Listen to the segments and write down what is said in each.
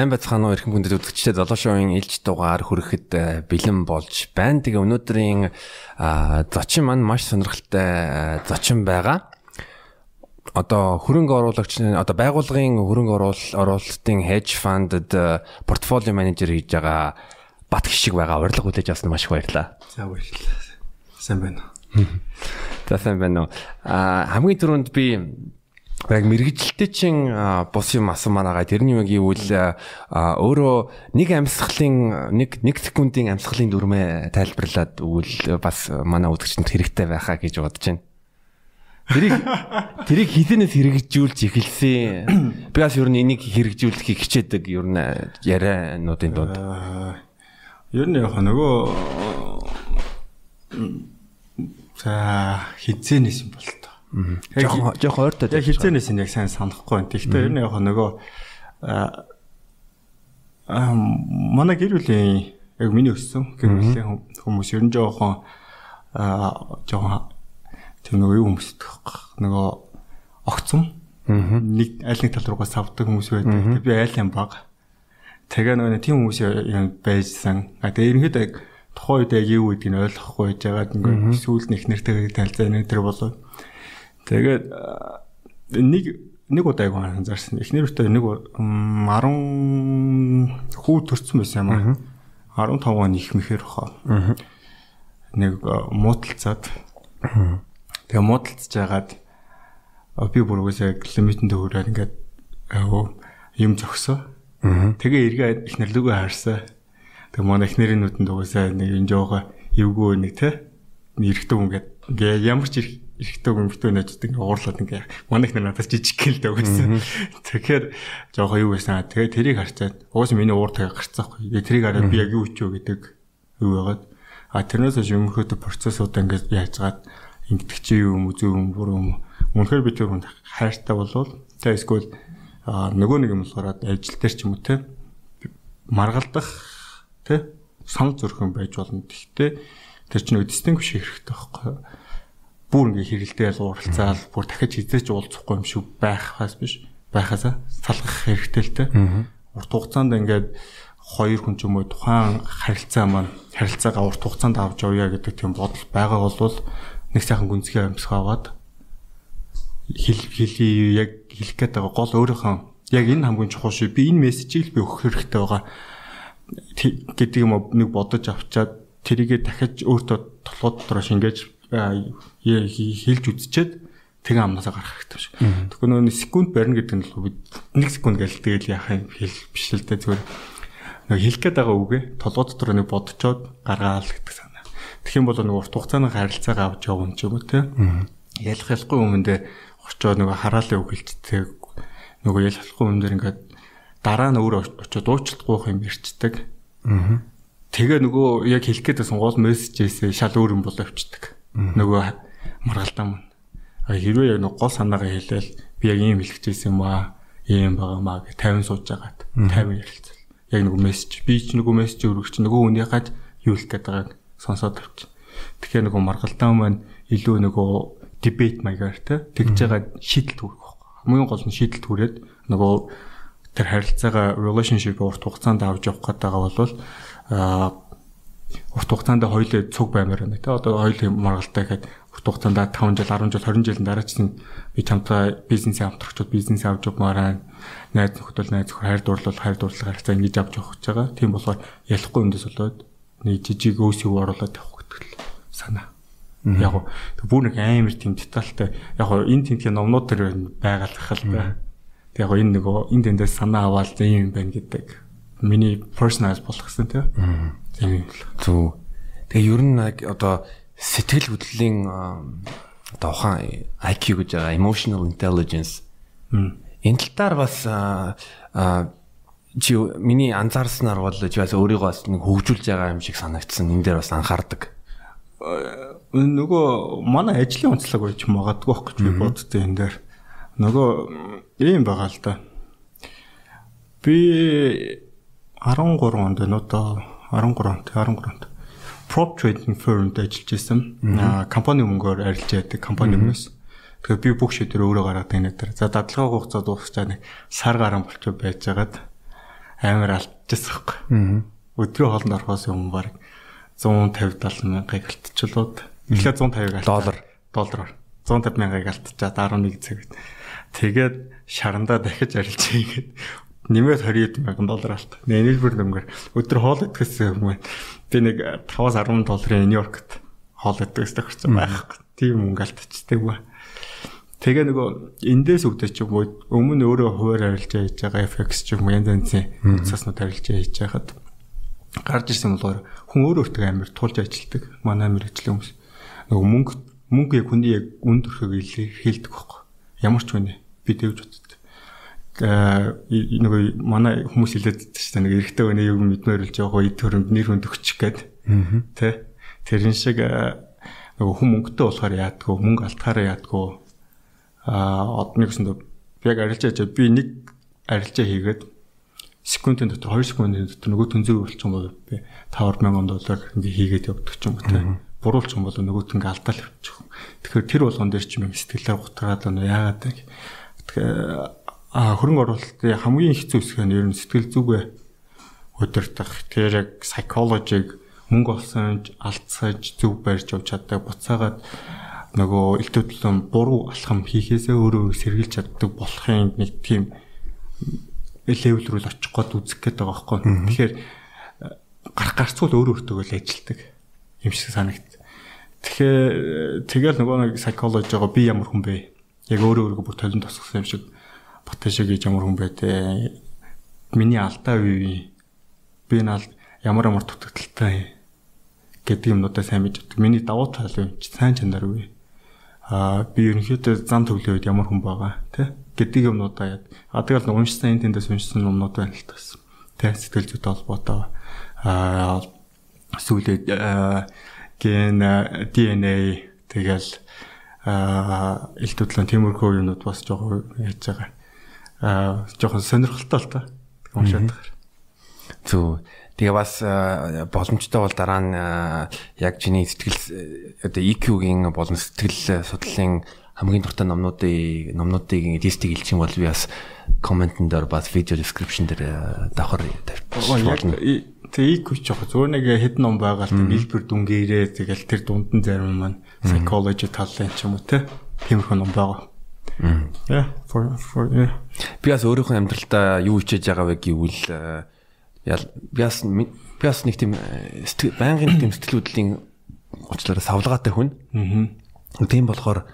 Сайн байцгаана уу эрхэм хүндэт үзэгчдээ Золошогийн илж дугаар хүрэхэд бэлэн болж байна. Тэгээ өнөөдрийн зочин маань маш сонирхолтой зочин байгаа. Одоо хөрөнгө оруулагч одоо байгууллагын хөрөнгө оруулалтын hedge fund-д портфолио менежер хийж байгаа бат гişиг байгаа. Урилга хүлээж авсан маш их баярлалаа. За баярлалаа. Сайн байна уу? За сайн байна уу? А хамгийн түрүүнд би яг мэрэгжилтэй чин бус юм асан манаагаа тэрний юм гэвэл өөрөө нэг амьсгалын нэг нэг секундын амьсгалын дүрмээ тайлбарлаад өгвөл бас манай үзэгчдэнд хэрэгтэй байхаа гэж бодож байна. Тэрийг тэрийг хідэнээс хэрэгжүүлж эхэлсэн. Би бас ер нь энийг хэрэгжүүлэхийг хичээдэг ер нь яриануудын донд. Ер нь яг нөгөө за хизэнээс юм бол Жохон жохон ойртой. Яг хизээнээс нь яг сайн санахгүй байна. Тэгэхдээ ер нь яг нөгөө аа манай гэр бүлийн яг миний өссөн гэр бүлийн хүмүүс ер нь жоохон аа жоохон тэр нөгөө юу хүмүүс нөгөө огцом нэг аль нэг тал руугаа савдаг хүмүүс байдаг. Би айл юм баг. Тэгээ нөгөө тийм хүмүүс юм байжсан. А тэгээ ерөнхийдөө тухайн үед яг юу гэдгийг ойлгохгүй байж байгаа. Ингээд сүүлд нэг нэртэйгээ танилцаа нэг тэр болоо Тэгээд нэг нэг удаа яг анзаарсан. Эхнэр өтөө нэг 10 хүү төрсэн байсан юм аа. 15 он их мэхэр хаа. Нэг муудалцаад. Тэгээ муудалцж жагаад би бүр үгүйсээ лимитэнд хүрээд ингээд юм зогсоо. Тэгээ эргээ эхнэр лүгөө харсан. Тэгээ манай эхнэрийн нүдэнд угсаа нэг энэ жоохоо эвгүй нэг те эрэхтэн ингээд ингээ ямар ч эрэхтэй өмгтөө найзууд ингээ уурлаад ингээ манайх нар надад жижиг гэл дөгсөн. Тэгэхээр жоохон юу байсан. Тэгээ тэрийг харцаад уус миний уур тагаа гарцаахгүй. Тэгээ тэрийг хараад би яг юу ичөө гэдэг юу байгаад а тэрнээс хойш өмгтөө процессууд ингээ яажгаад ингэдэг чи юм үзүү юм буруу юм. Үнэхээр би тэр хүнд хайртай болвол тэгээ эсвэл нөгөө нэг юм болохоор ажил дээр ч юм уу те маргалдах те санал зөрхөн байж болно. Гэхдээ тэр чинь distinguish хэрэгтэй байхгүй бүр ингээ хэрэлдээл уралцаал бүр дахиж хизээч уулзахгүй юм шиг байхаас биш байхаасаа салгах хэрэгтэй л те. Урт хугацаанд ингээд хоёр хүн ч юм уу тухайн харилцаа маань харилцаагаа урт хугацаанд авч явъя гэдэг тийм бодол байгаа бол нэг сайхан гүнзгий амьсах аваад хэл хэлий яг хэлэх гээд байгаа гол өөрийнхөө яг энэ хамгийн чухал шүү. Би энэ мессежийг л би өгөх хэрэгтэй байгаа гэдэг юм нэг бодож авчаад тэрийгэ дахиж өөртөө толгой дотроо шингээж хэлж үзчихэд тэгээ амнасаа гарах хэрэгтэй шүү. Тэгэхээр нөгөө секунд барина гэдэг нь л бид 1 секунд гэл тэгэл яах юм хэл биш л дээ зүгээр нөгөө хэлэх гээд байгаа үгээ толгой дотор нэг бодцоод гаргаал гэдэг санаа. Тэгэх юм бол нөгөө урт хугацааны харилцаагаа авч явна ч юм уу те. Ялах ялахгүй өмнөдөө очоод нөгөө хараалын үг хэлцдэг нөгөө ялах ялахгүй өмнөдөр ингээд дараа нь өөр очоод уучлахгүй юм ярьцдаг. Тэгээ нөгөө яг хэлэх гээд байсан гол мессежээс шал өөр юм болоо авчдаг нөгөө маргалдаа мөн. А хэрвээ яг гол санаагаа хэлээл би яг ийм хэлчихсэн юм аа ийм байгаа маа гэж 50 сууж байгаад 50 ярилцал. Яг нөгөө мессеж би ч нөгөө мессеж өргөч нөгөө хүний гад юу хэлэх гээд байгааг сонсоод авч. Тэгэхээр нөгөө маргалдаа маань илүү нөгөө дебет маягаар те тэгж байгаа шийдэл төрөх байхгүй. Хамгийн гол нь шийдэл түрээд нөгөө тэр харилцаагаа relationship урт хугацаанд авч явах гэдэг бол аа урт хугацаанд хоёулаа цуг баймаар байна. Тэ одоо хоёул маргалтай гэхэд урт хугацаанд 5 жил, 10 жил, 20 жилийн дараа чинь би чамтай бизнесээ хамтрагчуд бизнес авч явмаар найз нөхдөд найз нөхөр хайр дурлал хайр дурлал харьцаа ингэж авч явах гэж байгаа. Тийм болохоор ялахгүй өндөөс болоод нэг жижиг өөс юу оруулаад явах гэдэг л санаа. Яг бүр нэг амар тийм детальтай яг энэ тентгийн номнууд төр байгалах л бай. Тэг яг энэ нөгөө энэ тэндээс санаа аваад ийм юм байна гэдэг миний personalize болох гэсэн тийм. Зүг. Тэгээ ер нь одоо сэтгэл хөдлөлийн одоо ухаан э, IQ гэж байгаа emotional intelligence. Энэ талаар бас чи миний анзаарснаар бол чи бас өөрийгөө бас нэг хөгжүүлж байгаа юм шиг санагдсан. Энд дээр бас анхаардаг. Э, нөгөө манай ажлын онцлог байж магадгүй бох гэж би боддтой энэ дээр. Нөгөө ийм байгаа л да. Би 13 онд нөтөө 13-нд 13-нд prop trading firm-д ажиллаж исэн. компани мөнгөөр арилж яадаг компани мөнгөс. Тэгэхээр би бүх шийдвэр өөрөө гаргадаг нэг дээр. За дадлага хугацаа дуусчаа нэг сар гарan болчих байж байгаад амар алдчихсан хэрэг. Өдрийн хоолнд орохоос өмнө баг 150 70 мянгаыг алтчлууд. Эхлээ 150-ыг алт. Доллар. Доллараар. 150 мянгаыг алтчаад 11 цагт. Тэгээд шарандаа дахиж арилж ийгээд нэмээд 20 мянган доллар алт. Нэнэлбэр нэмгээр өдөр хоол идэхээс өмнө би нэг 5-аас 10 долларын Нью-Йоркт хоол идэхээс тохирсон байхгүй. Тийм мөнгө алтчдаг ба. Тэгээ нөгөө эндээс өгдөж ч юм уу өмнө өөрөө хуваар арилж яаж байгаа FX ч юм уу янз янзын утаснууд арилж яаж яхад гарч ирсэн болохоор хүн өөрөө өөртөө амар тулж ажилдаг. Манай мэрэгчлэн хүмүүс нөгөө мөнгө мөнгө яг хүний яг үн төрхөг хэлдэг байхгүй. Ямар ч хүнээ би дэвж утдаг. Нөгөө манай хүмүүс шүү дээ нэг эрэгтэй хүний юу мэдмээр үлж байгаа ид төрөнд нэр хүнд өгчих гээд. Тэ. Тэрэн шиг нөгөө хүн мөнгөтэй болохоор яадгүй, мөнгө алтахаараа яадгүй аа одны гэсэндээ яг арилжаа би нэг арилжаа хийгээд секундын дотор 2 секундын дотор нөгөө төнзөө болчих юм бол би 5000 доллар ингээ хийгээд явдаг ч юм уу те буруулчих юм бол нөгөөт ингээ алдаал явчих. Тэгэхээр тэр болгон дээр ч юм сэтгэлээр гутгаад байна яагаад вэ? Хөрөнгө оруулалтын хамгийн хэцүү хэсэг нь ер нь сэтгэл зүгээ удирдах. Тэр яг psychology-г мөнгө олсон алдсаж зөв барьж явж чаддаг буцаагаад нөгөө илтөдлөн буруу алхам хийхээсээ өөрөө сэргийлж чаддаг болохын нэг тийм левел рүү л очих гээд үзэх гээд байгаа байхгүй. Тэгэхээр гарах гарцгүй өөрөө өөртөө л ажилдаг юм шиг санагд. Тэгэхээр тэгэл нөгөө нэг psychology байгаа би ямар хүн бэ? Яг өөрөө өөрийгөө бүр толон тосгосон юм шиг Баташиг гэж ямар хүн те? Миний алдаа юу? Би энэ ямар ямар дутагдaltaй гэдэг юмнуудаа сайн мэддэг. Миний давуу тал юу? Сайн чанар юу? Аа би ерөнхийдөө зам төвлөө үед ямар хүн байгаа тий гэдэг юмнуудаа яд. А тэгэл уншсан энэ тэндээс уншсан юмнууд байна л тас. Тэ сэтгэл зүйтэй холбоотой аа сүүлээ ген DNA тэгэл төдлөн тиймэрхүү юмнууд бас жоохон яаж байгаа. Аа жоохон сонирхолтой л та. Уншаад байгаа. Зүг Тэгээ бас боломжтой бол дараа нь яг чиний сэтгэл одоо EQ-гийн болон сэтгэл судлалын хамгийн дуртай номнуудыг номнуудыг листийг илчих юм бол би бас комментэн дээр бас видео description дээр давхар тавьчихсан. Тэгээ EQ ч яг зөв нэг хэдэн ном байгаа л нийлбэр дүнгээрээ тэгэл тэр дунд нь зарим маань psychology талын ч юм уу те тиймэрхүү ном байгаа. Yeah for for yeah. Би бас өөрийнхөө амьдралдаа юу хичээж байгаа вэ гэвэл яас яас нэг тийм э, байнгын тийм сэтгэл хөдлөлийн уучлаарай савлгаатай хүн. Аа. Тийм болохоор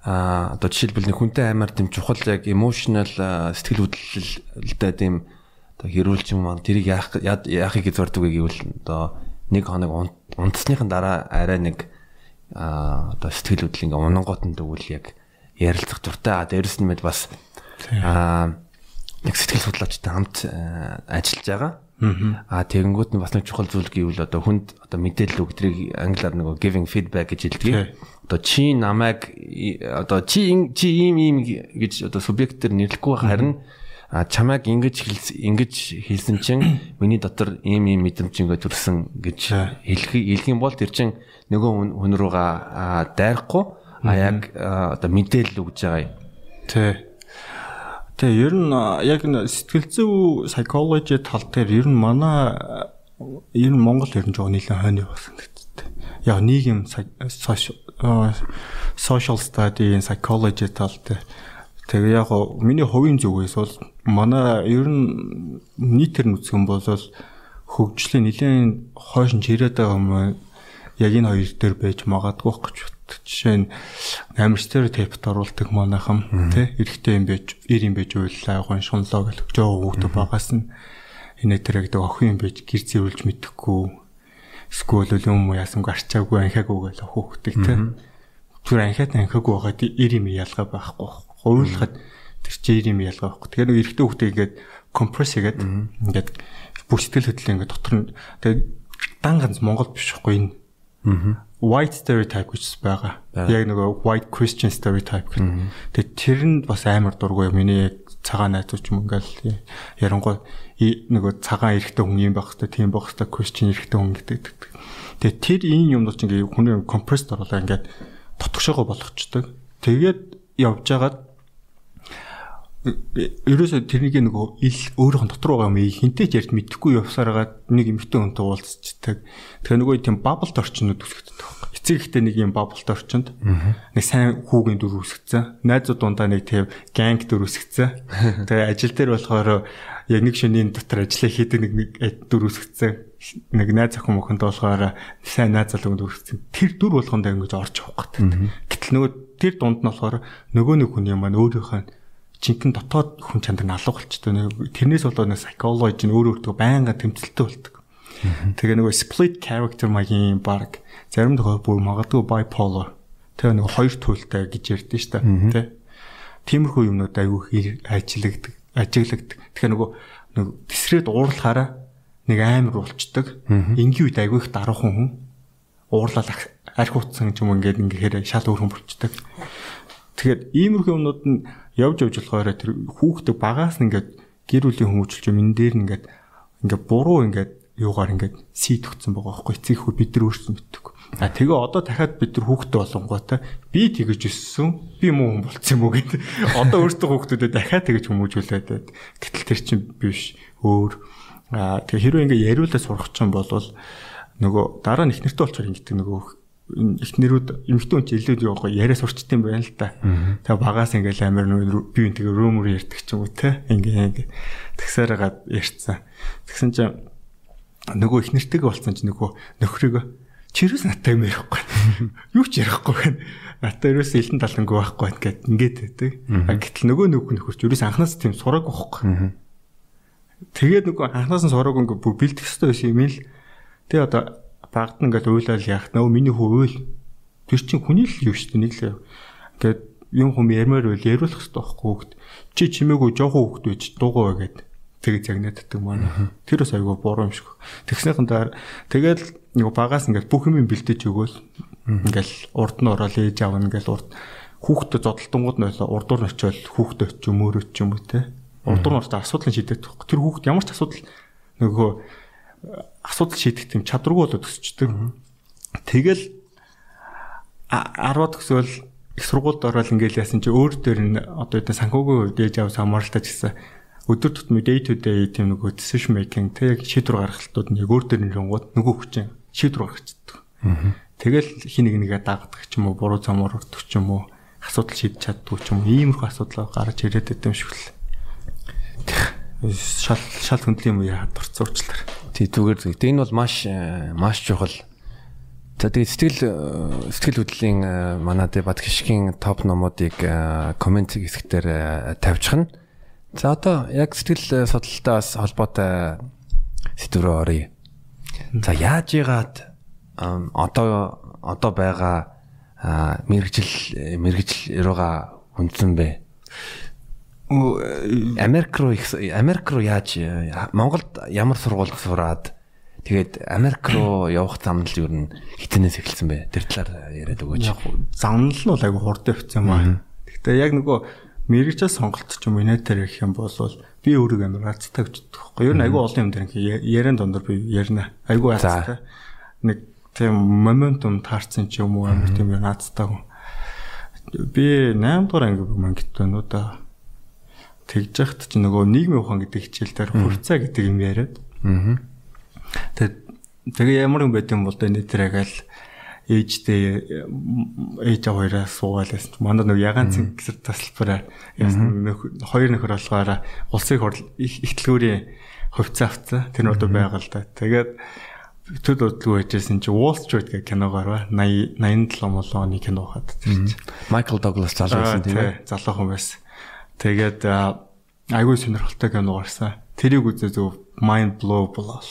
а одоо жишээлбэл нэг хүнтэй аймаар тийм чухал яг emotional сэтгэл хөдлөлтэй тийм одоо хэрүүлж юм аа тэрийг яах яахыг зорддог гэвэл одоо нэг хоног унтсныхан дараа арай нэг а одоо сэтгэл хөдлөл ингээ унгоотон дэгвэл яг ярилцах дуртай дээрэс нь мэд бас а нэг сэтгэл судлаачтай хамт э, ажиллаж байгаа. Аа тэгэнгүүт нь бас нэг чухал зүйл гэвэл одоо хүнд одоо мэдээлэл өгдрийг англиар нөгөө giving feedback гэж хэлдэг. Одоо чи намайг одоо чи чи ийм ийм гэж одоо субъектээр нэрлэхгүй харин а чамайг ингэж ингэж хэлсэн чинь миний дотор ийм ийм мэдрэмж ингээ төрсөн гэж хэлэх хэлэх юм бол тэр чин нөгөө хүн руугаа дайрахгүй а яг одоо мэдээлэл өгж байгаа юм. Тий. Тэгээ ер нь яг сэтгэл зүй psychology тал дээр ер нь манай ер нь Монгол ер нь жоо нийлэн хойно явсан гэдэг. Яг нийгэм social study psychology тал дээр тэгээ яг миний хувийн зүгээс бол манай ер нь нийтэр нүцгэн бол хөгжлийн нэгэн хойш нь чирээд байгаа юм яг энэ хоёр дээр байж магадгүй гэж жишээ нь амар стереотипд оруулдаг манайхан тий? Эрэхтэй юм байж ир юм байж уйлаа гон шунлоо гэл жоо хүүхдүүд багаас нь энэ тэр гэдэг охин юм байж гэр зэвүүлж мэдэхгүй эсвэл юм уу яасан гарчаагүй анхаагүй гэл хүүхдтэй тий? Түр анхаад анхаагүй байгаа ир юм ялгаа байхгүй хуулахад тэр чи ир юм ялгаа байхгүй. Тэгэхээр эрэхтэй хүүхдээ ингээд компресс хийгээд ингээд бүх сэтгэл хөдлөл ингээд дотор нь тэгээ дан ганц Монгол биш байхгүй энэ white stereotype гэж байгаа. Яг нөгөө white Christian stereotype гэх. Тэгээ тэр нь бас амар дургүй миний яг цагаан найзууч юм ингээл ярангуй нөгөө цагаан эрэхтэй хүн юм байх хэвээр тийм байх хэвээр Christian эрэхтэй хүн гэдэг. Тэгээ тэр энэ юмнууд чинь ингээ хүний compressed оруулаа ингээд тотгошоогоо болгочдөг. Тэгээд явж байгаад ерөөсөө тэрнийг нөгөө ил өөрийнх нь дотор байгаа юм хинтэй ч ярьд мэдхгүй явсараад нэг эмэгтэй хүнтэй уулзчихдаг. Тэгээ нөгөө тийм бабблд орчнод үсгдэг байхгүй. Эцэг ихтэй нэг юм бабблд орчинд нэг сайн хүүгийн дүр үсгцэн. Найзууд дундаа нэг тийм ганг дүр үсгцэн. Тэгээ ажил дээр болохоор яг нэг шөнийн дотор ажиллаа хийдэг нэг нэг дүр үсгцэн. Нэг найз охин мөхөнд болохоор сайн найз залууг дүр үсгцэн. Тэр дүр болгондоо ингэж орж явах гэдэг. Гэтэл нөгөө тэр дунд нь болохоор нөгөө нэг хүн юм маань өөрийнхөө жинхэнэ дотоод хүн чанар нь алга болчтой. Тэрнээс болоод нэг psychology нь өөр өөртөө байнга тэмцэлтэй болдог. Тэгээ нөгөө split character маягийн баг зарим тохиол бүр магадгүй bipolar тэгээ нөгөө хоёр туйлтай гэж ярьдэн ш та тий. Тиймэрхүү юмнууд аягүй ажиглагддаг, ажиглагддаг. Тэгэхээр нөгөө нөгөө тесрээд уурлахаараа нэг амар болчдөг. Энгийн үед аягүй их даруухан хүн уурлал арх утсан юм ингээд ингээд шал өөр хүн болчдөг. Тэгэхээр иймэрхүү юмнууд нь явж явж болохоор тэр хүүхдээ багаас нь ингээд гэр бүлийн хүмүүжүүлж юм энэ дээр нь ингээд ингээд буруу ингээд юугаар ингээд сийдгцэн байгаа байхгүй эцэг хүү бид нар өөрсдөө мэддэг. А тэгээ одоо дахиад бид нар хүүхдээ болонгоотой би тэгэж өссөн би муу хүн болцсон юм уу гэдэг. Одоо өөртөө хүүхдүүдэд дахиад тэгэж хүмүүжүүлээд байд. Гэтэл тэр чинь биш өөр. А тэгээ хэрвээ ингээд яриулаа сурах ч юм бол нөгөө дараа нь их нэртэй болчихоор ингэдэг нөгөө эхнэрүүд эмэгтэй хүн чинь илүү яваа яриа сурчт юм байна л да. Тэгээ багаас ингээл амар нүү би энэ тэгээ румөр ярьдаг ч юм уу те. Ингээ ингээ тэгсээр гад ярьцсан. Тэгсэн чинь нөгөө эхнэртэйг болсон чинь нөгөө нөхрийг чирээс наттай юм ярихгүй. Юу ч ярихгүй байна. Натаа ерөөс илэн талангүй байхгүй гэд ингээд байдаг. Гэтэл нөгөө нөхөр нөхөрч ерөөс анханаас тийм сураг байхгүй. Тэгээд нөгөө анханаас нь сураг ингээ бүр бэлдэх хэрэгтэй байсан юм л. Тэгээ одоо багт ингээд уйлал яах нөө миний хүү уйл. Тэр чинь хүний л юу шүү дээ нэг л ингээд юм хүм ярмаар байл яриулах хэрэгтэй байхгүй хөөд чи чимээгүй жоохон хөөд байж дуугаа гэд. Тэгээ загнааддаг маань тэр бас айгүй буруу юм шиг. Тэгснийхэн дээр тэгэл нэг багаас ингээд бүх юм бэлдэж өгөөл. Ингээл урд нь ороод ээж аав ингээл урд. Хүүхдэд зодтолтонгууд нь урдуур нь очиод хүүхдэд ч юм өөрөө ч юм уу те. Урдуур нь ороод асуудлыг шийдэх тэр хүүхд ямар ч асуудал нөгөө асуудал шийдэх тийм чадваргүй болоод өсчдөг. Тэгэл 10-аад төсөөл их сургуульд ороод ингээл яасан чи өөр дээр нь одоо энэ санхүүгийн үед ээж аваа самаралтай гэсэн өдөр тутмын day to day тийм нөгөө decision making тэг шийдвэр гаргалтууд нэг өөр дээр нь рангууд нөгөө хүчин шийдвэр гаргацдаг. Тэгэл хин нэг нэгэ дагдаг ч юм уу буруу замаар өртөх ч юм уу асуудал шийдэж чаддгүй ч юм уу иймэрхүү асуудал гарч ирээд байт юм шиг л. Шал шал хөндлийн юм яа дурцсан уучлаарай. Тий зүгээр. Тэгээ энэ бол маш э, маш чухал. За тэгээ сэтгэл э, сэтгэл хөдлөлийн э, манад бат хишгийн топ номуудыг комент хэсгээр тавьчихна. За одоо яг сэтгэл судалтаас холбоотой сэдврөө оръё. За яаж яагаад одоо одоо байгаа мэрэгжил мэрэгжил руугаа хүндсэн бэ? Америк руу Америк руу яаж Монголд ямар сургуульд сураад тэгээд Америк руу явах зам нь юу н хитэнээс эхэлсэн бэ? Тэр талаар яриад өгөөч. Яг зам нь л айгу хурд явцсан юм аа. Гэхдээ яг нөгөө мэрэгжээ сонголт ч юм уу инэтер гэх юм бол би өөрөө амар хацтай гэж боддог. Ер нь айгу олон юм дээр яриан дондор би ярина. Айгу хацтай. Нэг тийм моментум таарсан ч юм уу амар тийм наацтай хүн. Би 8 дугаар анги мангит байна уу да тэгж яхад чи нөгөө нийгмийн ухаан гэдэг хичээл дээр хурцаа гэдэг юм яриад. Аа. Тэгээд тэгээ ямар юм байд юм бол энэ дээр агаал ээжтэй ээж аваараа суугаал яасан. Манай нөгөө ягаан цэг гэсэр тасалбараа яасан хоёр нөхөр болохоор улсын их ихтлгүүрийн хувьцаа авцаа. Тэр нь одоо байгаа л да. Тэгээд төд бодлого байжсэн чи Wall Street гэх киногоор ба 80 87 молооны кино хаад. Майкл Дуглас залуу байсан тийм ээ. Залуухан байсан. Тэгээд айгүй сонирхолтой кино гарсан. Тэрийг үзээ зөв mind blow болоо.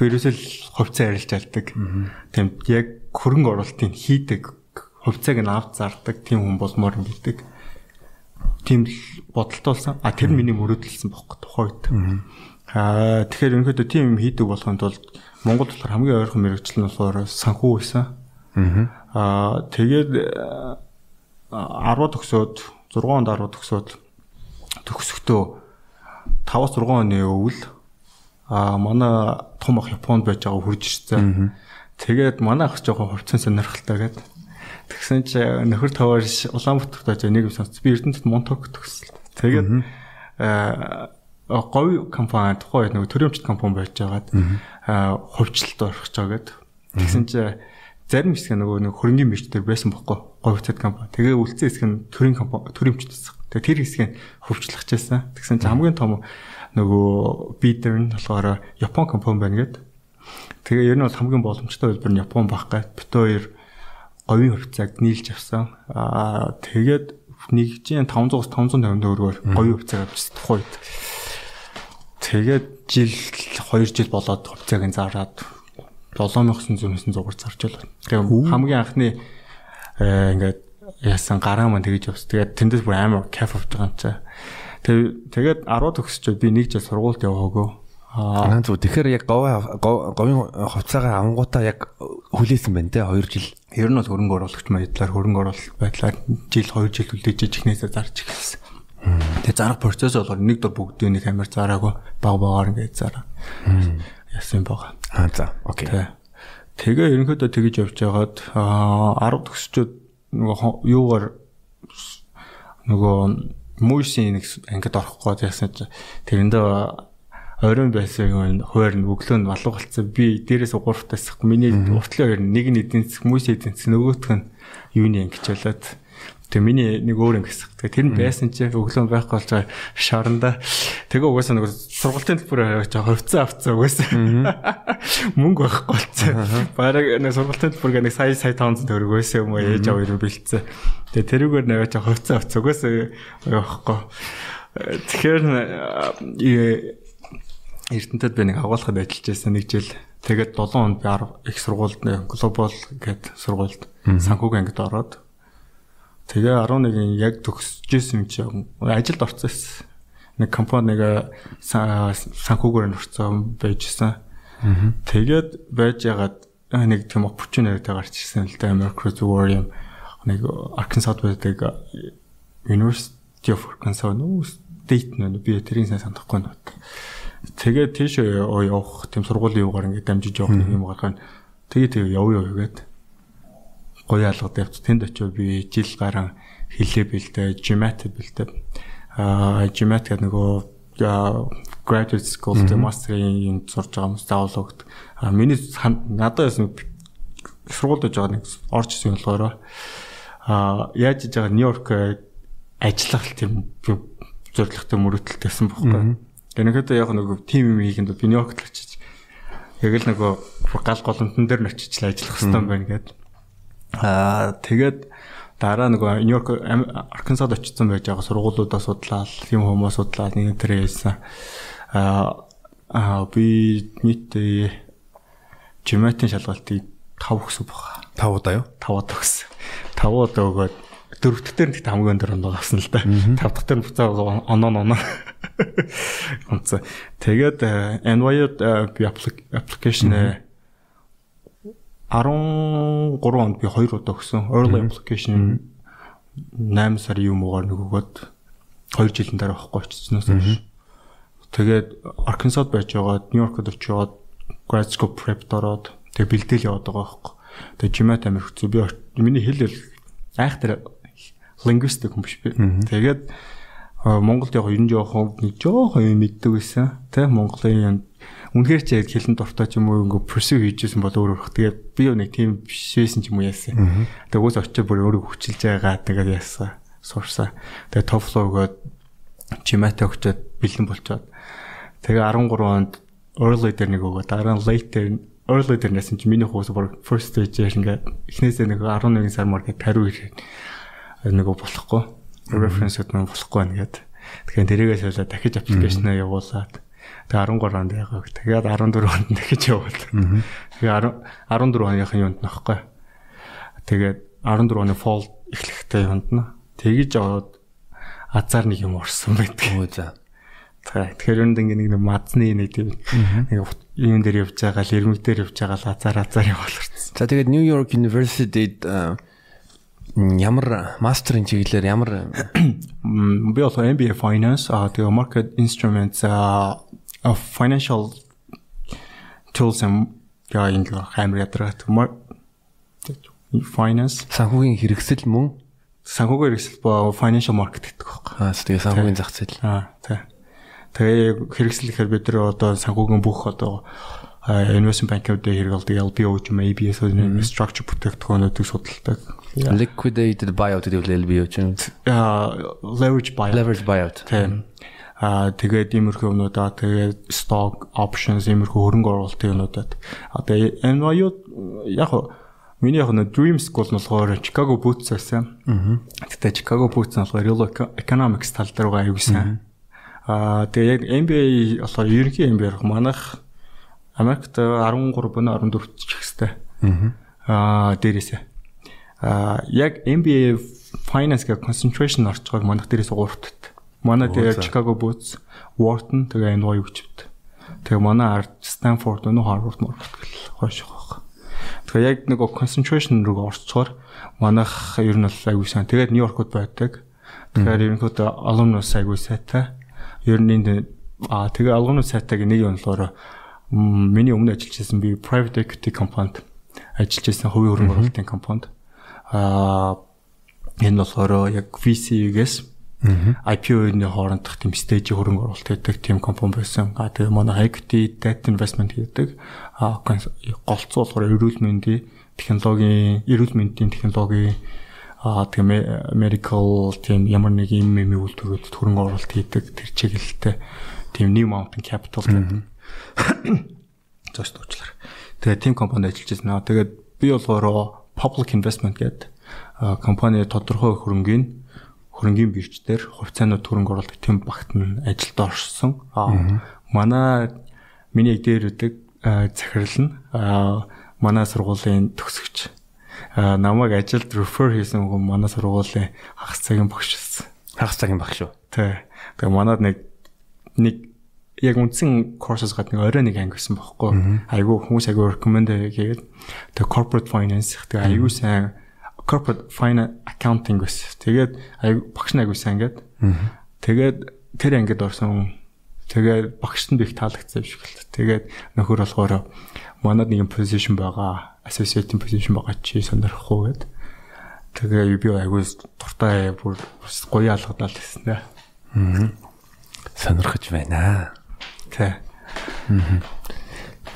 Фэрүүсэл хувьцаа ярилж алдаг. Тийм яг хөрөнгө оруулалтыг хийдэг, хувьцааг нь авч зардаг тийм хүн болмоор юм бидэг. Тийм л бодолтой болсон. А тэр миний мөрөөдөлсөн бохоо тухайд. Аа тэгэхээр өнөөдөр тийм юм хийдэг болохын тулд Монгол болохоор хамгийн ойрхон мэрэгчлэн болохоор санхүү байсан. Аа тэгээд 10 төгсөөд 6 онд 10 төгсөөд төгсөхдөө 5-6 оны өвөл а манай том ах Японд байж байгаа хурж ирсэн. Тэгээд манай ах жоохон хувцсан сонирхолтой гэдэг. Тэгсэн чи нөхөр таваар Улаанбаатарт очиж нэг юм сонс. Би Эрдэнэт Монтог төгсөл. Тэгээд говь компани тухайн нэг төрөмчт компани байж байгаад хувьчлалт орох гэж. Тэгсэн чинь зарим хэсэг нөгөө нэг хөрөнгөний мэрч төр байсан бохгүй говьцад компани. Тэгээ үлцэн хэсэг нь төрийн компани төрөмчт байсан. Тэгээ тэр хэсгийг хувьчлах гэжсэн. Тэгсэн чинь хамгийн том нөгөө бидер нь болохоор Япон компани байна гэдэг. Тэгээ ер нь бол хамгийн боломжтой хэлбэр нь Япон байх гад бит хоёр говийн хувьцааг нийлж авсан. Аа тэгээд нэгжийн 500-аас 550 төгрөгөөр говийн хувьцааг авчихсан тухайд. Тэгээд жил 2 жил болоод хувьцааг нь зараад 7900 зугаар зарж байлаа. Тэгээ хамгийн анхны э, ингээд яасан гараа маань тэгэж явс. Тэгээд тэндээс бүр амар кайф авч байгаа юм чаа. Тэгээд 10 төгсчөө би нэг жил сургуульд яваагүй. Аа зү тэгэхээр яг говийн хувцаагаа авангуудаа яг хүлээсэн байна те 2 жил. Ер нь бол хөрөнгө оруулагч байдлаар хөрөнгө оруулалт байдлаар жил 2 жил хүлээж ижихнээсээ зарж эхэлсэн. Тэгээ зарах процесс болохоор нэг дор бүгдийг нэг амар зараагүй баг багаар ингээд зараа. Яасан байгаа. Аа за окей. Тэгээ ерөнхийдөө тэгэж явж байгаад аа 10 төгсчүүд нөгөө юугаар нөгөө мөшийн нэг ангид орох гээд яасан чи тэрэндээ оройн байсан юм хойр нь өглөө нь алуу галцсан би дээрээс 3 тасах миний уртлын хоёр нэг нь засаг мөс засаг нөгөөх нь юуны ангич болоод Тэгээ миний нэг өөр ингэсэн. Тэгээ тэр нь байсан чи өглөө байхгүй болж байгаа шаранда. Тэгээ угаасаа нэг сургалтын төлбөр аваад хувьцаа авцсан угаасаа. Мөнгө байхгүй болцсон. Бараг нэг сургалтын төлбөр нэг сая сая 500 төгрөг байсан юм уу ээж аваа ирүү бэлдсэн. Тэгээ тэрүүгээр наваач хувьцаа авцсан угаасаа явахгүй. Тэгэхээр Эрдэнэтэд би нэг агуулгад ажиллаж байсан нэг жил. Тэгээд 7 хонд би их сургуульд глобал гэдэг сургуульд санхүүгийн ангид ороод тэгээ 11-ийн яг төгсөжсэн юм чи ажилд орсон. Нэг компани нэг санхүүгээр орсон байжсэн. Тэгээд байж ягаад нэг тийм opportunity гарч ирсэн л да America зүгээр юм. Нэг Arkansas байдаг University of Arkansas нүү state нөө би тэрийг сайн санахгүй байна. Тэгээд тийш явах тийм сургуулийн юугаар ингээд дамжиж явах юм гарах нь тэгээ яв яв гээд гоё алгад явц тэнд очив би жил гарan хилээ бэлдээ жимат бэлдээ аа жимат гэдэг нөгөө graduate school мастерын юм сурж байгаа хүмүүс заавал өгд. А миний надад яасан сургуульд байж байгаа нэг орж исэн болохоор а яаж иж байгаа Нью-Йорк ажиллах тийм зорилготой мөрөдөлт гэсэн бохоггүй. Гэнэхэд яг нэг тим юм хийхэд би Нью-Йоркт л очиж яг л нөгөө гал голомтон дээр нь очиж ажиллах хэрэгтэй байна гэд. Аа тэгээд дараа нөгөө Нью-Йорк Аркансад очсон байж байгаа сургуулиудаа судлаад, юм хүмүүс судлаад нэг тэр яасан. Аа би нийтээ жимэтийн шалгалтыг 5 өгсөн баг. 5 удаа юу? 5 удаа өгсөн. 5 удаа өгөөд дөрөвт дээр нэг хамгийн өндөр оноо авсан л да. Тав дахь дээр буцаа оноо оноо. Онцоо. Тэгээд NYU би application 13 онд би 2 удаа өгсөн. Early application 8 сар юм уугаар нэг өгөөд 2 жилийн дараа авахгүй очсноос хойш. Тэгээд Arkansas байж байгаа, New York-д очиод grad school prep дороод тэгээд бэлдээл яваад байгаа байхгүй. Тэгээд Жимат амир хэцүү. Би миний хэл айхтар лингвистик хүн биш би. Тэгээд Монголд яг ер нь жоохон нэг жоохон юм мэддэг байсан. Тэ Монголын үнэхээр ч яг хэлэн дуртай ч юм уу ингээ pursue хийжсэн бол өөр өөрх. Тэгээд би юу нэг тийм биш байсан ч юм уу яасан. Тэгээд уус очиж бүр өөрийгөө хүчилж байгаа тэгээд яасан. Сурсан. Тэгээд TOEFL өгөөд чимэт өгчөөд бэлэн болчоод. Тэгээ 13 онд early дээр нэг өгөө. Дараа нь late дээр early дээр нэсэн чи миний хуус бүр first stage ингээ эхнээсээ нэг 11 сар мөр гээд тариу ирээ нөгөө болохгүй reference-д мөн болохгүй байна гэд. Тэгэхээр тэрийгээ солио дахиж аппликейшнаа явуулаад тэгээ 13 онд яагаад тэгээд 14 онд дахиж явуул. Тэгээ 14 оныхын юунд нөхгүй. Тэгээд 14 оны fall эхлэхдээ юунд нь тэгж аваад азар нэг юм орсон байдаг. Өө за. Тэгэхээр үүнд ингээ нэг мадсны нэг тийм нэг юм дээр явж байгаа л ирмэг дээр явж байгаа л азар азар явуулсан. За тэгээд New York University-д ямар мастерын чиглэлээр ямар би бол MBA finance а тэгээ market instruments а financial tools and яа ингэ хамар ядраад finance санхүүгийн хэрэгсэл мөн санхүүгийн хэрэгсэл ба financial market гэдэг байхгүй. Аа тэгээ санхүүгийн зах зээл. Аа тий. Тэгээ хэрэгслэхээр бид нар одоо санхүүгийн бүх одоо investment банкуудад хэрэгэлдэг LBO ч юм ABS structure бүтээгдэхүүнүүдийг судалдаг. Liquidated buyout гэдэг LBO ч юм. Leverage buyout. Leverage buyout. Тийм. Аа тэгээд иймэрхүү юмнуудаа тэгээд stock options иймэрхүү хөрөнгө оруулалтын юмнуудад одоо NYU яг миний яг нэг dream school нь болохоор Chicago Boots байсан. Аа. Тэгтээ Chicago Boots нь болохоор real economics тал дээр байгаа аюу сайн. Аа тэгээд яг MBA болохоор ерөнхий MBA манайх Америкт 13 буна 14 ч их хэвээр. Аа дээрээсээ. Аа яг MBA finance гэх concentration орчгоог манайх дээрээс 3 тат. Манай тэгээ Chicago Boots, Wharton тэгээ NYU гэвчвд. Тэгээ манай ард Stanford өнөө Harvard мөр гэл хойш байгаа. Тэгээ яг нэг concentration руу орцохоор манайх ер нь бол аягүй сайн. Тэгээд Нью-Йоркод байдаг. Тэгэхээр ерөнхийдөө alumnus аягүй сайтай. Ер нь энэ аа тэгээ alumnus сайтаг нэг юм болохоор миний өмнө ажиллаж байсан би private equity компанид ажиллаж байсан хувийн хөрөнгө оруулалтын компанид аа энэ болохоор яг VC-гээс IPO-ны хоорондох тийм стейжийн хөрөнгө оруулалт хийдэг тийм компани байсан. А тэгээ манай equity debt investment хийдэг. А голцоо болохоор эрүүл мэндийн технологийн эрүүл мэндийн технологийн а тэгээ medical тийм ямар нэг юм юм үйлдвэрүүд хөрөнгө оруулалт хийдэг тэр чиглэлтэй тийм New Mountain Capital гэдэг Зоос дуучлаар. Тэгээд team компанид ажиллаж байсан. Тэгээд би болохоор public investment гэдэг компани тодорхой хөрөнгийн хөрөнгийн бирждэр хувьцаанууд хөрөнгө оруулалт team багт нь ажилд орсон. Аа манай миний дээрүүдэг захирал нь манай сургуулийн төгсөгч намайг ажилд refer хийсэн хүн манай сургуулийн хагас цагийн багш байсан. Хагас цагийн багш шүү. Тий. Тэгээ манад нэг нэг яг үндсэн courses гадна орой нэг анги гэсэн бохоггүй. Айгу хүмүүс айгу recommend хийгээд тэг corporate finance тэг айгу сайн corporate finance accounting гэсэн. Тэгээд багш нь айгу сайн ингээд. Тэгээд тэр ангид орсон тэгээд багшд нь их таалагдсан юм шиг л. Тэгээд нөхөр болохоор манад нэг position байгаа. Associate position байгаа чи сонирхгүй гээд. Тэгээ би айгу дуртай бүр гоё алгадал гэсэн дээ. Аа. Сонирхож байна. Тий.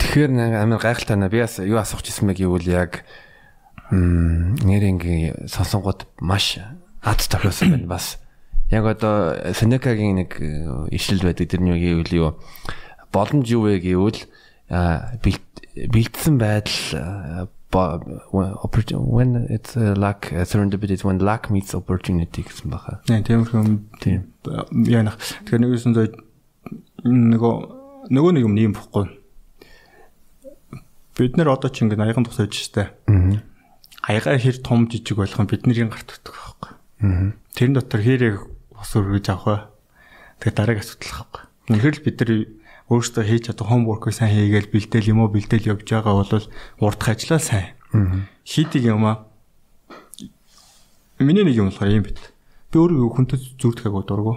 Тэгэхээр нэг амар гайхалтай наа би бас юу асуух гэсэн бэ гэвэл яг нэрингийн сонсонгууд маш ад тавлуулсан байна бас. Яг одоо Сенекагийн нэг э, ишил байдаг тэрний гэвэл юу боломж юу вэ гэвэл бэлдсэн байдал when it's uh, lack uh, serendipity when luck meets opportunity гэсэн баха. Тийм тийм. Яа нах. Тэгэхээр нэг юусэн зөө нөгөө нөгөө нэг юм нэм бохгүй. Бид нэр одоо ч ингэ аяган тусаж штэ. Аа. Аягаа хэр том жижиг болох нь бидний гарт утдаг байхгүй. Аа. Тэрэн дотор хэрэг ус өргөж авах бай. Тэгээ дараагийн асуудал байхгүй. Үнэхээр л бид нар өөрсдөө хийж чадах homework-ыг сайн хийгээл бэлдээл юм уу бэлдээл явж байгаа бол урдх ажиллаа сайн. Хийдэг юм аа. Миний нэг юм болохоор юм бит. Би өөрөө хүнтэй агуу дургу.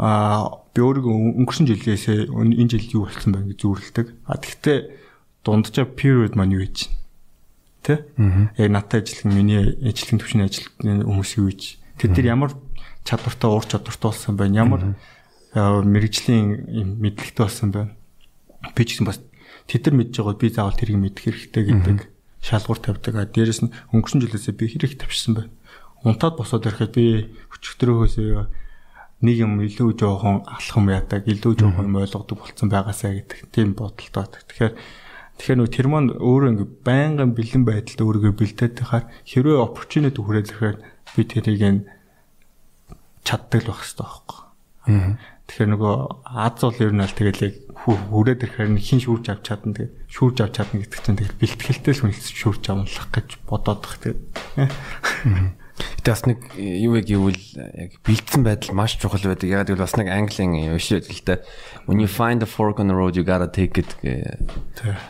Аа би өөрийгөө өнгөрсөн жилээс энэ жилд юу болсон бэ гэж зүрлдэг. А тэгвэл дунджаа period маань юу гэж тэ? Яг надтай ажиллах миний ажлын төвчний ажилтны хүмүүс юу гэж тэд нар ямар чадвартай уур чадвартай болсон байна. Ямар мэрэгжлийн мэдлэгтэй болсон байна. Би ч гэсэн бас тэд нар мэдж байгаа би заавал тэрийг мэдэх хэрэгтэй гэдэг шалгуур тавьдаг. А дээрэс нь өнгөрсөн жилээс би хэрэг тавьчихсан байна. Унтаад босоод ирэхэд би өчигдрөөсөө нэг юм илүү жоохон алхам яадаг, илүү жоохон ойлгодог болцсон байгаасаа гэдэг тийм бодолтой. Тэгэхээр тэгэхээр нөө тэр маань өөрөө ингээ байнгын бэлэн байдалд өөрийгөө бэлдээд тахаар хэрвээ opportunity хүрээд ирэхээр би тэрийг нь чаддаг л байх хэрэгтэй байхгүй. Тэгэхээр нөгөө Аз бол ер нь аль тэгэл яг хүрээд ирэхээр хин шүүрж авч чадна тэгээд шүүрж авч чадна гэдэг чинь тэгэл бэлтгэлтэй л хүн шүүрж авнах гэж бодоод тах тэгээд. Гэтэ бас нэг юу вэ гэвэл яг бэлдсэн байдал маш чухал байдаг. Яг гэвэл бас нэг английн юм шиг л дээ. When you find a fork on the road you gotta take it.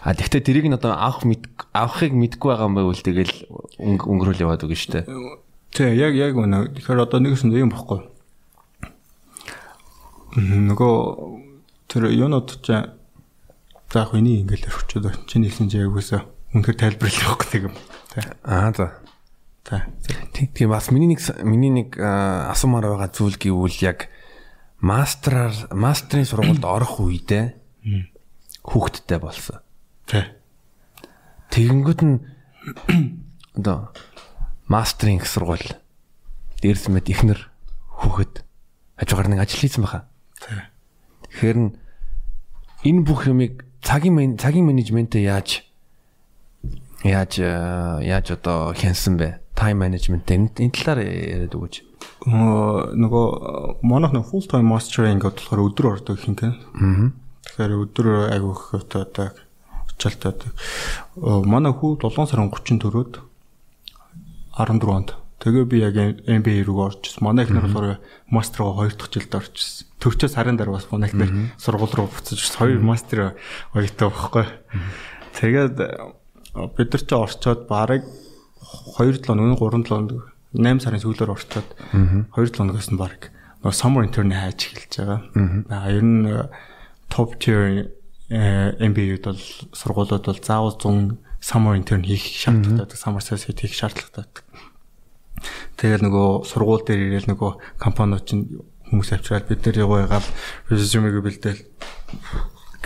А тэгтээ тэрийг нь одоо авах авахыг мэдгүй байгаа юм байвал тэгэл өнгөрөөл яваад үгүй шүү дээ. Тэг яг яг үнэ. Тэгэхээр одоо нэгсэн юм бохгүй. Нөгөө тэр юунод ч заах үний ингээл өрчөөд чинь хэлсэн чи яг үсэ үнэхээр тайлбарлах байхгүй юм. Аа за. Тийм бас миний нэг миний нэг асуумаар байгаа зүйл гэвэл яг мастраар мастрын сургуульд орох үедээ хүүхэдтэй болсон. Тэ. Тэгэнгүүт нь одоо мастрын их сургууль дээрс мэд ихнэр хүүхэд хажуугаар нэг ажил хийсэн байхаа. Тэ. Тэгэхээр энэ бүх юмыг цагийн цагийн менежментээ яаж яаж яаж одоо хянсан бэ? Time management энэ талаар яриад өгөөч. Нөгөө манайх нэг full time mastering болохоор өдөр ордог ихэнх нь. Аа. Тэгэхээр өдөр айгүйх одоо очилтаад манай хүү 7 сарын 34-нд 14 онд тэгээ би яг MBA рүү орчихсон. Манай ихнэр болохоор мастергаа 2 дахь жилд орчихсон. Төвчөөс сарын дараа бас манай ихнэр сургууль руу буцаж 2 мастер оётой байхгүй. Тэгээд бид нар ч орчоод барыг 2 7 өнөө 3 7 8 сарын сүүлээр орчоод 2 7 өнөөс нь барыг. Нөгөө summer intern хайж эхэлж байгаа. Аа ер нь top tier MBA-д бол сургуулиуд бол заавал 100 summer intern хийх шаардлагатай, summer associate хийх шаардлагатай. Тэгээд нөгөө сургууль дээр ирээл нөгөө компаниуд чинь хүмүүс авчраад бид нар яваагаал resume-г бэлдээл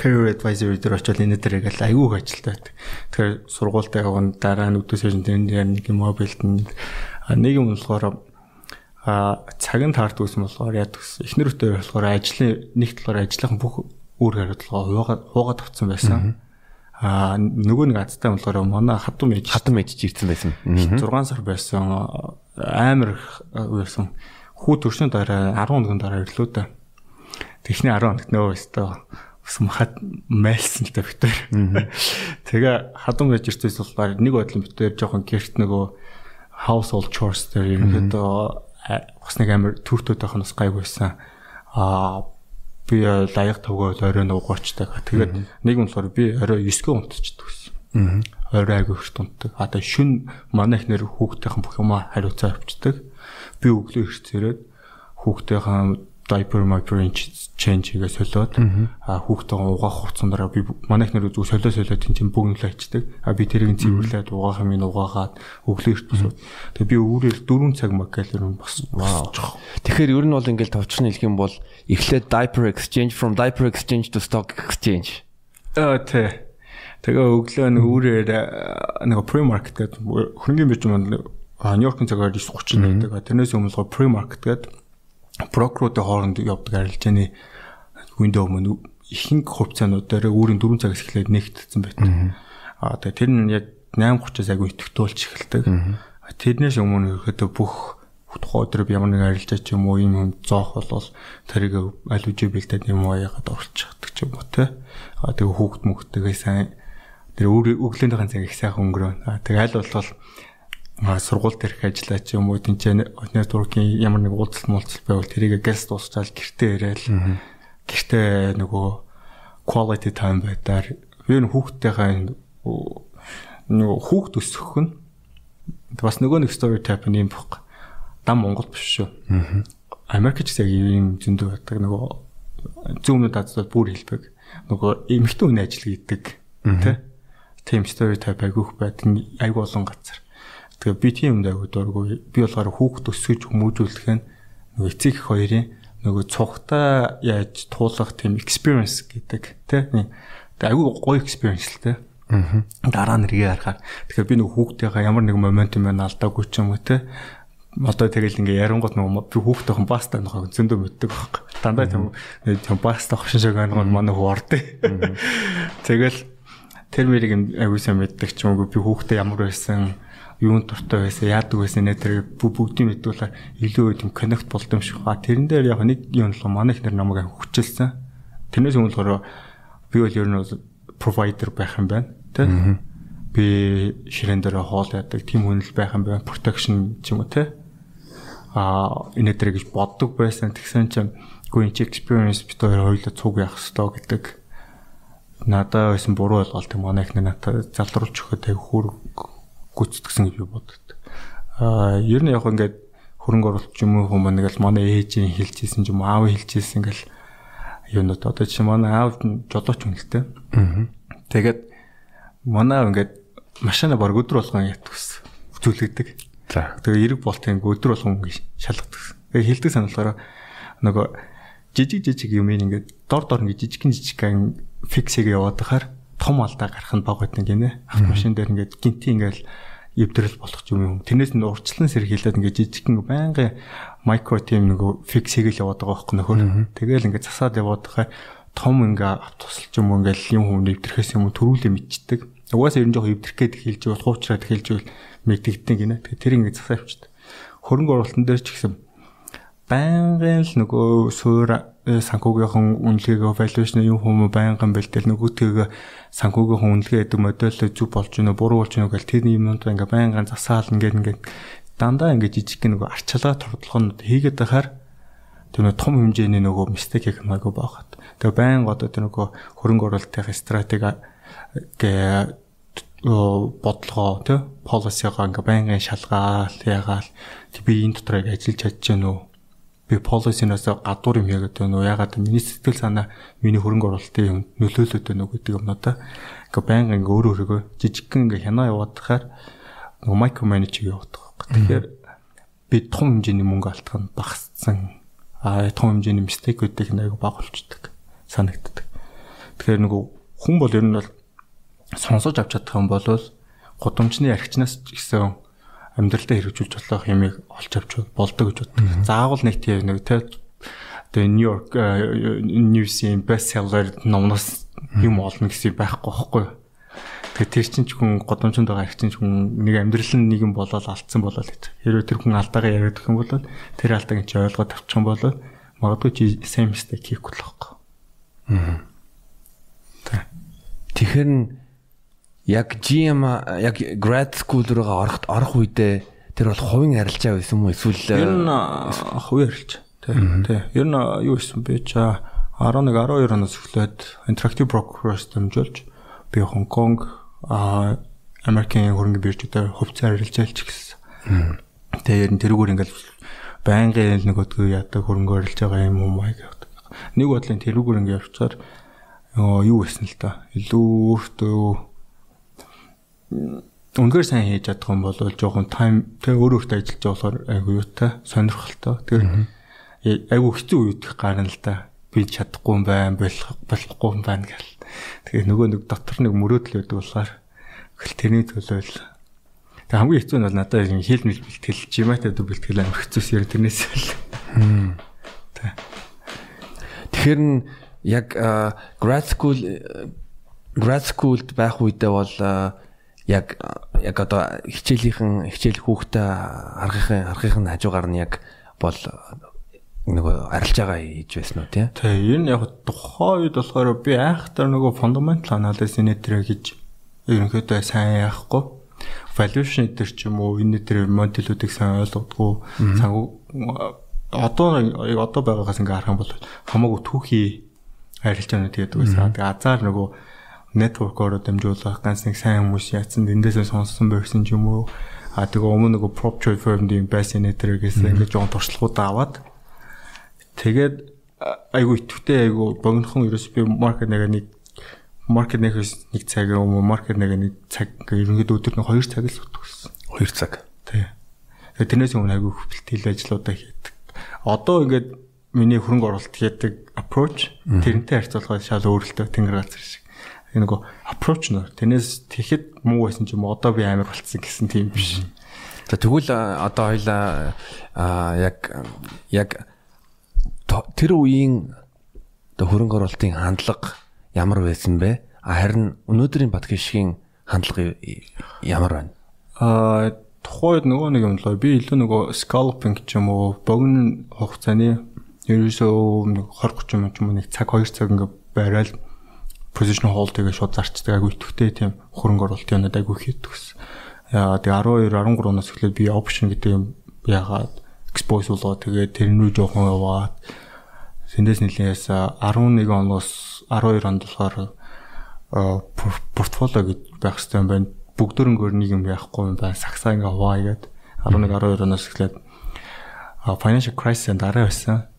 career advisory дээр очиод энэ дээр ингээл айгүйх ажилтаа байдаг. Тэгэхээр сургуультай явган дараа нь өдөөс хойш тэр нэг юм бэлдэн нэг юм болохоор а цагийн таард үсэн болохоор яд гэсэн. Эхнэр өтөө болохоор ажлын нэг талаар ажлынхан бүх үр хариуцлага хуугаад авцсан байсан. Аа нөгөө нэг азтай болохоор манай хатам ээж хатам ээж ирсэн байсан. 6 сар байсан амар байсан. Хүү төршний дараа 10 хоногийн дараа ирлээ да. Тэхний 10 хоногт нөө өстөө ус махад майлсан л та битэр. Тэгээ хатам ээж ирсэн болохоор нэг бодлон битэр жоохон гэрт нөгөө household chores дээр ерөнхийдөө бас нэг амар төртөд байх нь бас гайгүйсэн. Аа би лаяг тавгаа орой нуугуучдаг. Тэгээд нэг юм болохоор би орой 9-г унтчихдаг гэсэн. Орой айгүй ихт унтдаг. А тэгээ шүн манай их нэр хүүхдийнхэн бүх юмаа хариуцаа авчдаг. Би өглөө ирцээрээд хүүхдийнхэн diaper micro change хийгээ солиод а хүүхдээ угаах хугацаанд дараа би манай их нэр зүг солио солиод тийм бүгнлээ ичдэг. А би тэрийг цэвэрлээд угаах юм угаагаад өглөө ирт босоо. Тэгээ би өөрөөр 4 цаг ер нь бас вау. Тэгэхээр ер нь бол ингээл товчхон хэлэх юм бол эхлээд diaper exchange from diaper exchange to stock exchange. Аа тий. Тэгээ өглөө нэг үүрээр нэг pre-market гэдэг хөрөнгөний бирж маань Нью-Йоркын цагаар 9:30 байдаг. Тэрнээс өмнө pre-market гэдэг брокеруудын хооронд явдаг арилжааны үндэ өмнө ихэнх хувьцаанууд дээр өөрийн 4 цагаас эхлээд нэгтдсэн байдаг. Аа тэгээ тэр нь яг 8:30-аас агүй итгэвтүүлж эхэлдэг. Тэрнээс өмнө ерөөдөө бүх тухайн өдөр ямар нэг арилжаа ч юм уу юм юм зоох болвол тэрийг үжи бэлдээд юм уу яагаад орчихдаг ч юм уу те. Аа тэгээ хүүхд мөхтэйгээ сайн тэр өөр өглөөнийхэн цаг их сайхан өнгөрөө. Аа тэгээ аль болвол сургууль дээрх ажиллаа ч юм уу тэнцээ networking ямар нэг уулзалт муулзалт байвал тэрийг guest дуусчаал гэртээ ирээл гэртээ нөгөө quality time байдаар би хүүхдтэйхээ нөгөө хүүхд өсөх нь бас нөгөө нэг story type юм баг. Дам Монгол биш шүү. Америкч яг юм зөндөө байдаг нөгөө зүүмнүүд дадсууд бүр хэлбэг. Нөгөө эмхтэн үний ажил хийдэг. Тэ? Team story type айгүйх байдаг айгүй олон газар. Тэгээ би тийм юм даа дургүй. Би болохоор хүүхд өсгөж хүмүүжүүлэх нь нөгөө эцэг их хоёрын нөгөө цухтаа яаж туулах тийм experience гэдэг тийм айгүй гоё experience л тийм дараа нэргээ харахаар. Тэгэхээр би нөгөө хүүхдийнхаа ямар нэг моментум байна алдаагүй ч юм уу те одоо тэгэл ингээ ярангууд нөгөө би хүүхдийнхэн баста нөхөө зөндөө мэддэг байхгүй. Дандаа тийм тийм баста хошин шиг ангаа манай хүү ордё. Тэгэл тэр мэрийг айгүй сайн мэддэг ч юм уу би хүүхдээ ямар байсан юунд дуртай байсан, яадаг байсан нэ тэр бүгдийн мэдүүлээ илүү тийм коннект болд юм шиг. А тэрэн дээр яг нэг юм л манай их нэр намайг хүчилсэн. Тэрнээс өмнө болохоор би бол ер нь провайдер байх юм байна. Тэ? Би ширээн дээр хоол яадаг, тим хүнэл байх юм байна. Protection ч юм уу тэ? А энэ дээр гэж боддог байсан. Тэгсэн чинь гоо энэ experience бид хоёр хоёулаа цуг явах хэрэгтэй гэдэг надад байсан буруу ойлголт юм их надад залруулж өгөхөд аяг хүр гүйцэтгсэн гэж би боддог. Аа ер нь яг ингээд хөрөнгө оруулалт юм уу хүмүүс нэг л манай ээжийн хэлжсэн ч юм аав хэлжсэн ингээл юунод одоо чи манай аав жолооч үнэлтэй. Аа. Тэгээд манай ингээд машина баг өдөр болгон ятгс үзүүлэгдэг. За. Тэгээ эрэг болтын өдөр болгон шалгадаг. Тэгээ хилдэг санаалаараа нөгөө жижиг жижиг юм ингээд дор дор ингээд жижигэн жижигэн фиксэгээ яваад байхаар том алдаа гарах нь баг байдаг гинэ. Автомашин дээр ингээд гинти ингээд эвдрэл болох юм юм. Тэрнээс нь урьдчилан сэргийлээд ингээд жижигхэн байнгын микро тим нөгөө фиксэгээ л яваад байгаа байхгүй нөхөр. Тэгэл ингээд засаад яваад байхаар том ингээ автобусч юм ингээл юм хүн эвдэрхээс юм төрүүлээ мэдчихдэг. Угаасаа ер нь жоохон эвдэрхгээд хэлж байгаа хуучраад хэлж байвал мэддэгдэн гинэ. Тэгээ тэр ингээ засаа авчдаг. Хөрөнгө оруулалтын дээр ч гэсэн байнгын л нөгөө суур э, санхүүгийнхэн үнэлгээгээ valuation юм хүмүүс байнгын бэлдэл нөгөөтэйгээ санхүүгийнхэн үнэлгээ гэдэг модель зүг болж гинэ буруу болж гинэ гэл тэр юмнууд ингээ байнгын засаал ингээ ингээ дандаа ингээ жижиг нэг арчилгаа тордлогонод хийгээд байхаар тэр нэг том хэмжээний нөгөө мистек хийх магадгүй байгаад. Тэгээ байн одоо тэр нөгөө хөрөнгө оруулалтын стратеги гэ бодлогоо тий полисигаа ингээ байнгын шалгаал ягаал. Би энэ дотор ажиллаж чадж гэнэ үү би полисинаас гадуур юм яагаад вэ нөө ягаад миний сэтгэл санаа миний хөрөнгө оруулалтын юм нөлөөлөд байна уу гэдэг юмнуудаа ингээ байнга ингээ өөрөө өөрийгөө жижигхэн ингээ хянаа яваад тахаар нөгөө майкро менежер яваад байгаа. Тэгэхээр би том хэмжээний мөнгө алдах нь багассан. Аа том хэмжээний мистекүүдийг нэг баг болчдөг санагддаг. Тэгэхээр нөгөө хүн бол ер нь бол сонсож авч чадах юм бол гудамжны архичнаас ч гэсэн амьдралдаа хэрэгжүүлж болох юмыг олж авч болдог гэж боддог. Заавал нэг тийм нэг те the New York News-ийн bestseller номноос юм олно гэсэн байхгүй байхгүй. Тэгээ тэр чинь ч хүн годомчонд байгаа их чинь хүн нэг амьдрал нь нэгэн болоод алдсан болоод гэж. Хэрвээ тэр хүн алдаагаа яриад өгөх юм бол тэр алдааг чи ойлгоод авчих юм бол магадгүй чи same mistake хийхгүй л байхгүй. Аа. Тэгэхээр яг GM яг grad school руугаа орохт орох үедээ тэр бол хувийн арилжаа байсан юм уу эсвэл ер нь хувийн арилжаа тий. Тий. Ер нь юу байсан бэ чаа 11 12 оноос эхлээд interactive broker-оос дамжуулж би Хонконг а Америкийн хөрөнгө биржүүдээр хувьцаа арилжаалж эхэлсэн. Тэгээ ер нь тэрүүгээр ингээл байнгын нөгөөдгөө яадаг хөрөнгө оруулж байгаа юм уу маяг явдаг. Нэг бодлын тэрүүгээр ингээд явцаар юу байсан л та. Илүү өөртөө үнгээр сайн хийж чадах юм бол жоохон тайм тэг өөр өөртөө ажиллаж болохоор айгу юутай сонирхолтой. Тэгээ айгу хэцүү үед гарна л да. Би чадахгүй юм байна, болох болохгүй юм байна гэл. Тэгээ нөгөө нэг дотор нэг мөрөөдөл өгдөг болохоор хэл тэрний төлөө л Тэг хамгийн хэцүү нь бол надад юм хэл мэл бэлтгэл, жиматай дүү бэлтгэл амар хэцүүс яа тэрнээс л. Тэгэхээр нь яг grad school grad schoolд байх үедээ бол яг яг одоо хичээлийнхэн хичээл хүүхдээ аргахын аргахын хажуугаар нь яг бол нөгөө арилж байгаа хийж байсан уу тий? Тий, энэ яг тухайн үед болохоор би айхтар нөгөө fundamental analysis нэтэр гэж ерөнхийдөө сайн яахгүй. Valuation дээр ч юм уу энэ төр модулүүдийг сайн ойлгодгоо санхүү одоо одоо байгаагаас ингээ харах юм бол хамаагүй түүхий арилжаанууд тэгээд байсан. Тэгээ азар нөгөө network-оор дамжуулах ганц нэг сайн хүмүүс яатсан эндээсээ сонссон байсан ч юм уу. А тэгээ өмнө нөгөө prop trade firm-ийн байсан нэтэр гэсэн ингээд жоон туршлагуудаа аваад тэгээд айгу итгэвтэй айгу богинохон ерөөс би маркет нэг нэг маркет нэг нэг цаг өмнө маркет нэг нэг цаг ерөнхийдөө өдөр нь 2 цаг л сутгсан 2 цаг. Тий. Тэгээд тэрнээс өмнө айгу хөвөлтөл ажлуудаа хийдэг. Одоо ингээд миний хөрөнгө оруулалт хийдэг approach тэрнтэй харьцуулахад шал өөрлөлтөө тэнгэр газар шиг энэ нөгөө approach нөр тэрнээс тэгэхэд муу байсан ч юм уу одоо би амар болцсон гэсэн тийм биш. За тэгвэл одоо хоёлаа яг яг тэр үеийн одоо хөрөнгө оруулалтын хандлага ямар байсан бэ? Харин өнөөдрийн Батгишгийн хандлага ямар байна? Аа тухайд нөгөө нэг юм лөө би илүү нөгөө scalping ч юм уу богино хугацааны ерөөсөө нэг 20 30 минут ч юм уу нэг цаг 2 цаг ингээ барайл position hold тэгээ шууд зарчдаг айгу итгэвтэй тийм хөрөнгө оруулалтын юмнууд айгу хийдэг гэсэн. Яа тэгээ 12 13 оноос эхлээд би option гэдэг юм яагаад expose болоо тэгээ тэрнүү жоохон яваад сэндээс нэлээс 11 оноос 12 онд болохоор портфолио гэж байх хэрэгтэй юм байна. Бүгдөрөнгөөр нэг юм яахгүй юм байна. Сагсаа ингээ хуваагээд 11 12 оноос эхлээд financial crisis дараа байсан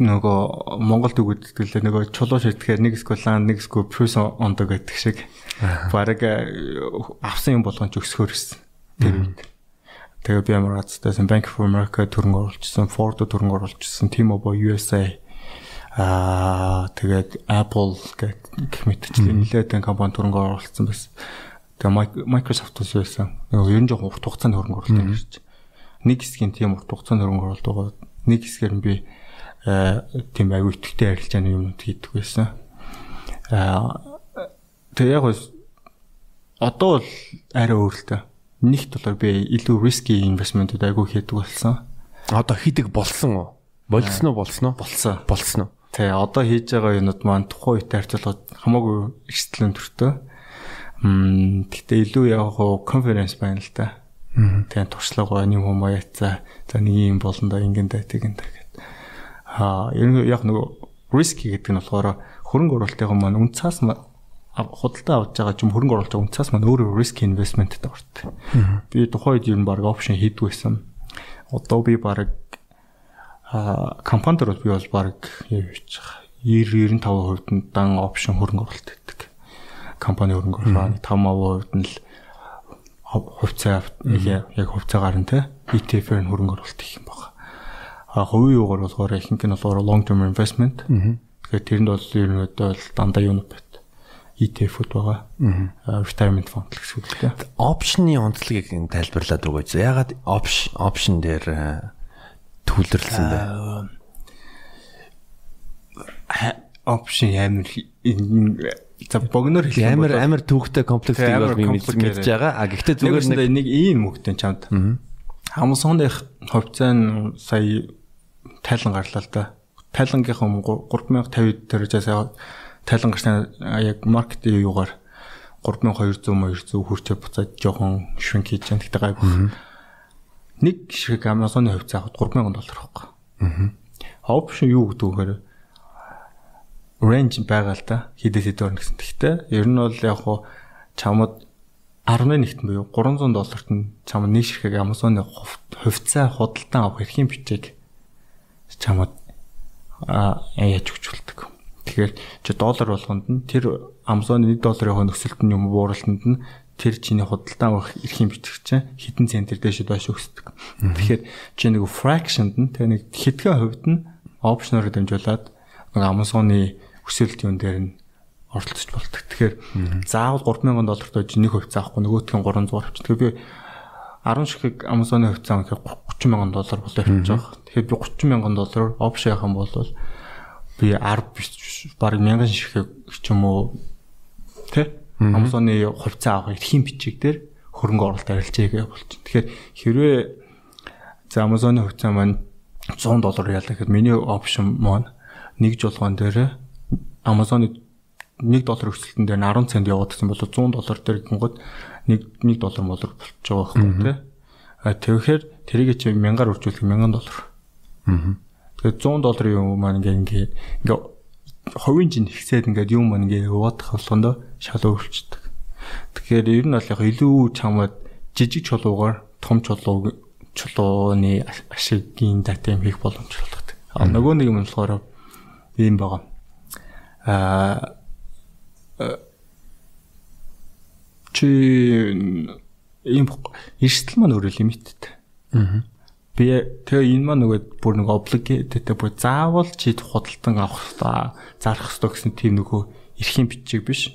нөгөө Монголд л нөгөө чулуу шийтгэхээр нэг скулан нэг скул плюс ондог гэдэг шиг баг авсан юм болгон ч өсгөр ирсэн. Тэр үед. тэгээ би ямар газартайсан Bank of America төрөнгө оруулчихсан, Ford төрөнгө оруулчихсан, T-Mobile USA аа тэгээд Apple гэх мэтчлэн нэлээдэн компани төрөнгө оруулсан байсан. Тэгээ Microsoft-ус байсан. Ер нь жоохон урт хугацааны хөрөнгө оруулалт юм шиг. Нэг хэсгийн тийм урт хугацааны хөрөнгө оруулалт байгаа. Нэг хэсгээр нь би тийм аюу итгэвтэй арилжааны юмнууд хийдэг байсан. Аа тэгээ яг одоо бол арай өөрлөлтөө. Нэгт болохоор би илүү risky investment-ууд айгүй хийдэг болсон. Одоо хийдэг болсон уу? Болсон уу болсон уу? Болсон. Болсон уу? Тэ одоо хийж байгаа юмуд маань тухайн үедээ харьцуулахад хамаагүй эрсдэл өндөртэй. Мм гэхдээ илүү яг хоо конференц байна л да. Тэгээ туршлага байна юм уу яцаа. За нэг юм болно да ингэн да тэгэн да гэд. Аа яг нөгөө risky гэдэг нь болохоор хөрөнгө оруулалтын маань үнцаас худалдаа авч байгаа ч юм хөрөнгө оруулалт үнцаас маань өөрөө risk investmentтэй ордог. Би тухайн үед ер нь баг опшн хийдэг байсан. Одоо би баг а компанид бол би бол баг хийж байгаа 90 95% нь дан опшн хөрөнгө оруулалт гэдэг. Компани хөрөнгө оруулалт 5% нь л хувьцаа яг хувьцаагаар нь те ETF-ээр хөрөнгө оруулалт их юм байна. Хувийн юугаар болохоор ихэнх нь болохоор long term investment. Тэгэхээр тэрэнд бол ер нь бол дандаа юу нүбэт ETF-уд байгаа. Retirement fund гэсэн үг л дээ. Option-ы онцлогийг тайлбарлаад өгөөч. Ягаад option option дээр төвлөрлсөн бэ? Option амар за богноор хэлэх амар амар төвхтэй комплекстэй бол мэдж байгаа. А гэхдээ зүгээр нэг ийм мөгтөн чамд. Амсоных хувьцаа нь сая тайлан гарлаа л да. Тайлангийнхаа 3050 дээрээс тайлан гарсан яг маркетинг юугаар 3200 200 хүрчээ буцаад жоохон швинг хийж байгаа. Тэгтээ гайгүй. Нэг шиг Amazon-ы хувьцаа авахд 3000 доллар байхгүй. Аа. Option юу гэдэг вэ? Range байгаа л да. Хідээс хэд орно гэсэн. Тэгтээ ер нь бол яг хуу чамд 11-т буюу 300 долларт нь чамд нэг ширхэг Amazon-ы хувьцаа худалдан авах эрхийн бичиг чамд яаж өгч болдог. Тэгэхээр чи доллар болгонд нь тэр Amazon 1 долларын нөхцөлт нь юм бууралтанд нь тэр чиний худалдан авах эрхийн бичгч хитэн центр дэшэд баш өгсдөг. Тэгэхээр чи нэг fractionд нь тэр нэг хэдхэн хувьд нь опшноор дамжуулаад Amazon-ы өсөлт юм дээр нь оролцож болдог. Тэгэхээр заавал 3000 долларт байж нэг хувьцаа авахгүй нөгөөтгөн 300 авчих. Тэгэхээр би 10 ширхэг Amazon-ы хувьцаа авах 30 мянган доллар болоо авчих жоох. Тэгэхээр би 30 мянган доллараар опшн яхан бол би 10 биш баг 1000 ширхэг ч юм уу тэ Amazon-ы хувьцаа авах эрхийн бичиг дээр хөрөнгө оруулалт арилжээгээ болчих. Тэгэхээр хэрвээ за Amazon-ы хувьцаа маань 100 доллар ялла гэхэд миний опшн маань нэг жолгоон дээр Amazon-ы 1 доллар өсөлтөн дээр 10 цент яваад гэсэн бол 100 доллар дээр гингод 1 1 доллар молор болчих байгаа байхгүй тий. А тэгэхээр тэрийг чи 1000-аар үржүүлэх 1000 доллар. Аа Тэгээд 100 долларын юм маань ингээ ингээ ингээ хувийн жин ихсээд ингээд юм маань ингээ яваадах болгондоо шал өөрчлөлтдөг. Тэгэхээр ер нь бол яг илүү чамд жижиг чулуугаар том чулуу чулууны ашигын датем хийх боломжтой болгодог. А нөгөө нэг юм болохоор ийм байгаа. Аа чи ийм эрсдэл маань өөрөө лимиттэй. Аа би тэгээ энэ маань нөгөө бүр нэг obligated бүр заавал чи худалдан авах та зарах хэрэгтэй гэсэн тийм нөгөө эрхийн бичиг биш.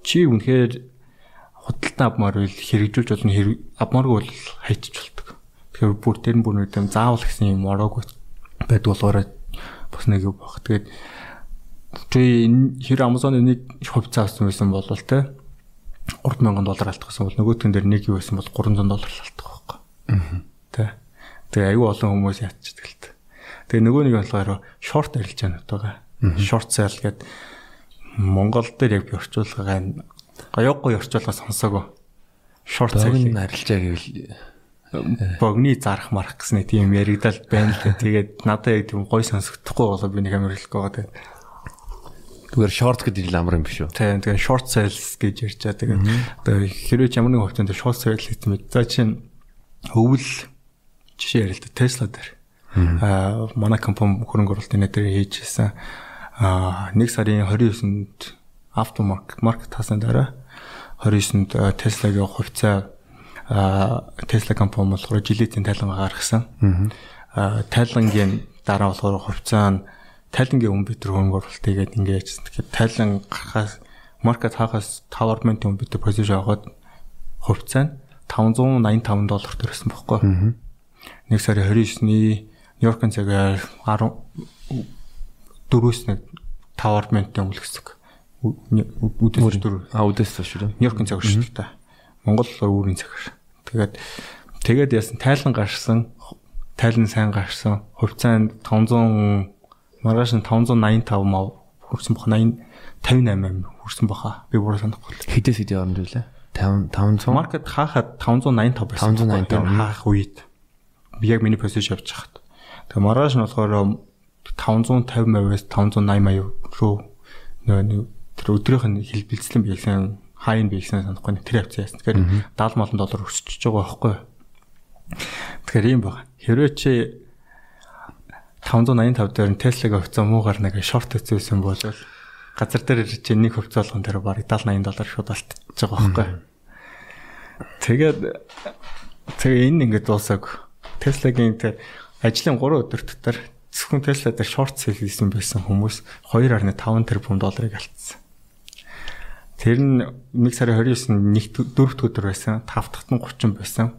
Чи үнэхээр худалдан авмаар үйл хэрэгжүүлж болно авмааргүй бол хайчиж болдог. Тэгэхээр бүр тэр нь бүр нэг юм заавал гэсэн юм ороогүй байдаг болохоор бас нэг юу баг. Тэгээд чи хэр Amazon-ы нэг хувьцаа авсан байсан бол те 3000 доллар алдах гэсэн бол нөгөөтгөн дээр нэг юу байсан бол 300 доллар алдах байхгүй. Аа. Тэ. Тэгээ аюу олон хүмүүс ятчихдаг л та. Тэгээ нөгөө нэг болохоор short арилжаанууд байгаа. Short sell гэдэг Монгол дээр яг би орчуулгаагаа гоёггүй орчуулга сонсоогүй. Short sell арилжаа гэвэл богны зарах марах гэсэн тийм яригдал байна л тэгээд надад яг тийм гой сонсогдохгүй болоо би нэг амар байгаа тэгээд зүгээр short гэдэг нь амар юм биш үү тийм тэгээд short sales гэж ярьчаа тэгээд одоо хэрвээ ямар нэг хувьцаанд short sales гэдэг юм за чинь өвөл жишээ ярил л да Tesla дээр. Аа манай компани хөрөнгө оруулалтын дээр хийжсэн. Аа 1 сарын 29-нд автомаркет маркет тасны дараа 29-нд Tesla-гийн хувьцаа Tesla компани болохоор жилийн тайлан гаргасан. Аа тайлангийн дараа болохоор хувьцаа нь тайлангийн бид хөрөнгө оруулалт хийгээд ингээд тэгэхээр тайлан гарахаас маркет хагас 5 орментын өмнө бид позишн аваад хувьцаа нь 585 доллар төрсөн байхгүй. Нэг сарын 29-ний Нью-Йоркын цагаар 10 дөрөвс нэг 5 орментын гэсэн. Үдээс дөрөв. А үдээс шүү дээ. Нью-Йоркын цагаар шүү дээ. Монгол өөрийн цагаар. Тэгээд тэгээд яасан тайлан гарсан тайлан сайн гарсан. Хувьцаа нь 500 маргааш нь 585 мав хүрсэн баха 80 58 хүрсэн баха. Би буруу санахгүй. Хідээс хідээ оронд үлээ. 5 500 маркет хаахад 585 байсан. 585 хаах үед яг миний позишн явж хахад. Тэгээ маргааш нь болохоор 550-аас 580 руу нөгөө тэр өдрийнх нь хэлбэлцлэн биелсэн хайн биелсэн санахгүй тэр хавцаа яасан. Тэгэхээр 70 молон доллар өсчихөж байгаа байхгүй. Тэгэхээр ийм байна. Хэрвээ чи 585 дээр нь Tesla-г хувьцаа муугаар нэг шорт үзсэн бол газар дээр чи нэг хувьцаа болгон тэр барыг 70 80 доллар шууд алдчихж байгаа байхгүй. Тэгээд тэгээ энэ ингээд дуусаг Tesla-гийн тэр ажлын 3 өдөр дотор зөвхөн Tesla дээр шорт сел хийсэн байсан хүмүүс 2.5 тэрбум долларыг алдсан. Тэр нь 1 сарын 29-нд нэг дөрөвт өдөр байсан, 5 дахь нь 30 байсан.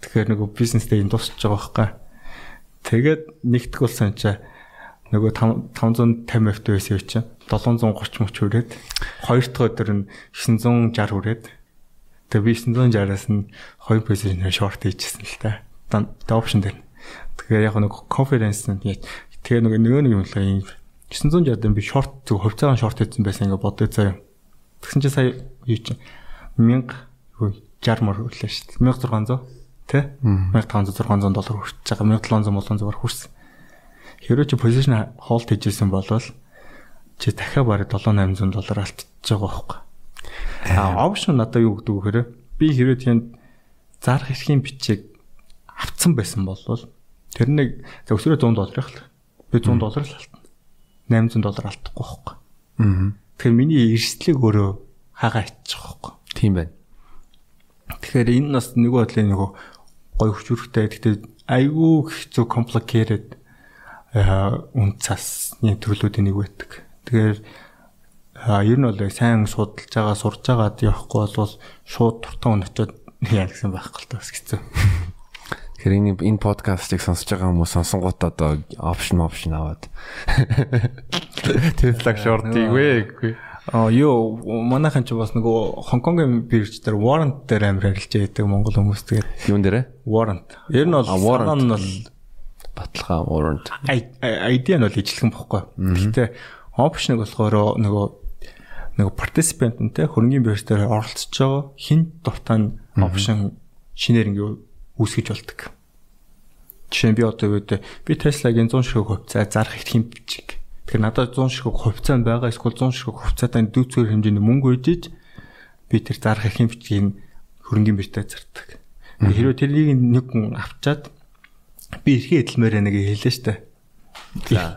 Тэгэхээр нөгөө бизнестэй энэ дуусч байгаа байхгүй. Тэгээд нэгдэх болсон чинь нөгөө 550 F байсан юм чинь 730 мөч хүрээд хоёр дахь өдөр нь 960 хүрээд тэгээ би 960-аас нь хоёр позишн шорт хийчихсэн л та. Та опшн дээр. Тэгэхээр яг нэг конференс нь тэгээ нөгөө нөгөө нэг юм л юм 960 дээр би шорт зөв хувьцаагаар шорт хийсэн байсан ингээ бодъё заяа. Тэгсэн чинь сая юу чинь 1000 60 мөр үлээ шүү дээ. 1600 тий 1500 600 доллар хүрч байгаа 1700 молон хүрсэн. Хэрэв чи позишн холд хийжсэн бол чи дахиад бараг 7 800 доллар алдчихж байгаа байхгүй. А опшн надад юу гэдэг вэ гэхээр би хэрэв тийм зарах эрхийн бичиг авцсан байсан бол тэр нэг өсвөрөө 100 доллар их л би 100 доллар л алтна. 800 доллар алдахгүй байхгүй. Аа. Тэгэхээр миний эрсдлийг өөрөө хагаа иччих байхгүй. Тийм байна. Тэгэхээр энэ нас нөгөө бодлын нөгөө гой хүчрхтэй. Гэхдээ айгүй хэцүү complicated үн цасны төрлүүдийн нэг байдаг. Тэгэхээр ер нь бол сайн судалж байгаа, сурж байгаад явахгүй бол шууд туртаа өнөчөөд яа гэсэн байхгүй л тас хэцүү. Тэгэхээр энэ энэ подкастыг сонсож байгаа хүмүүс сонсонгууд одоо опшн опшн аваад Tesla short-ийг вэ. А ёо манайхан ч бас нөгөө Хонконгийн бирж дээр warrant дээр амар харилцаа яадаг Монгол хүмүүс тэгээд юун дээр warrant. Ер нь бол warrant нь бол баталгаа warrant. ID нь бол ижилхэн бохгүй. Гэхдээ option-ыг болохоор нөгөө нөгөө participant нь те хөрөнгөний бирж дээр оролцож байгаа хин дуртай option шинээр ингээ үүсгэж болдог. Жишээ нь би одоо үед би Tesla-гийн 100 ширхэг хувьцаа зарах их хэм бичиг Тэгэхээр надад 100 ширхэг хувьцаа байгаа эсвэл 100 ширхэг хувьцаатай дүүцгээр хэмжээний мөнгө үйдэж би тэр зарах их хэмжээг хөрөнгөний биртээ зардаг. Хэрвээ тэрнийг нэг хүн авчаад би эрхээ эдэлмээр нэг хэлээ штэ.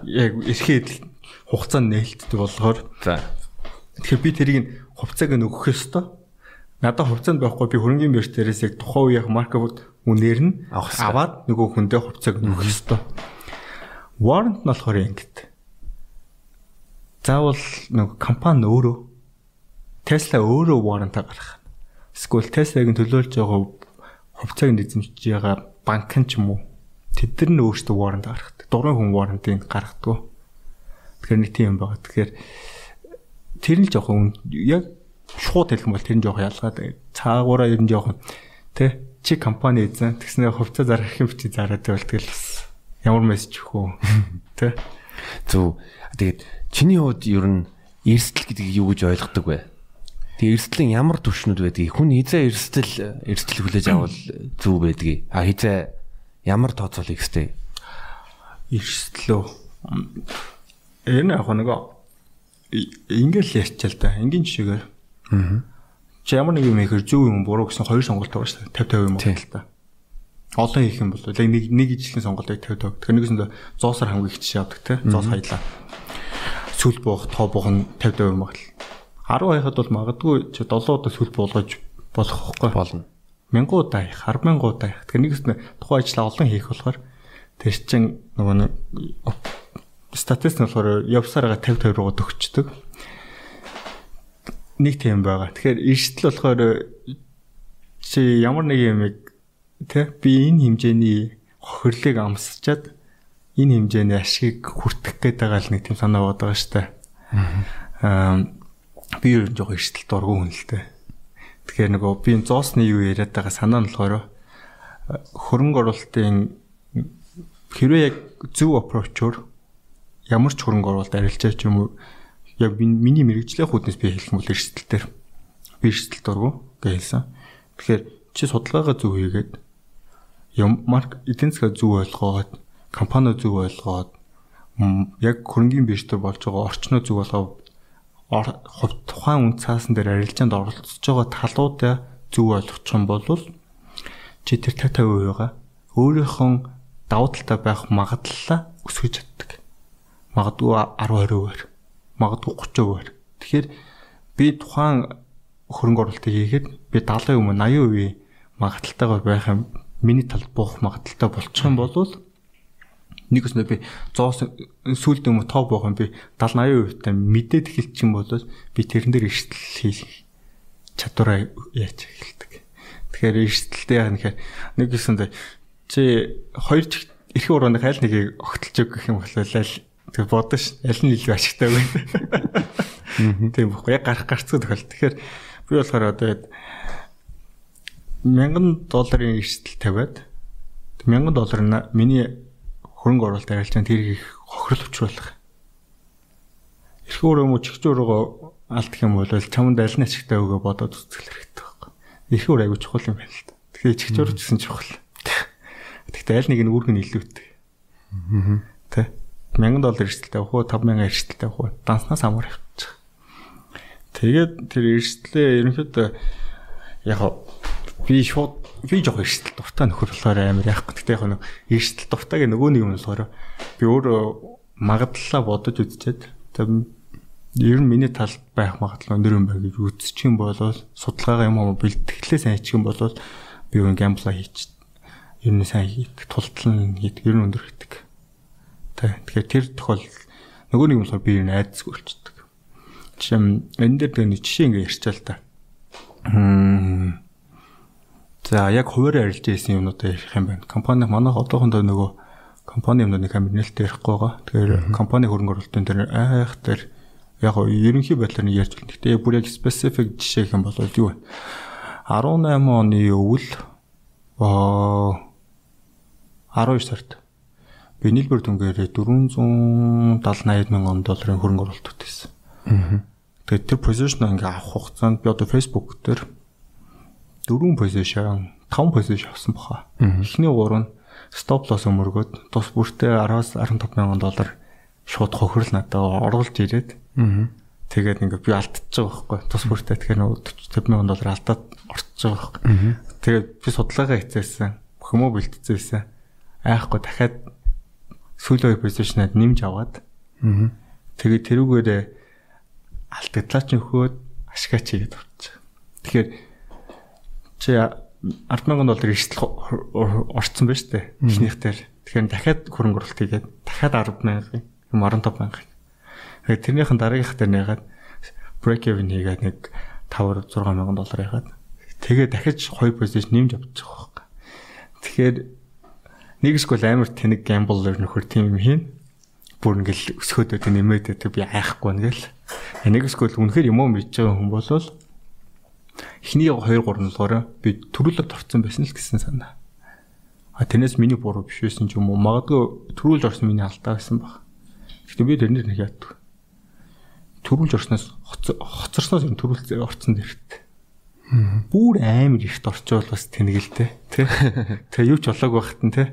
Яг эрхээ эдэл хугацаанд нээлтдэг болохоор за тэгэхээр би тэрийг хувьцааг нөгөх ёстой. Надад хувьцаанд байхгүй би хөрөнгөний бирт дээрээс яг тухайн үеийн маркет үнээр нь аваад нөгөө хүндээ хувьцааг нөгөх ёстой. Warrant нь болохоор ингэдэг заавал нэг компани өөрөө Tesla өөрөө warrant гаргах. Эсвэл Tesla-гийн төлөөлж байгаа хувьцааг эзэмшиж байгаа банк нь ч юм уу тэд нар нь өөрсдөө warrant гаргадаг. Дурын хүн warrant-ыг гаргадаг. Тэгэхээр нэг тийм юм байна. Тэгэхээр тэр нь жоохон яг шууд хэлэх юм бол тэр нь жоохон ялгаад цаагаараа ер нь жоохон тэ чи компани эзэн тэгснээр хувьцаа зарах юм чи зараад байвал тэгэл бас ямар мессеж өгөх үү тэ зөв тэгээд Чиний хувьд ер нь эрсдэл гэдгийг юу гэж ойлгодог вэ? Тэгээ эрсдлийн ямар түвшнүүд байдгийг? Хүн хизээ эрсдэл эрсдэл хүлээж авал зөв байдгийг? А хизээ ямар тооцоолыг хэвтэй эрсдлөө энэ яг нэг ингээл ярьчаал та энгийн жишээгээр. Аа чи ямар нэг юм ихэр зөв юм буруу гэсэн хоёр сонголт байгаа шүү дээ. 50 50 юм байна л та. Олон их юм бол нэг нэг ижлэхэн сонголтыг 50 50 тэгэхээр нэгсэндээ 100 сар хамгийн их жишээ авдаг те. 100 хайлаа сүл буух, тоо буух нь 50 50 магадл. 10 хаяхад бол магадгүй чи 7 удаа сүл буулгаж болох байхгүй болно. мянгуудаа их 10 мянгуудаа их. Тэгэхээр нэгс тухайн ажлаа олон хийх болохоор тэр чин нөгөө нэг статистик болохоор явсараа 50 50 руу төгчдөг. Нэг тийм байгаа. Тэгэхээр эрсдэл болохоор чи ямар нэг юм тэ би энэ хэмжээний хохирлыг амсчаад энэ хэмжээний ашиг хүртэх гээд байгаа л нэг тийм санаа бод байгаа штэ. Аа би ер нь жоохон эрсдэл дургу хүн л дээ. Тэгэхээр нөгөө би зоосны юу яриад байгаа санаа нь болохоор хөрөнгө оруулалтын хэрвээ яг зөв аппрочор ямар ч хөрөнгө оруулалт арилжаач юм уу яг миний мэрэгжлийн хүүднээс би юм бол эрсдэл дээр би эрсдэл дургу гэж хэлсэн. Тэгэхээр чи судалгаагаа зөв хийгээд юм марк эдийн засгаа зөв ойлгоод компани зөв ойлгоод яг хөрөнгөний биржтер болж байгаа орчноо зөв болгоод хувь тухайн үн цаасан дээр арилжаанд оролцож байгаа талуудаа зөв ойлгочих юм бол чи тэр 50% байгаа өөрийнхөө давуу талтай байх магадлалаа өсгөж чаддаг. Магадгүй 10 20%-аар, магадгүй 30%-аар. Тэгэхээр би тухайн хөрөнгө оруулалтыг хийхэд би 70% юм 80% магадaltaйгаар байх юм миний талд буух магадaltaй болчих юм бол нэг өснө би 100 сүлд юм тоо боох юм би 70 80% та мэдээд эхэлчих юм бол би тэрэн дээр эрсдэл хийх чадвараа яаж эхэлдэг. Тэгэхээр эрсдэлтэй яах нэхэр нэг гэсэн чи хоёр эрх урууны хайл нэгийг огтлж өг гэх юм бол аль тэг бодно ш. Аль нь илүү ашигтай вэ? Тийм бохгүй яг гарах гарцгүй тохиол. Тэгэхээр би болохоор одоо 1000 долларын эрсдэл тавиад 1000 доллар миний хөрөнгө оруулалт арилжаанд тэрийг их хохирол учруулах. Эрх өөр юм уу чихч өөрөөгөө алдах юм бол чамд аль нь ашигтай өгөө бодоод үзэх хэрэгтэй байхгүй. Эрх өөр аягүй чухал юм байна л да. Тэгэхээр чихч өөр гэсэн чухал. Гэхдээ аль нэг нь үүрэг нь илүүтэй. Аа. Тэ. 1000 доллар эрсдэлтэй авах уу 5000 эрсдэлтэй авах уу данснаас амар явчих. Тэгээд тэр эрсдлээ ерөнхийдөө яг би шууд би жоох эрсдэл дуртай нөхөр болохоор амар яахгүй. Гэхдээ яг нэг эрсдэл дуртай гэх нөгөө нэг юм болохоор би өөрөө магадлалаа бодож үзчихэд ер нь миний талд байх магадлал өндөр юм байна гэж үзчих юм бол судалгаагаа юм уу бэлтгэлээ сайн хийчих юм бол би өөр гэмбла хийчих. Ер нь сайн хийх, тултлан хийх, ер нь өндөр хийх. Тэгэхээр тэр тохиол нөгөө нэг юм болохоор би ер нь айдсгүй болчихдог. Жишээ нь энэ дээр нэг жишээ ингэ ярьчаа л та. Хм За яг хуваарь арилж ирсэн юмнуудаа ярих юм байна. Компани манайх одоохондоо нөгөө компани юмнуудыг амар нээлттэй ярихгүй байгаа. Тэгэхээр компани хөрөнгө оруулалтын дээр айх дээр яг ерөнхий байдлаар нь ярьж байна. Гэхдээ бүр яг specific жишээ хэм бол юу вэ? 18 оны өвөл аа 12 сард би нийлбэр дүнгээр 470 80 мянган долларын хөрөнгө оруулалт хийсэн. Тэгээд тэр position ингээ авах хугацаанд би одоо Facebook дээр дөрвөн позишн, таван позишн авсан баха. Эхний гурав нь стоп лосс өмөргөөд тус бүртээ 10-аас 15 мянган доллар шууд хохирол надад оруулж ирээд тэгээд ингээ би алдчихж байгаа байхгүй тус бүртээ тэгэхээр 40 мянган доллар алдаад орчихж байгаа байхгүй. Тэгээд би судалгаагаа хийцээсэн. Хүмүү бэлтцээсэн. Айхгүй дахиад сүүлийн позишнад нэмж аваад тэгээд тэрүүгээр алдагдлаа ч нөхөөд ашигаач хийгээд орчих. Тэгэхээр чи 100000 доллар эрсдэл орцсон байна шүү дээ. Эхнийхтэр. Тэгэхээр дахиад хөрөнгө оруулалт хийгээд дахиад 10000 юм 15000. Тэгэхээр тэрнийхэн дараагийнх дээр нэгээд break even хийгээд нэг 5 6000 доллар яхад тэгээ дахиж 2 позишн нэмж авчих واخ. Тэгэхээр нэг эсвэл амар тэнэг gambler нөхөр тийм юм хийн. Бүр ингээл өсгөөд өдөө нэмээд өдөө би айхгүй нэгэл. Нэг эсвэл үнэхээр юм уу мэдж байгаа хүн болвол Эхний 2 3 нь болохоор би төрүүлэлт орсон байсан л гэсэн санаа. А тэрнээс миний буруу биш байсан ч юм уу магадгүй төрүүлж орсон миний алдаа байсан баг. Гэхдээ би тэрнэр нэг яадаг. Төрүүлж орсноос хоцорсноос юм төрүүлж орсон дэрэгт. Бүүр амар ихт орчвол бас тэнэгэлтэй тий. Тэгээ юу ч болоог байхад нь тий.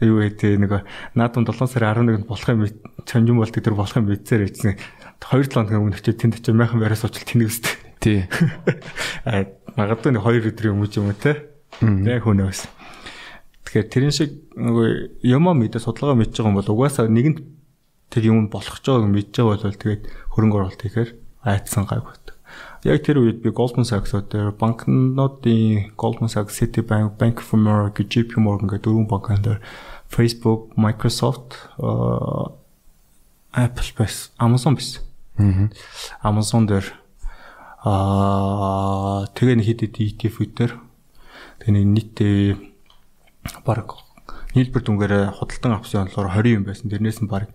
Юу гэдэг нэг наадам 7 сарын 11-нд болох юм чанжин болт тэр болох юм мэдсээр ийцэн 2 7 хоногийн өмнө очиж тэнд очиж майхан бариас очил тэнэгэстэй. Тий. Аа магадгүй нэг 2 өдрийн өмнө юм уу те. Яг хүнээс. Тэгэхээр тэрэн шиг нөгөө юмаа мэдээ судалгаа мэдж байгаа юм бол угаасаа нэгэнт тэр юм болох ч байгааг мэдж байгаа бол тэгээд хөрөнгө оруулалт хийхээр айдсан гайг бат. Яг тэр үед би Goldman Sachs-д банкнуудын Goldman Sachs, Citibank, Bank of America, JP Morgan гэдэг дөрвөн банкнд Facebook, Microsoft, Apple бас, Amazon бас. Аа. Amazon дээр аа тэгээ нэг хэд хэд ETF-үүдээр тэгээ нэг нийтээ баг нийлбэр дүнгээр худалдан авсан онлоор 20 юм байсан. Тэрнээс нь баг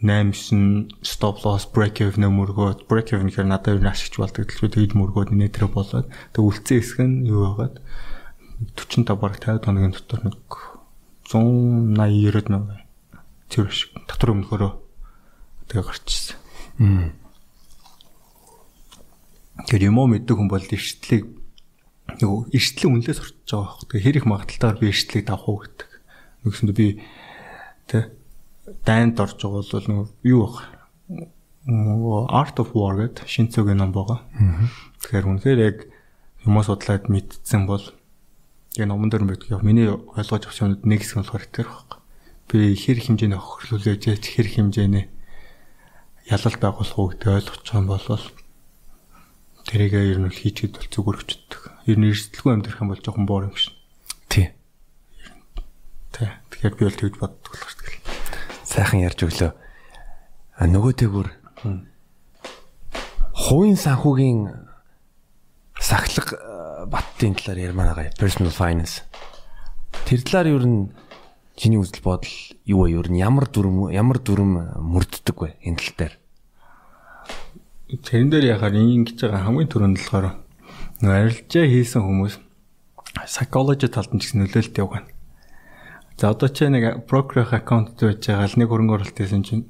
8 9 stop loss break even мөргөөд. Break even гэхээр надад юу ашигч болдог төлөв тэгэд мөргөөд нэтэр болоод. Тэг үлцэн хэсэг нь юу байгаад? 45 бараг 50 хоногийн дотор нэг 180 90 мянга. Тэр шиг татвар өмнөхөрөө тэгээ гарчсан. Тэр юм уу мэддэг хүн бол эрсдлийг нөгөө эрсдлийн үнэлээс орчиж байгаа байхгүй. Тэгээ хэрэг магадaltaар би эрсдлийг давах уу гэдэг. Нөгөөсөнд би тэ дайнд орж байгаа бол нөгөө юу баг Art of War гэдэг шинцөгийн ном байгаа. Тэгэхээр үнэхээр яг хүмүүс судлаад мэдсэн бол яг номон дээр мэддэг яг миний ойлгож авсан юмуд нэг хэсэг болохоор тэр баг. Би хэр хэмжээний хохирлуулж яж хэр хэмжээний ялалт байгуулах уу гэдэг ойлгож байгаа юм бол тэрийг ер нь хийчихэд бол зүгээр өчтдөг. Ер нь эрсдэлгүй амьдрах юм бол жоохон боор юм шин. Тий. Тий. Тэгэхээр би бол тэгж боддог л хэрэг. Сайхан ярьж өглөө. А нөгөө тэгүр хувийн санхүүгийн сахлах баттын талаар ярмаар байгаа. Personal finance. Тэр талаар ер нь чиний үзэл бодол юу вэ? Ер нь ямар дүрм ямар дүрм мөрддөг вэ энэ тал дээр? Тэрэн дээр яхаар ингэж байгаа хамгийн түрүүнд болохоор арилжаа хийсэн хүмүүс psychology талд нь ч гэсэн нөлөөлт явгана. За одоо ч нэг broker аккаунт байж байгаа л нэг хөрөнгө оруулалт хийсэн чинь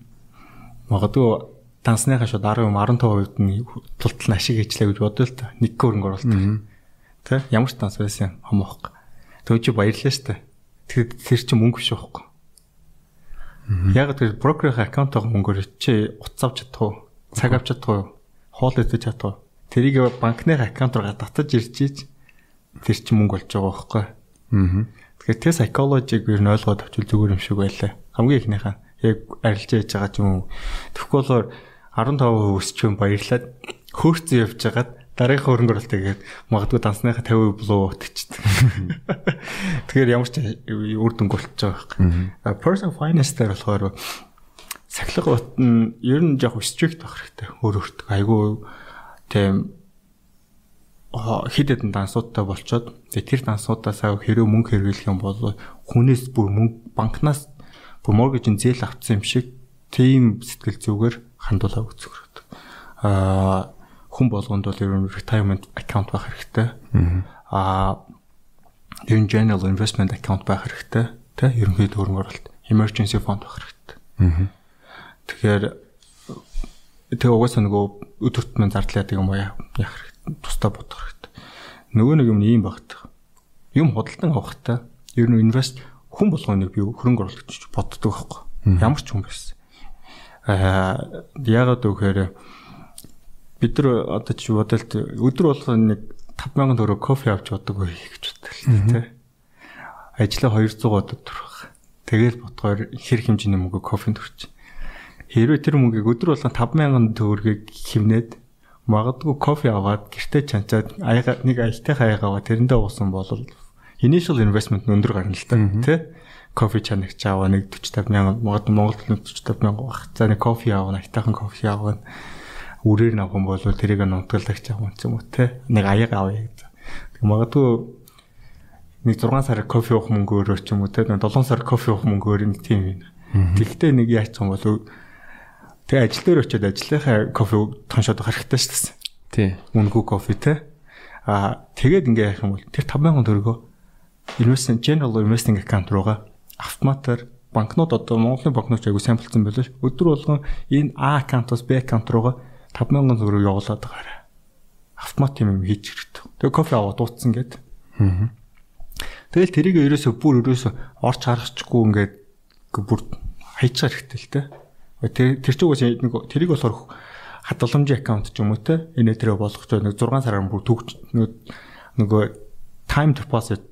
магадгүй дансныхаа шууд 10 15% нь тултал нь ашиг хийчлээ гэж бодъё л та. Нэг хөрөнгө оруулалт. Тэ ямар ч данс байсан хамаахгүй. Төө чи баярлаа штэ. Тэгэхээр тэр чинь мөнгө биш байхгүй. Яг тэр broker аккаунтын мөнгөөр чи утас авч чадах уу? Цаг авч чадах уу? Хоол идэж чадах уу? Тэрийг банкны аккаунт руу татаж ирж ийж тэр чинь мөнгө болж байгаа байхгүй. Аа. Тэгэхээр тэр psychology-г ер нь ойлгоод авчвал зүгээр юм шиг байлаа. Хамгийн ихнийхээ яг арилж яж байгаа ч юм уу. Тэгэхгүй болоор 15% өсч юм баярлаад хөөрцөн явж хагаад дараагийн хөрөнгө оруулалт тэгээд магадгүй дансныхаа 50% блуу утчихдаг. Тэгэхээр ямар ч үр дүнг болчихж байгаа байхгүй. Person finance дээр болохоор сахилга бот нь ер нь яг strict байх хэрэгтэй. Өөр өөртөө айгүй тийм хэд хэдэн дансуудтай болчоод тэр дансуудаасаа хэрэв мөнгө хэрэглэх юм бол хүнээс бүр мөнгө банкнаас бүр моргежийн зээл авцсан юм шиг тийм сэтгэл зүгээр хандуулаа үзэх хэрэгтэй. Аа хүн болгонд бол ер нь retirement account байх хэрэгтэй. Аа ер нь general investment account байх хэрэгтэй. Тэ ерөнхийдөө хөрөнгө оруулалт emergency fund байх хэрэгтэй. Аа Тэгэхээр тэг угаасаа нөгөө өдөрт мэн зардлаад юм уу яах хэрэгтэй тусдаа бодох хэрэгтэй. Нөгөө нэг юм ийм багт. Юм худалдан авахтаа ер нь инвест хүн болгоныг би хөрөнгө оруулалт гэж боддог байхгүй. Ямар ч хүн байсан. Аа яагаад гэхээр бид нар одоо чи бодолт өдөр болгоно нэг 5000 төгрөг кофе авч бодог вэ гэж бодлоо тий. Ажлаа 200 удаа турах. Тэгэл ботгоор хэр хэмжээний мөнгө кофенд төрчих Хэрвээ тэр мөнгийг өдөр болгон 5000 төгрөгийг хивнээд магадгүй кофе аваад гэртээ чанчаад аяга нэг аялтайхаа аяга аваад тэрэндээ уусан бол initial investment нь өндөр гарна л та тий кофе чанагч аваа нэг 40 50 мянган магадгүй Монголд нэг 40 50 мянган баг. За нэг кофе аваа аятайхан кофе аваа үрээр нь авах юм бол тэрийг нутгалдагч авах юм уу те нэг аяга авъя гэж. Магадгүй нэг 6 сар кофе уух мөнгөөрөө ч юм уу те 7 сар кофе уух мөнгөөр нэг тийм юм. Тэгтээ нэг яач юм бол Тэгээ ажил дээр очиод ажлынхаа кофе тоншоод хэрэгтэй шүү дээ. Тий. Үнгүй кофе те. Аа тэгээд ингээ яах юм бол тэр 5000 төгрөгөө investment general investing account руугаа автоматар банкнууд одоо Монголын банкнууд айгу сайн болцсон байлаа ш. Өдөр болгон энэ А аккаунтаас Б аккаунт руугаа 5000 төгрөг явуулаад байгаарай. Автомат юм хийж хэрэгтэй. Тэгээ кофе аваад дуутсан гээд. Аа. Тэгэл тэрийг ерөөсө бүр ерөөсө орч харахчгүй ингээд бүр хайчаар хэрэгтэй л те. Тэр тэр чинь үгүй нэг тэрийг болохоор хадгаламжийн аккаунт ч юм уу те энэ болгох чинь нэг 6 сараар бүр төгч нөгөө time deposit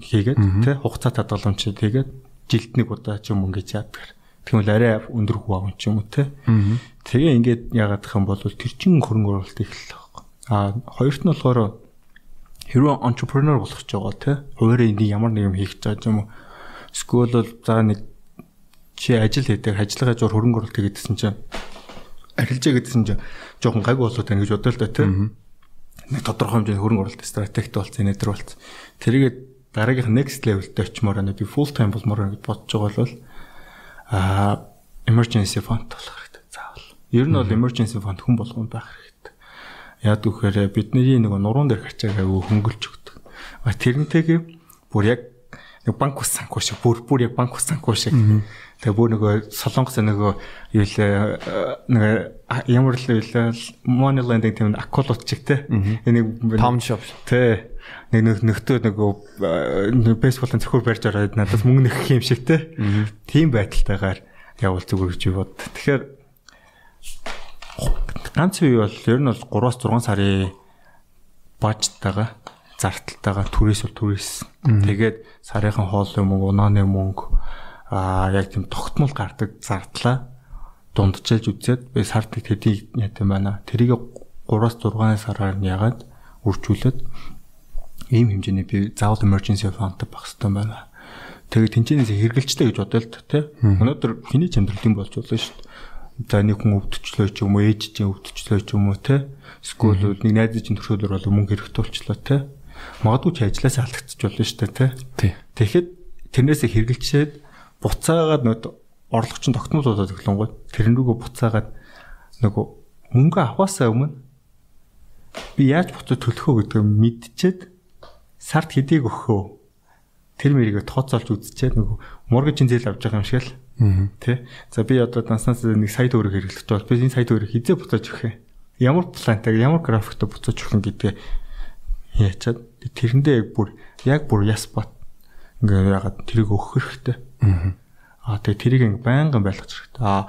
хийгээд те хугацаа хадгаламж хийгээд жилд нэг удаа ч юм ингэж яадаг. Тэгмэл арай өндөр хүү авах юм уу те. Тэгээ ингээд яагаад гэх юм бол тэр чин хөрөнгө оруулалт байхгүй. А хоёрт нь болохоор хэрвээ entrepreneur болох ч байгаа тий. Хуваараа энийг ямар нэг юм хийх гэж байгаа юм уу? Эсвэл бол за нэг чи ажил хийдэг, ажиллагаа зур хөрөнгө оруулалт хийгээдсэн чинь арилжаа гэдсэн чинь жоохон гайг болоод байна гэж бодоо л да тий. Нэг тодорхой хэмжээний хөрөнгө оруулалт стратегт болсон, энэдэр болсон. Тэрийгээ дараагийнх next level-д очимоор байна. Би full time болмоор байна гэж бодож байгаа бол аа emergency fund болох хэрэгтэй. Заавал. Ер нь бол emergency fund хүн болгонд байх хэрэгтэй. Яг үхээр бидний нөгөө нуруунд дээр хачаагаа хөнгөлж өгдөг. Тэрнтэйгээ бүр яг нэг банк ус санхүү шиг бүр бүр яг банк ус санхүү шиг. Тэгээ бүр нөгөө солонгос нөгөө юу л нөгөө ямар л вэ money lending тийм акулууд чиг те. Энийг tom shop те. Нэг нөхтөө нөгөө бейсболын цөхөр барьж ороод надаас мөнгө нөхөх юм шиг те. Тийм байдалтайгаар явал зүгээр гэж бод. Тэгэхээр ганц үе бол ер нь бол 3-6 сарын бажтайгаа зарталтайгаа түрээс бол түрээс. Тэгээд сарынхан хоолой мөнгө, унааны мөнгө аа яг тийм тогтмол гардаг зардлаа дундчилж үзээд би сард тэдийг яд юм байна. Тэрийг 3-6 сараар нь ягаад үржүүлээд ийм хэмжээний би заавал emergency fund хэрэгтэй байна. Тэгээд тэнцэнээс хэргэлжтэй гэж бодоё л тэ. Өнөөдөр хиний чамдрал юм болж болно шүү дээ. За нэг хүн өвдчлөө ч юм уу, ээж чинь өвдчлөө ч юм уу тэ. Эсвэл нэг найз чинь төрөлөөр бол мөнгө хэрэгтэй болчлоо тэ магадгүй ч ажилласаа алдагдчих болно шүү дээ тий. Тэгэхэд тэрнээсээ хэргэлжээд буцаагаад нөт орлогч өглөнгөө тэрэн рүүгээ буцаагаад нөгөө мөнгө авахаасаа өмнө би яаж буцаад төлөхөө гэдэг мэдчихэд сард хэдийг өгөхөө тэр мэрийгээ тооцоолж үзчихээд нөгөө моргежийн зээл авч байгаа юм шиг л тий. За би одоо данснаас нэг сая төгрөг хэрэглэж бол би энэ сая төгрөг хизээ буцааж өгөх юм. Ямар плантай ямар графиктай буцааж өгөх юм гэдэг яачаад тэрэндээ яг бүр яг бүр яс бат ингээ ягаад тэрийг өгөх хэрэгтэй. Аа тэгээ тэрийг ингээ байнгын байлгах хэрэгтэй. Аа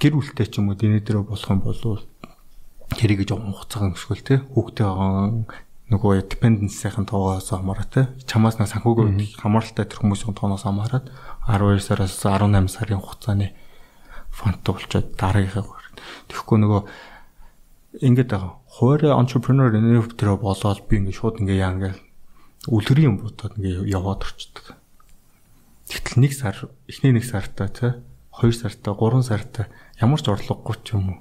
гэр бүлтэй ч юм уу дэнэ дээр болох юм бол тэрийг жоохон хугацаагаар өсгөл те хүүхдээ нөгөө dependency-ийн тоогоос хамаарат те чамаас нэг санхүүгийн хамааралтай тэр хүмүүсийн тоогоос хамаарат 12 сараас 18 сарын хугацааны фонд болчоод дараагийнхаа тэгэхгүй нөгөө ингээд байгаа хуурай entrepreneur инноватор болоод би ингээд шууд ингээд яа ингээд үлгэрийн юм бодоод ингээд яваад орчдөг. Тэгтэл нэг сар, эхний нэг сартаа тий, хоёр сартаа, гурван сартаа ямар ч орлогогүй ч юм уу.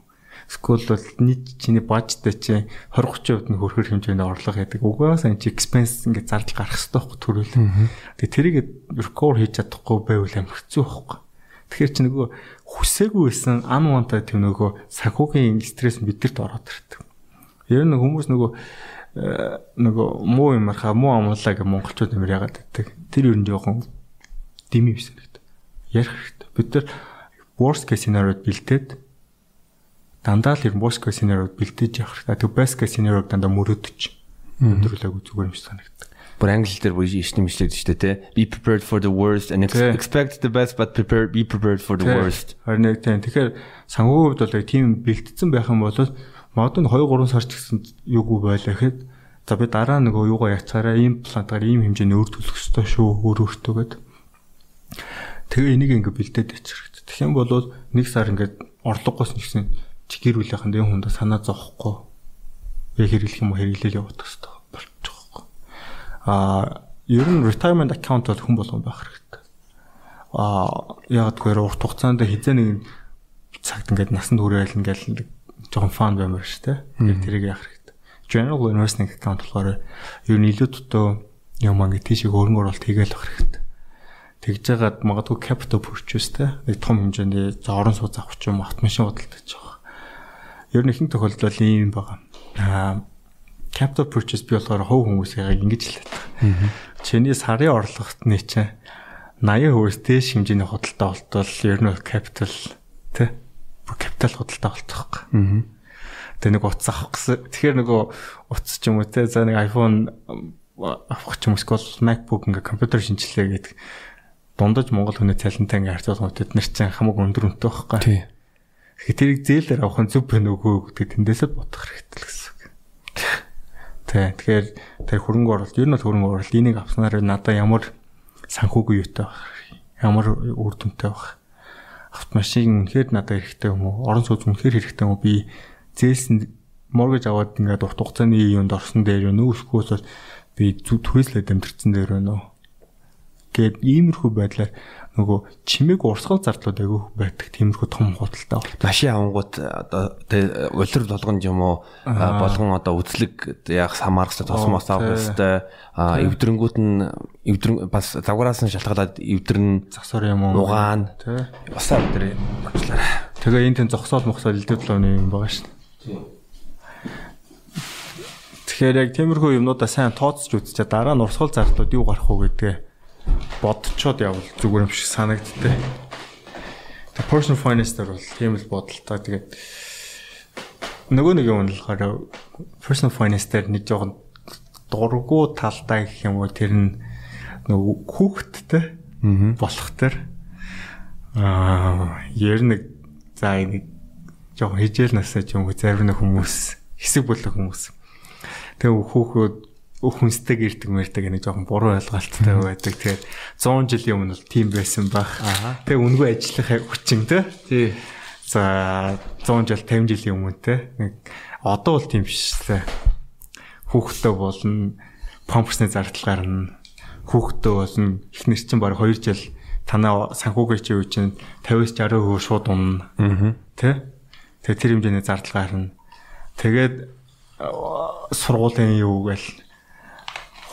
Скул бол нийт чиний бажтай чи 20 30% нь хөрхөр хэмжээний орлого яадаг. Угаасаа энэ чи expense ингээд зардал гарах хэрэгтэй байхгүй төрөл. Тэгээ тэрийг recover хийж чадахгүй байвал амар хэцүү байхгүй. Тэгэхээр чи нөгөө хүсээгүй байсан unwanted тийм нөгөө санхүүгийн стресс бидэрт ороод ирдэг. Ер нь хүмүүс нөгөө э, нөгөө муу юм архаа муу амлаа гэх монголчууд нэмэр ягаад гэдэг. Тэр ер нь жоохон дими биш санагдав. Ярих хэрэгтэй. Бид нар worst case scenario-д бэлдээд дандаа л ер worst case scenario-д бэлдээж явах хэрэгтэй. Тэг best case scenario-г дандаа мөрөөдөж өндөрлөөгүй зүгээр юм шиг санагдав. Бүр англи дээр бүр ишнэ мэтлээд шүү дээ, тэ. Be prepared for the worst and expect the best but prepare be prepared for the worst. Харин яг тийм. Тэгэхээр санхүүгийн хувьд бол тийм бэлтгэсэн байх юм бол Магадгүй 2 3 сар ч гэсэн юугүй байлаа гэхэд за би дараа нөгөө юугаа яцаараа ийм плантаар ийм хэмжээний өр төлөх ёстой шүү өөр өөртөө гэд. Тэгээ энийг ингээ бэлдээд ичих хэрэгтэй. Тэгэх юм бол нэг сар ингээ орлогоос нэгсэн чи гэр бүлийнхэн дэ хүнд санаа зовхгүй. Яг хэрэглэх юм уу хэрэглээл явуудах хэрэгтэй болчих واخхой. Аа ер нь retirement account бол хүн болгон байх хэрэгтэй. Аа яг тэгэхээр урт хугацаанд хизээ нэг цагт ингээд насан туршаал ингээл жоохон фан баймар шүү дээ. Ингээд тэрийг яах хэрэгтэй. General investment account болохоор ер нь илүү дотоо юм ингээд тийшээ хөрөнгө оруулалт хийгээл авах хэрэгтэй. Тэгж жагаад магадгүй capital purchase те нэг том хэмжээний за орон сууц авах ч юм автомашин худалдаж байгаа. Ер нь ихэнх тохиолдолд ийм байгаа. Аа capital purchase би болохоор хов хүмүүсийг ингэж хэлээд байгаа. Чиний сарын орлоготны чинь 80% дээш хэмжээний худалдаа болтол ер нь capital те капитал худалдаа болтойхгүй. Аа. Тэгээ нэг утас авах гэсэн. Тэгэхээр нөгөө утас ч юм уу те за нэг iPhone авах ч юм эсвэл MacBook ингээ компьютер шинжилгээ гэдэг дундаж Монгол хүний цалинтай ингээ харьцуулах бид нар чинь хамаагүй өндөр үнэтэй байхгүй. Тий. Тэгэхээр тэрийг зээлээр авах нь зөв байна уугүй гэдэг тэндээсээ бодох хэрэгтэй л гэсэн үг. Тий. Тэгэхээр тэр хөрөнгө оруулалт ер нь хөрөнгө оруулалт энийг авснаар надаа ямар санхүүгийн юутай байх ямар үр дүнтэй байх автомашин үнэхээр надад хэрэгтэй юм уу? Орон сууц үнэхээр хэрэгтэй юм уу? Би зээлсэн моргэж аваад ингээд урт хугацааны юунд орсон дээр юу нөөсгөөс би зүг түрээслээд амтэрсэн дээр байна уу гээд иймэрхүү байдлаар нөгөө чимээг урсгал зардлууд айгүй байдаг. Тиймэрхүү том худалдаа болт. Машин авангууд одоо тэг улир болгонд юм уу болгон одоо үзлэг яг самаархстай тосмоос авах хэвээр эвдрэнгүүд нь эвдрэн бас завгараас нь шалтгаалаад эвдэрн засвар юм уу? угаан тий басаа өдрөө бодлоо. Тэгээ энэ тэн зогсоол мохсоол илдэл лооны юм байгаа шүү дээ. Тэгэхээр яг тиймэрхүү юмнуудаа сайн тооцож үзчихээ дараа нь урсгал зардлууд юу гарах уу гэдгээ бодцоод явал зүгээр юм шиг санагдтыг. Тэгээ personal finance дээр бол тийм л бодолтой. Тэгээд нөгөө нэг юм нь болохоор personal finance дээр нэг жоохон дургу талтай гэх юм уу тэр нь нөгөө хүүхэдтэй болох тэр аа ер нэг за нэг жоохон хижээл насаа ч юм уу зарим нэг хүмүүс хэсэг бүлэг хүмүүс тэгээ хүүхүүд хүнстэй гэрдэг мэрдэг нэг жоохон буруу ойлголттой байдаг. Тэгэхээр 100 жилийн өмнө бол тийм байсан баг. Тэгээ үнгүй ажиллах хүчин те. Тий. За 100 жил 50 жилийн өмнө те. Одоо бол тийм биш те. Хүүхдтэй болно, памперсны зардал гарна. Хүүхдтэй болно. Эхнэр чинь баг 2 жил танаа санхүүгийн чи үе чинь 50-60% шууд унна. Аа. Тэ? Тэгээ тэр хэмжээний зардал гарна. Тэгээд сургуулийн юу гээл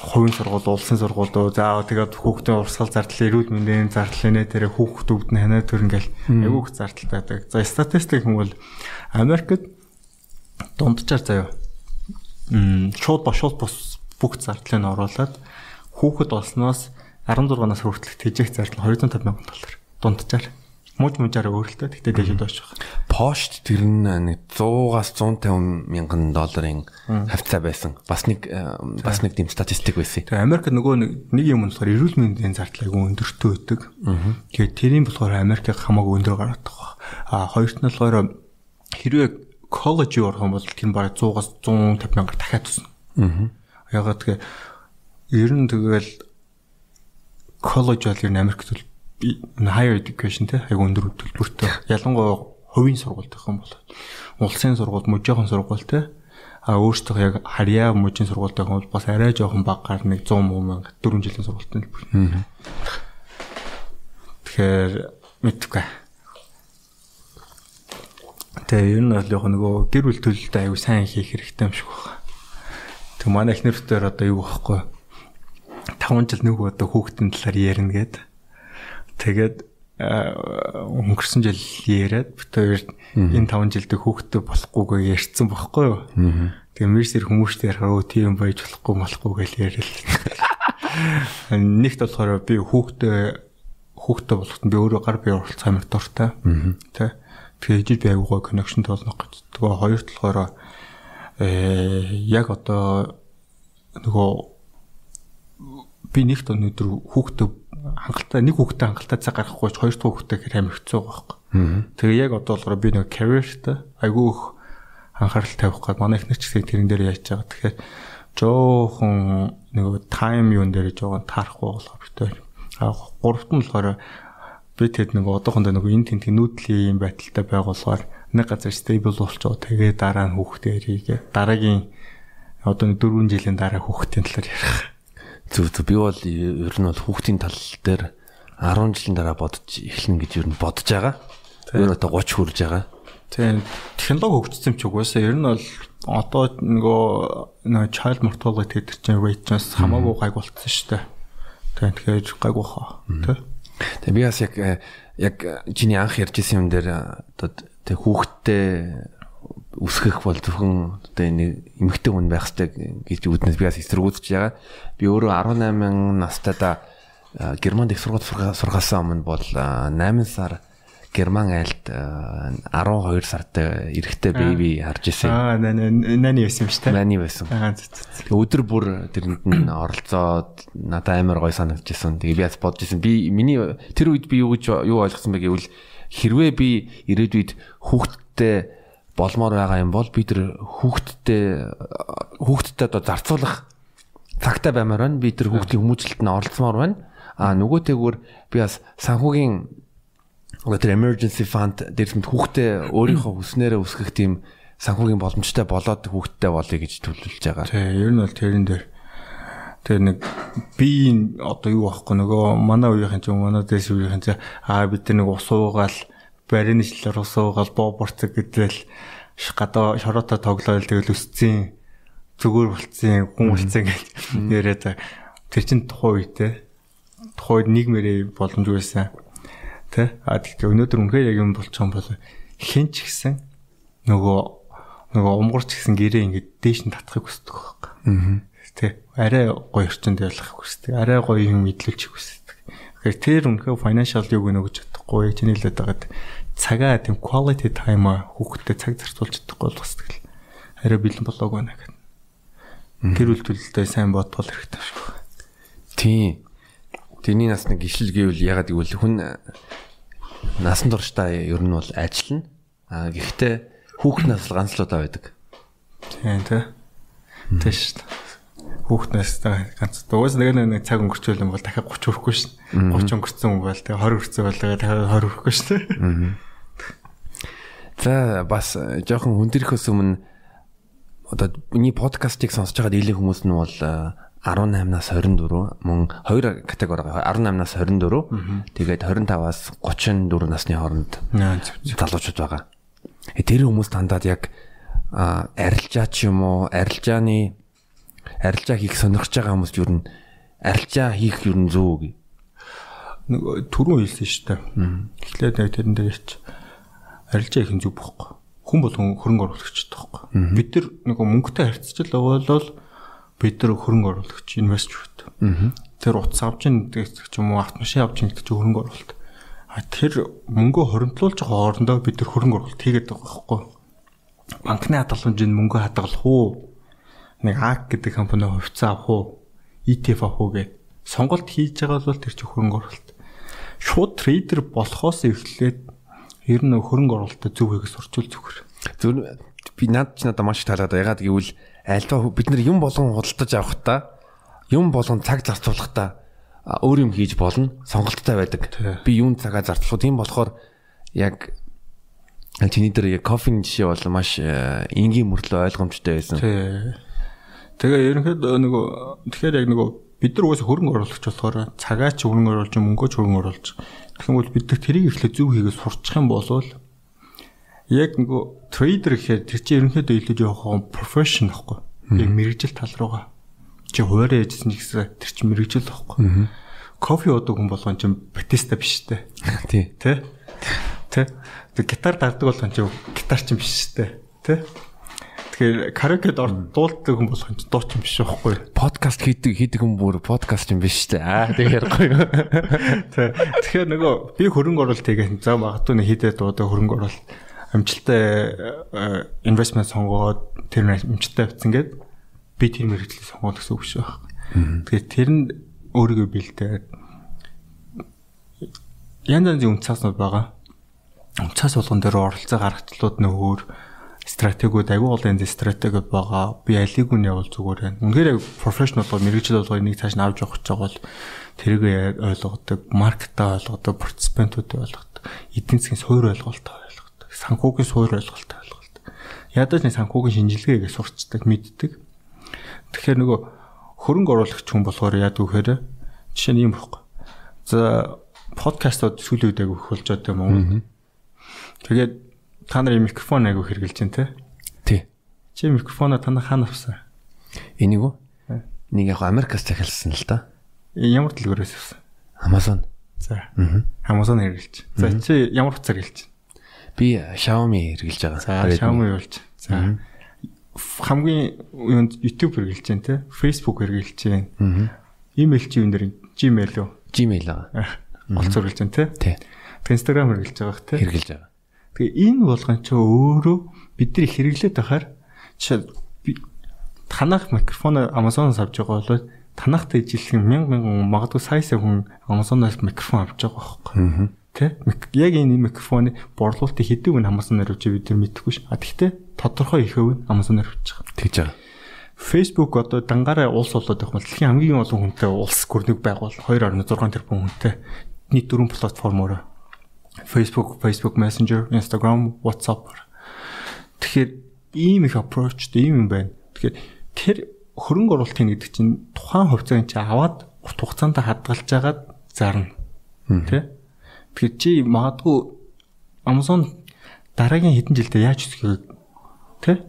хувийн сургууль, улсын сургууль, за тэгээд хүүхдийн урсгал зардал, эрүүл мэндийн зардал нэ тэр хүүхдүүд нь ханаа төрнгээл айгүй их зардал байдаг. За статистик хүмүүс Америкт дунджаар заяа. Мм шууд бошууд бус бүх зардлыг нь оруулаад хүүхэд болсноос 16 нас хүртэлх тэжээх зардал 250 сая доллар дунджаар мууж мужаараа өөрөлтөө тэгтээ дэжид байгаа. Пошт тэр нь нэг 100-аас 150 мянган долларын хавцаа байсан. Бас нэг э, бас нэг тийм статистик байсан. Тэгээ Америк нөгөө нэг юм болохоор эрүүл мэндийн зардал айгүй өндөртөө байдаг. Тэгээ тэрийн болохоор Америк хамаагүй өндөр гараад байгаа. А хоёрт нь болохоор хэрвээ коллеж орох юм бол тэр бараг 100-аас 150 мянгаар дахиад тусна. Ягаад тэгээ ер нь тэгэл коллеж бол ер нь Америкт бол higher education те айгу өндөр төлбөртэй. Ялангуяа хувийн сургууль гэх юм бол улсын сургууль, мужийн сургууль те а өөртөө яг харьяа мужийн сургуультай хүмүүс бас арай жоохон багаар нэг 100 мянга 4 жилийн сургуультай төлбөр. Тэгэхээр мэдгүй. Тэгээ ер нь бол яг нөгөө гэр бүл төлөлтөд аюу сайн хийх хэрэгтэй юм шиг байна. Тэг манай эхнэртээр одоо юу байхгүй 5 жил нөгөө одоо хүүхдийн талаар ярина гэдэг Тэгээд өнгөрсөн жил яриад хоёр энэ 5 жилдээ хүүхдтэй болохгүйгээ ярьсан бохгүй юу. Тэгээ мэрсэр хүмүүстэй ярихаа өө тийм байж болохгүй болохгүй гэж яриад. Нэгт болохоор би хүүхдтэй хүүхдтэй болоход би өөрөө гар бие оролцох амар дуртай. Тэ. Тэгээ жил би аюугаа коннекшн тоолнох гэж. Тэгээ хоёр талаараа э яг одоо нөгөө би нэгт өнөдөр хүүхдтэй хангалттай нэг хүүхдээ хангалттай цаг гаргахгүй ч хоёр дахь хүүхдээ хэрэг амар хэцүү байхгүй. Тэгээ яг одоо болохоор би нэг career-тэй айгүй их анхаарал тавих гээд манай ихнэр ч гэсэн тэрэн дээр яаж байгаа. Тэгэхээр жоохон нэг time юун дээр жоохон таарахгүй болохоор битээ. А гуравт нь болохоор би тэд нэг одоохондоо нэг энэ тент нүүдлийн байдалтай байгуулгаар нэг газар stable болчихоо тэгээ дараа нь хүүхдээ ирийгээ дараагийн одоо 4 жилийн дараа хүүхдийн талаар ярих Зүг зүг би бол ер нь бол хүүхдийн тал дээр 10 жилийн дараа бодож эхлэн гэж ер нь бодож байгаа. Ер нь одоо 30 хүрж байгаа. Тийм технологи хөгжсөн ч угаасаа ер нь бол одоо нөгөө нөгөө child mortality гэдэг чинь rate-с хамаагүй гайг болцсон шүү дээ. Тийм тэгэхээр гайгүй хаа. Тэг би бас яг яг чиний анх ярьжсэн юм дээр одоо тэг хүүхдтэй үсгэх бол зөвхөн одоо энэ эмэгтэй хүн байх хэрэгтэй гэж үүднээс би бас эсэргүүцэж байгаа. Би өөрөө 18 настайдаа Германд их сургууль сургаасан өмнө бол 8 сар Герман айлд 12 сартай эрэхтэй беби харж ирсэн. Аа нани байсан шүү дээ. Нани байсан. Өдөр бүр тэрэнд нь оролцоод надад амар гой санагдчихсан. Тэгээ би бас бодож ирсэн. Би миний тэр үед би юу гэж юу ойлгосон бэ гэвэл хэрвээ би ирээдүйд хүүхдтэй болмоор байгаа юм бол бид нар хүүхдтэй хүүхдтэй одоо зарцуулах цагтаа баймаар байна. Бид нар хүүхдийн хүмүүжлэлд нь оролцмоор байна. А нөгөөтэйгүр би бас санхүүгийн одоо тэр emergency fund дээрс мэд хүүхдээ өөрийнхөө хүснээрээ үсгэх тийм санхүүгийн боломжтой болоод хүүхдтэй болъё гэж төлөвлөж байгаа. Тий, ер нь бол тэрэн дээр тэр нэг би одоо юу байхгүй нөгөө манай үеийнхэн ч манай дэс үеийнхэн ч аа бид тэр нэг ус уугаал барины жилээр ус уугаал боо борцог гэдэл гадаа шороото тоглоол тэгэл өсцэн зүгээр болцсон хүн болцсон гэж яриад тэр чин тухайн үедээ тухайд нийгмэрээ боломж байсан. Тэ? А тэгэхээр өнөөдөр үнхээр яг юм болчих юм бол хэн ч гэсэн нөгөө нөгөө умгарч гэсэн гэрээ ингээд дээш нь татахыг хүсдэг байхгүй. Аа. Тэ? Арай гоё орчинд явуулахыг хүсдэг. Арай гоё юм идэлүүлчих хүсдэг. Тэгэхээр тэр үнхээр financial юг өгнө гэж бодохгүй. Чиний хэлээд байгаад цагаа тийм quality time хүүхдэд цаг зарцуулж чадахгүй бол бас тэгэл арай бэлэн болоог байна гэх. Бүл төлөлтөө сайн бодгол хэрэгтэй шүү. Тийм. Тэрний нас нэг гişл гэвэл ягаад гэвэл хүн насан туршдаа ер нь бол ажиллана. А гэхдээ хүүхэд нас л ганц л удаа байдаг. Тийм тий. Тийм шүү дээ. Хүүхэд настай ганц уус нэг нэг цаг өнгөрчөөл юм бол дахиад 30 хүрэхгүй шин. 30 өнгөрцөн юм бол тэгээ 20 хүрсэн бол тэгээ дахиад 20 хүрэхгүй шин. За бас жоохон хүндрихөөс өмнө одоо миний подкастыг сонсож байгаа дийлэн хүмүүс нь бол 18-наас 24 мөн хоёр категори 18-наас 24 тэгээд 25-аас 34 насны хооронд залуучууд байгаа. Э, тэр хүмүүс дандаад яг арилжаа ч юм уу арилжааны арилжаа хийх сонирхож байгаа хүмүүс юу н арилжаа хийх юу н зүү гэ. Нэг түрүү хэлсэн шүү дээ. Эхлээд яг тэрэн дээр ч арилжаа их зүг бохгүй хүн болгон хөрөнгө оруулагчтай байхгүй. Бид нар нөгөө мөнгөтэй харьцаж л бол бид нар хөрөнгө оруулагч инвестор. Тэр утас авч ин гэдэг ч юм уу автомашин авч ин гэдэг ч хөрөнгө оруулалт. А тэр мөнгөө хоримтлуулж байгаа хоорондоо бид нар хөрөнгө оруулалт хийгээд байгаа байхгүй. Банкны хадгаламжинд мөнгө хадгалах уу? Нэг АК гэдэг компани хувьцаа авах уу? ETF авах уу гэд сонголт хийж байгаа бол тэр чинь хөрөнгө оруулалт. Шууд трейдер болохоос эхлээд ер нь хөрөнгө оруулалтад зөв хийх сурчул зүгээр. Зөв би над ч надад маш таалаад ягаад гэвэл альва бид нар юм болгон худалдаж авахдаа юм болгон цаг зарцуулахдаа өөр юм хийж болно сонголттой байдаг. Би юунд цагаа зарцуулах тийм болохоор яг чиний дээр яг кофений жишээ бол маш э, энгийн мөрлөө ойлгомжтой байсан. Тэгээ ерөнхийдөө нөгөө тэгэхээр яг нөгөө бид нар угаасаа хөрөнгө оруулагч болохоор цагаа ч хөрөнгө оруулж мөнгөө ч хөрөнгө оруулж Тэгвэл бид нар тэрийг эхлээд зөв хийгээд сурчих юм бол яг нөгөө трейдер гэхээр тэр чинь ерөнхийдөө илүү жоохон профешн байхгүй. Яг мэрэгжил тал руугаа. Чи хуурай яжсэн гэсэн тэр чинь мэрэгжил байхгүй. Кофе уудаг хүн болгон чинь батиста биш үү? Тий. Тэ? Тэ? Тэг гитар дагдаг болгон чинь гитар чинь биш үү? Тэ? Тэгэхээр караокед дуулдаг хүн болох юм чи дуучин биш байхгүй. Подкаст хийдэг хийдэг хүн бүр подкаст юм биш үү? Аа тэг ярихгүй юу. Тэгэхээр нөгөө би хөрөнгө оруулалт хийгээд за магадгүй нэг хийдэ дуудаг хөрөнгө оруулалт амжилттай э, инвестмент сонгоод тэр амжилттай авцсан гээд би тэр мэрэгчлээ сонгоод гэсэн үг шүү байна. Тэгэхээр тэр нь өөрийгөө бэлдээд янз янзын үнцааснууд байгаа. Үнцаас болгон дээр оролцоо гаргачлууд нөө өөр стратегиуд аюул олон стратегиуд байгаа. Би алиг нь явал зүгээр байна. Үнэхээр профешнл бол мэрэгжил болгоо нэг цааш нь авч явах гэж байгаа бол тэрийг ойлгодог, маркетаа ойлгодог, парticipant-уудыг ойлгодог, эдийн засгийн суурь ойлголтоо ойлгодог, санхүүгийн суурь ойлголтоо ойлгодог. Ядаж нэг санхүүгийн шинжилгээгээ сурцдаг, мэддэг. Тэгэхээр нөгөө хөрөнгө оруулагч хүн болохоор яадаг вэхээр жишээ нь юм баггүй. За подкастууд сүүлийн үед агуулж болж байгаа юм уу? Тэгээд та нар микрофон айгу хэрглэж байна те. Тий. Чи микрофоноо танаа хаана авсан? Энийг үү? Нэг яг Америкаас захиалсан л да. Ямар дэлгүүрээс авсан? Amazon. За. Аа. Amazon хэрэглэж. За чи ямар утсаар хэрэглэж байна? Би Xiaomi хэрэглэж байгаа. За Xiaomi болж. За. Хамгийн юунд YouTube хэрэглэж байна те. Facebook хэрэглэж байна. Аа. Имэйл чи юу нэр Gmail үү? Gmail аа. Олцоор хэрэглэж байна те. Тий. Instagram хэрэглэж байгаах те. Хэрэглэж байгаа. Тэгээ энэ болгон ч өөрөө бидний хэрэглээд байхаар танах микрофон Amazon-оос авч байгаа бол танахтай ижилхэн мянга мянган магадгүй сая сая хүн Amazon-оос микрофон авч байгаа байхгүй. Тэ? Яг энэ микрофоны борлуулалтыг хэдэг нь Amazon-аар авч бид нар мэдэхгүй ш. А тэгтээ тодорхой их өв нь Amazon-аар авч байгаа. Тэгж байгаа. Facebook одоо дангаараа улс болоод байх юм дэлхийн хамгийн олон хүнтэй улс гүрнэг байгуул 2.6 тэрбум хүнтэй нийт дөрвөн платформоор Facebook, Facebook Messenger, Instagram, WhatsApp. Тэгэхээр ийм их approach ийм юм байна. Тэгэхээр тэр хөрөнгө оруулалт хийнэ гэдэг чинь тухайн хувьцааг чи аваад урт хугацаанд хадгалж агаад зарна. Тэ? Тэгэхээр чи магадгүй Amazon дараагийн хэдэн жилдээ яаж өсгөх тэ?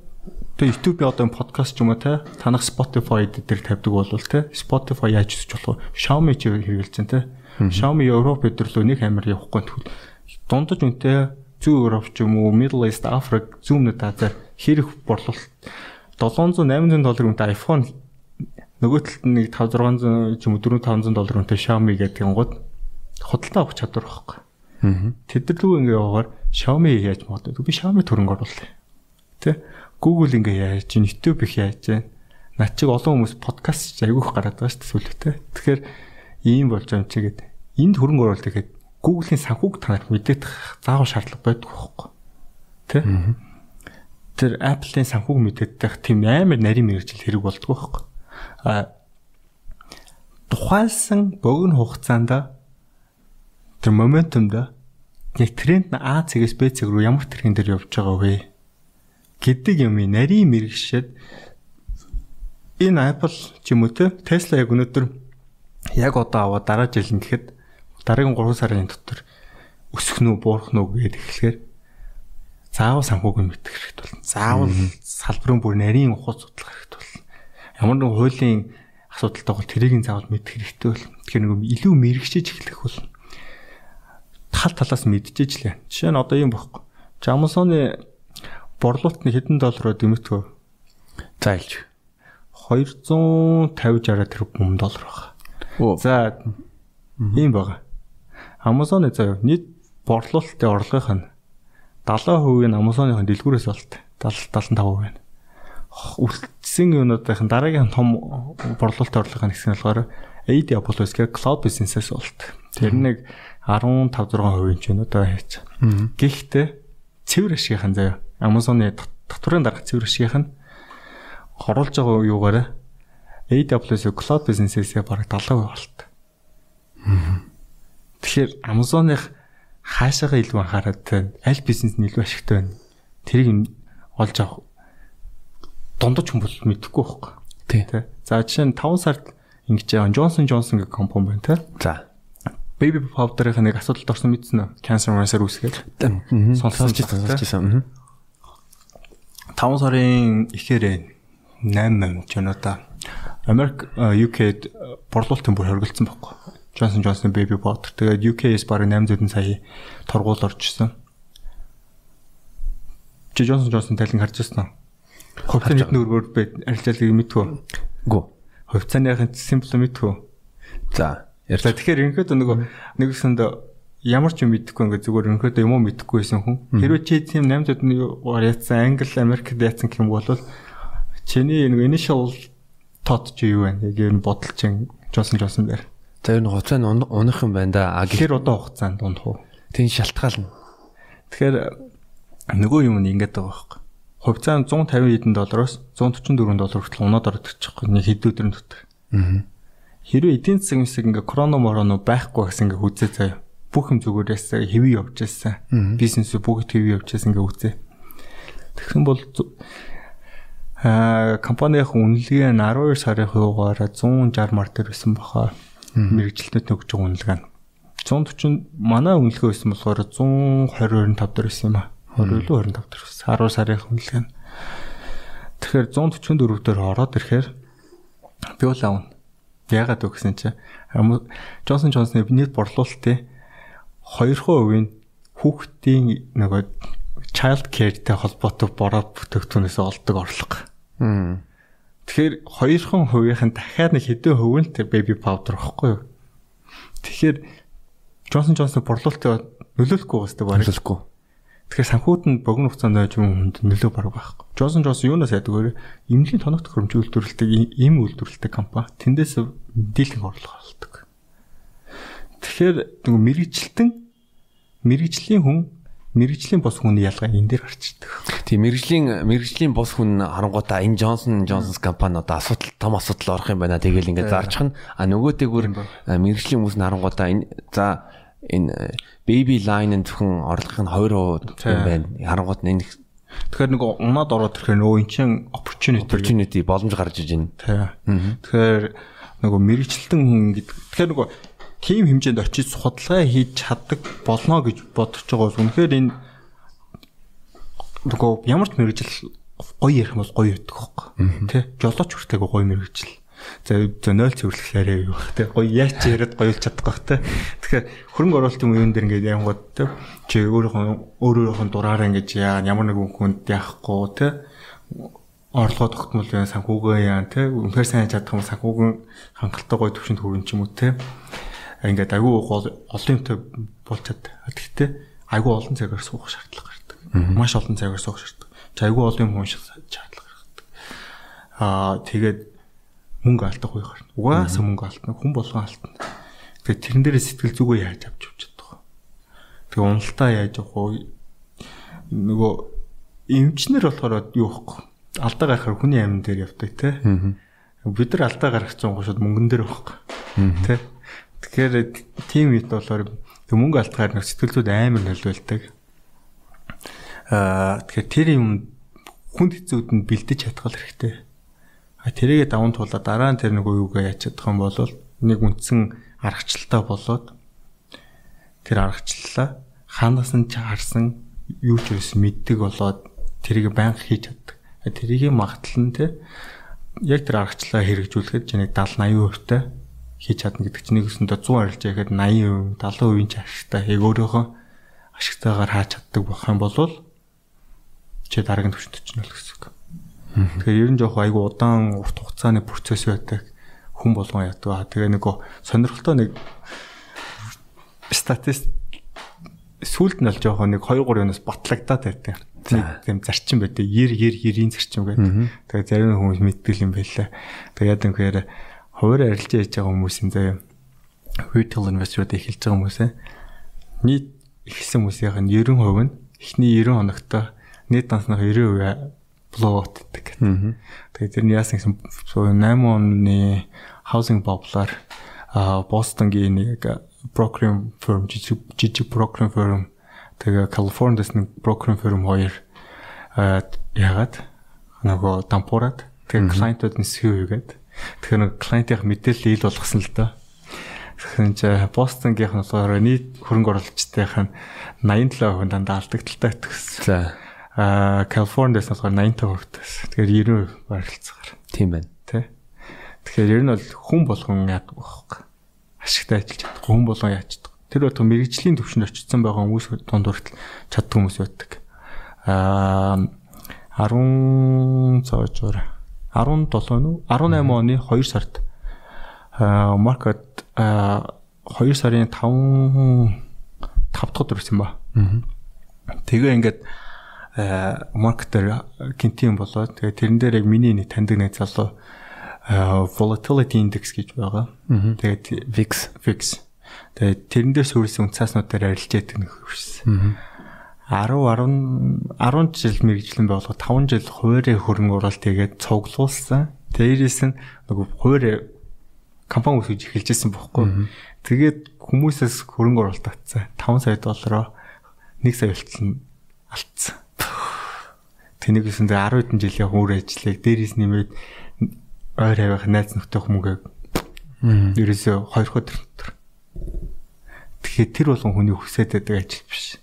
Тэгээ YouTube одоо подкаст ч юм уу те танах Spotify дээр тавьдаг бол те Spotify яаж өсөж болох вэ? Xiaomi ч хэрэгэлцэн те. Xiaomi Европ өдрлөө нэг амир явахгүй тэгвэл дундаж үнэтэй зүүн Европ ч юм уу Middle East, Африк, зүүннүүд Азаар хэрэг борлуулалт 700 800 доллар үнэтэй iPhone нөгөө талд нь нэг 5 600 ч юм уу 4 500 доллар үнэтэй Xiaomi гэдэг гот худалдаа авах чадвар байхгүй. Аа. Тэд нар лүү ингээ яваагаар Xiaomi яаж магадгүй би Xiaomi төрөнгө оруулах. Тэ? Google ингээ яаж чинь YouTube их яаж чинь над чиг олон хүмүүс подкаст айгүйх гараад байгаа шүү дээ сүлхтэй. Тэгэхээр ийм болж юм чигээд энд хөрөнгө оруулалт гэхэд Google-ийн санхүүг танаар мэдээд заавал шаардлага байдаг байхгүй. Тэ? Тэр Apple-ийн санхүүг мэдээд байх тийм амар нарийн мэрэгжил хэрэг болдгоо байхгүй. А тухайлсан богино хугацаанд тэр моментумда яг тренд нь А цэгээс Б цэг рүү ямар тэрхэн дээр явж байгаа вэ гэдэг юм нарийн мэрэгшээд энэ Apple ч юм уу те Tesla яг өнөөдөр яг одоо аваад дараа жил нь гэхэд дараагийн 3 сарын дотор өсөх нь буурах нь гээд эхлэхээр заавал санхүүг нь мэдэх хэрэгтэй болно. Заавал салбарын бүр нарийн ухац судлах хэрэгтэй болно. Ямар нэгэн хуулийн асуудалтай бол тэрийг заавал мэдэх хэрэгтэй бол. Тэгэхээр нэг илүү мэрэгчэж эхлэх бол тал талаас мэдчихэж лээ. Жишээ нь одоо юм бохгүй. Amazon-ы борлуулалт нь хэдэн доллараар дэмэгдэв? За илж. 250 60 тэрбум доллар байна. За ийм байгаа. Amazon-ы заяа нийт борлуулалтын орлогынх нь 70% нь Amazon-ын дэлгүүрээс болт. 70 75% байна. Үлдсэн юунуудын дараагийн том борлуулалтын орлогын хэсэг нь болохоор AWS гэх cloud business-ээс болт. Тэр нэг 15 6% ч юм уу одоо хийж. Гэхдээ цэвэр ашигийнхан заяа Amazon-ы татварын дарга цэвэр ашигийнх нь оруулж байгаа юугаар AWS cloud business-ээс бараг 70% болт. Тэгэхээр Amazon-ых хаашаага илүү анхаарат аль бизнес нь илүү ашигтай байна. Тэрийг олж авах дундаж хүн бол мэдэхгүй байхгүй. Тий. За жишээ нь 5 сард ингэж байгаа Johnson Johnson гэх компани байна те. За baby powder-ийн нэг асуудалд орсон мэдсэн үү? Cancer cancer үүсгээд. Сонсож байсан. 5 сарын ихээрээ 8 ч өнөө та Америк UK-д борлуулалтын бүр хоригдсан байхгүй. Johnson Johnson baby powder. Тэгээд UK-с бараг 800 сая торгуул орчихсон. Чи Johnson Johnson талын харж байсан уу? Хувьцааны хэдэн өргөөр бэ арилжаалыг мэдвүү? Гү. Хувьцааныхын симпл мэдвүү? За За тэгэхээр ерөнхийдөө нөгөө нэгэсэнд ямар ч юм мэдэхгүй ингээд зүгээр ерөнхийдөө юм уу мэдэхгүй байсан хүн. Хэрвээ чи тийм 800 нэг яатсан Англи, Америкт яатсан юм бол чиний нэг initial thought чи юу вэ? Яг энэ бодол чин Johnson Johnson дээр. За энэ хуцаа нь уных юм байна да. А гэхэр одоо хугацаанд ундах уу? Тин шалтгаална. Тэгэхээр нөгөө юм нь ингээд байгаа байхгүй. Хувьцаа нь 150 хэдэн доллароос 144 доллар хүртэл унаад ордог чихгүй нэг хэд өдрийн дотор. Аа Хэрвээ эдийн засаг юмсаг ингээ короно мороно байхгүй гэсэн ингээ үзээ заяа. Бүх юм зүгээрээс хэвээ явж байсан. Бизнес бүгд хэвээ явж байсан ингээ үзээ. Тэгсэн бол аа компанийн үнэлгээ нь 12 сарын хуваараа 160 мар дээр байсан баха. Мэргэжилтэд өгч байгаа үнэлгээ нь. 140 манай үнэлгээ байсан болохоор 120 25 дээр байсан юм аа. 20 илүү 25 дээр байсан. 10 сарын үнэлгээ нь. Тэгэхээр 144 дээр ороод ирэхээр би бол аавна Яагаад вэ гэсэн чинь Johnson Johnson-ы нийт борлуулалтын 2% нь хүүхдийн нөгөө child care-тэй холбоотой бороо бүтээгдэхүүнээс олдог орлого. Тэгэхээр хоёрхан хувийнх нь дахиад нэг хэдэн хувь нь тэр baby powder واخгүй юу? Тэгэхээр Johnson Johnson борлуулалтыг нөлөөлөхгүй гэсэн баг. Нөлөөлөхгүй. Тэгэхээр санхүүд нь богино хугацаанд ойж юм хүнд нөлөө бараг байхгүй. Johnson Johnson юунаас яадаг вэ? Имлийн тоног төхөөрөмж үйлдвэрлэдэг им үйлдвэрлэдэг компани. Тэндээс мэдээлэл орлого олдог. Тэгэхээр нөгөө мэрэгчлэн мэрэгжлийн хүн мэрэгжлийн бос хүний ялгаа энэ дээр гарчдаг. Тийм мэрэгжлийн мэрэгжлийн бос хүн харангуудаа энэ Johnson Johnson компани одоо асуудал том асуудал орох юм байна. Тэгээл ингээд зарчих нь а нөгөө дээгүүр мэрэгжлийн хүмүүс нь харангуудаа энэ за энэ baby line-ын зөвхөн орлогын 2% юм байна. Харангууд нь энэ Тэгэхээр нэг унаад ороод ирэхээр нөгөө эн чин opportunity opportunity боломж гарч иж байна. тий. Тэгэхээр нөгөө мэрэгчлэн хүн гэдэг. Тэгэхээр нөгөө тийм хэмжээнд очиж судалгаа хийж чаддаг болно гэж бодож байгаа бол үнэхээр энэ нөгөө ямар ч мэрэгжил гоё ярих бол гоё байдаг хөөхгүй. Тэ? Жолооч хүртэл гоё мэрэгжил. За за 0 цэвэрлэхлээрээ юу бах те гоё яач яриад гоёлж чадах бах те тэгэхээр хөрөнгө оруулалтын үеийн дээр ингээд янгууд те чи өөрийнхөө өөрөөрийнхөө дураараа ингээд яа ямар нэгэн хүнд яахгүй те орлогоо тогтмол яа санхүүгээ яа те үнэхээр сайн чадах юм санхүүгэн хангалттай гоё төвшөнд хүрэн ч юм уу те ингээд айгүй олон болж чад гэхдээ айгүй олон цагаар суух шаардлага гардаг маш олон цагаар суух шаардлага айгүй олон юм унших шаардлага гардаг аа тэгээд мөнгө алдах уу гарна. Угаасаа мөнгө алдна. Хүн болгон алдна. Тэгээ тэрэн дээрээ сэтгэл зүгөө яаж авч явж чадах вэ? Тэгээ уналтаа яаж явах вэ? Нөгөө эмчнэр болохоор юу вэ? Алдаа гарахаар хүний амин дээр явдаг те. Бид нар алдаа гаргах чинь шууд мөнгөн дээр байхгүй. Тэ. Тэгэхээр тийм үед болохоор мөнгө алдахаар нэг сэтгэл зүйд амар нөлөөлдөг. Аа тэгэхээр тэр юм хүнд хэцүүд нь бэлдэж чадхал хэрэгтэй А тэрийгэ даван туулаад дараа нь тэр нэг үеүгээ яач чадах юм бол нэг үндсэн аргачлалтаа болоод тэр аргачлалаа хаанаас нь ч харсан юу ч юус мэддэг болоод тэрийг байнга хийж чаддаг. Тэрийг магтал нь те яг тэр аргачлалаа хэрэгжүүлэхэд нэг 70 80% та хийж чадна гэдэг чинь нэгсэндээ 100 арилж яхад 80%, 70% ч ашигтай яг өөрөөхөө ашигтайгаар хааж чаддаг болох юм бол чи дараагийн төвчөнд чинь л гэсэн үг. Тэгэхээр ер нь жоох айгу удаан урт хугацааны процесс байдаг хүн болгон ядгаа. Тэгээ нөгөө сонирхолтой нэг статист сүлд нь л жоох нэг 2 3 юунаас батлагдаад байдаг. Тийм зарчим байдаг. 90 90 90-ийн зарчим гэдэг. Тэгээ зарим хүмүүс мэддэг юм байлаа. Тэгээ яд юмхээр хуваар арилж яаж байгаа хүмүүсийн заяа retail investor-ууд эхэлж байгаа хүмүүсээ нийт ихсэн хүмүүсийн 90% нь эхний 90 хоногт нийт дансных 90% blowout гэдэг. Тэгээд тэр нь яасан гэсэн 8 оны housing bubble-аар Бостонгийн нэг brokering firm жижиг brokering firm тэгээ Калифорниас нэг brokering firm хоёр яагаад? Нөгөө дампуураад тэгээ клиентууд нь сүү хийгээд тэгэхээр нэг клиентийн мэдээлэл ил болгосон л доо. Тэгэхээр чи Бостонгийнх нь болохоор нийт хөрөнгө оруулагчдынх нь 87% дандаа алдагдaltaй төгссөн. За а Калифорниас болохоор 85% тас. Тэгэхээр 90% барилцгаар. Тийм байна. Тэ. Тэгэхээр ер нь бол хүн болгон яг байхгүй. Ашигтай ажиллаж чадах хүн болгон яаж чадах. Тэр байтугай мэрэгжлийн төвшөнд очсон байгаа хүмүүс дунд хүртэл чаддаг хүмүүс байдаг. Аа 10 цаашаар 17 нү 18 оны 2 сард аа маркет аа 2 сарын 5 5 дахь өдөр гэсэн ба. Тэгээ ингээд маркетер гинтийн болоод тэгээ тэрэн дээр яг миний нэг таньдаг нэг залуу volatility index гэж байгаа. Тэгээд VIX VIX. Тэгээд тэрэн дээр суурилсан үнцааснуудаар арилж яадаг нэг хөвшсөн. 10 10 10 жил мэрэгжлэн болгоо 5 жил хуваарь хөрөнгө оруулалт хийгээд цуглуулсан. Дээрээс нь нөгөө хуваарь компани үүсгэж эхэлжсэн бохоггүй. Тэгээд хүмүүсээс хөрөнгө оруулалт татсан. 5 сая доллароо 1 сая болтол алдсан. Тэнийг үсэндээ 10 хэдэн жилийн өөр ажлыг дээрээс нэмээд ойр авих найз нөхдөөх мөнгөийг ерөөсөө 2 өдөр дотор. Тэгэхээр тэр болгон хүний хүсээд байдаг ажил биш.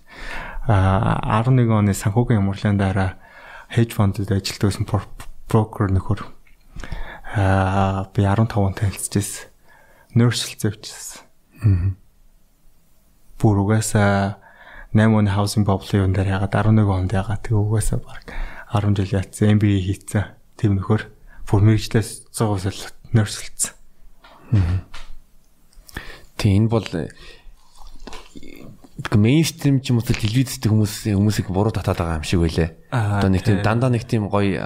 А 11 оны санхүүгийн ямарлын дараа hedge fund-д ажилладаг байсан брокер нөхөр а би 15 он танилцчихсан. Nurse зэвчсэн. Бүр угаасаа 8 оны housing bubble-ын дээр ягаад 11 онд ягаад тэг угаасаа баг 10 жил яатсан MBA хийцэн. Тэм нөхөр бүр мэрэгчлээс 100% л нөрсөлцсөн. Тийм энэ бол мейнстрим ч юм уу телевизтэй хүмүүс хүмүүсийг буруу татаад байгаа юм шиг байлээ. Одоо нэг тийм дандаа нэг тийм гоё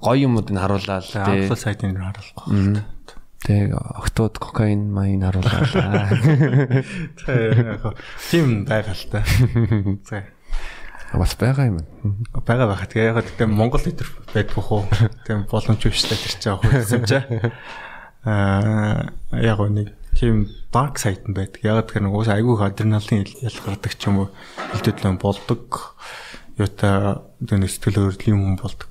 гоё юмуд нь харууллаа л тийм. Апл сайтын дээр харуулах. Тэг октод кокаин майн харууллаа. Тийм байгаа л та. За Бас байгаа юм. Бага байгаа. Тэгээ яг гэдэг Монгол лидер байдгүй хөө. Тэгээ боломж биш та тэр чинь юм чи. Аа яг нэг тийм dark side нь байдаг. Яг тэгэхээр нэг уус айгүй адреналин ялгардаг ч юм уу хилдэдлэн болдог юута нэг сэтгэл хөдлөлийн хүн болдог.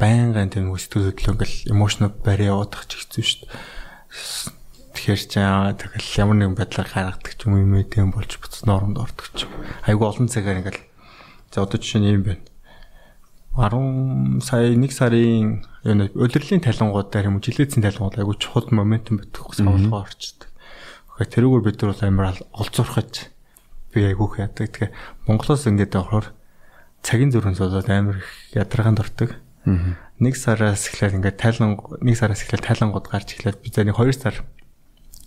Байнгын тийм сэтгэл хөдлөл ингээл emotional барья яваадах ч хэцүү шүү дээ. Тэгэхээр чи тэгэл ямар нэгэн байдлаар гаргадаг ч юм юм тийм болж буц нормд ордог ч юм. Айгу олон цагаар ингээл за одоо жишээ нь юм байна. 10 сая 1 сарын юу нэ удирдлийн талангуудаар юм жилээцийн талангууд айгу чухал моментум байдаг савлгаа орчдөг. Тэгэхээр тэрүүгээр бид нар бол амар олзуурхаж би айгуух яадаг. Тэгэхээр Монголоос ингээд орохоор цагийн зүрхэн суулаад амар их ядаргаанд ордог. Нэг сараас эхлээд ингээд тайлан нэг сараас эхлээд тайлангууд гарч эхлээд би за нэг 2 сар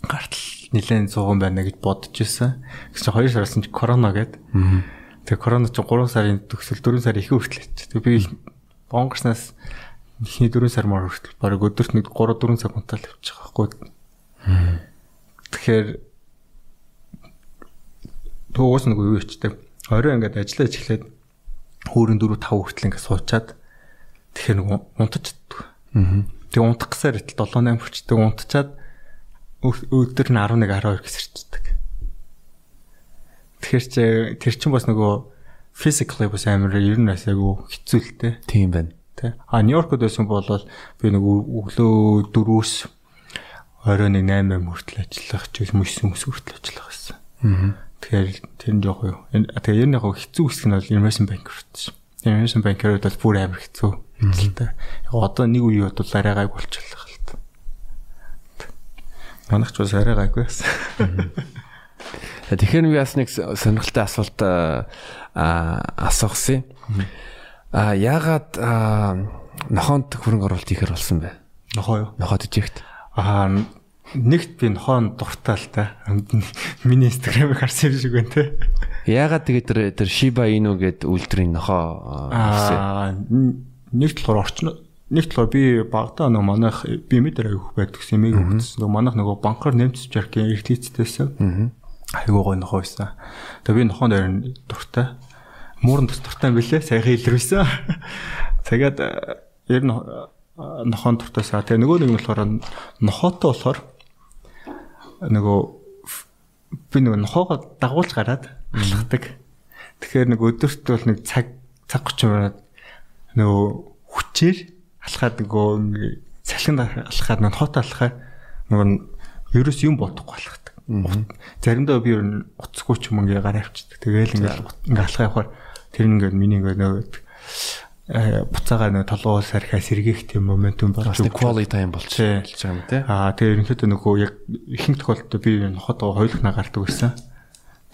гартал нэлээд 100 байна гэж бодож ирсэн. Гэсэн чинь 2 сараас нь корона гээд. Тэгээ корона ч 3 сарын төгсөл 4 сар их хүртлээч. Тэгээ би бонгорснаас эхний 4 сар мөр хүртэл бараг өдөрт нэг 3 4 цаг унтаал явчих байхгүй. Тэгэхээр Туугаас нэг юу ичтэй. Орой ингээд ажиллаж эхлээд хөөрөн 4 5 хүртэл ингээд суучаад тэгэхээр нэг унтаж чаддаг. Аа. Тэгээ унтах гэсээр итэл 7 8 хүрчдэг унтчаад өдөр нь 11 12 гэсэрчдэг. Тэгэхээр чи тэр чин бас нөгөө physically бас амар ер нь бас айгу хэцүү л те. Тийм байна. Тэ. А Нью-Йоркод байсан бол би нэг өглөө 4-өөс орой нэг 8 хүртэл ажиллах ч юм уу 9 хүртэл ажиллах гэсэн. Аа. Тэгэхээр тэр нь жоох юу. Тэгээ ер нь яг хэцүү хэсэг нь бол investment banker гэсэн. Investment banker бол бүр амар хэцүү. Хэцэлтэй. Яг одоо нэг үе бол арай гайг болчихлоо л та. Манайх ч бас арай гайгүй байсан. Тэгэхээр би бас нэг сонирхолтой асуулт асуусан. А яагаад нохоонд хөрөнгө оруулалт хийхэр болсон бэ? Нохоо юу? Нохоо төжигт. Аа нэгт би нохон та. Миний инстаграмыг харсан юм шиг байна те. Яагаад тэгээд тэр тэр Shiba Inu гэдэг үйлдвэрийн нохоо аа нэг талаар орчин нэг талаар би багтаа нөгөө манайх би мэдэр авих байдаг гэсэн юм өгсөн. Нөгөө манайх нөгөө банкар нэмцэж ярих эрхлийцтэйсэн. Айгуу гой нохоо байсан. Тэгээ би нохоонд харин дуртай. Муурын дуртай юм билэ. Сайхан илэрвэсэн. Тэгээд ер нь нохоон дуртайсаа. Тэгээ нөгөө нэг нь болохоор нохоотой болохоор нөгөө би нөгөө нохоогоо дагуулж гараад алхдаг. Тэгэхээр нэг өдөрт бол нэг цаг цаг 30 минут нөгөө хүчээр алхаад нөгөө салхинд алхаад нөгөө хот алхаад нөгөө ерөөс юм бодохгүй алхдаг. Заримдаа би ер нь уцгүй ч юм ингээ гараа авчдаг. Тэгээл ингээ ингээ алхаа явахаар тэр ингээ миний ингээ нөгөө буцаага нэг толгоос архиа сэргийх тийм моментум болж quality time болчихж байгаа юм тий. Аа тэгээ ерөнхийдөө нөгөө яг ихэнх тохиолдолд би нохот хоёулахнаа гардаг байсан.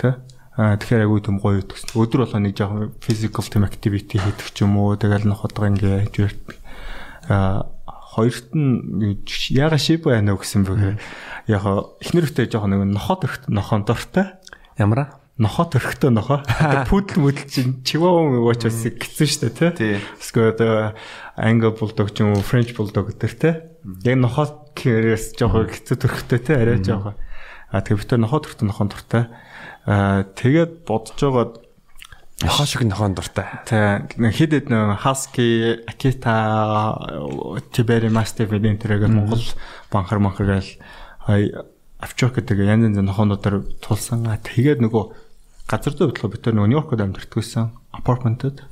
Тэ. Аа тэгэхээр агүй юм гоё ütгсэн. Өдөр болгоо нэг жоохон physical team activity хийдэг ч юм уу. Тэгэл нохотго ингээ хийж аа хоёрт нь яга шип байна уу гэсэн бэ. Яг эхнэрхтэй жоохон нэг нохот өрхт нохон нохоо төрхтөө нохоо. Пүүдл мүдл чинь чиваа мууч бас гисэн дээ тий. Эсвэл одоо англ булдог ч юм уу френч булдог гэдэг тий. Яг нохоо гэрээс жоохон гисэн төрхтөө тий арай жоохон. А тэгээ битээ нохоо төрхтөө нохон дуртай. А тэгээд бодож байгаад нохоо шиг нохон дуртай. Тий. Хэд хэд нөө Husky, Akita, Tiberi Mastiff гэдэг тэрэг Монгол банхар манхар гээл авчок гэдэг янз янз нохоонуудаар тулсан. Тэгээд нөгөө газар зүй бодлого бид нөгөө Нью-Йоркод амьдардаг байсан апартментод.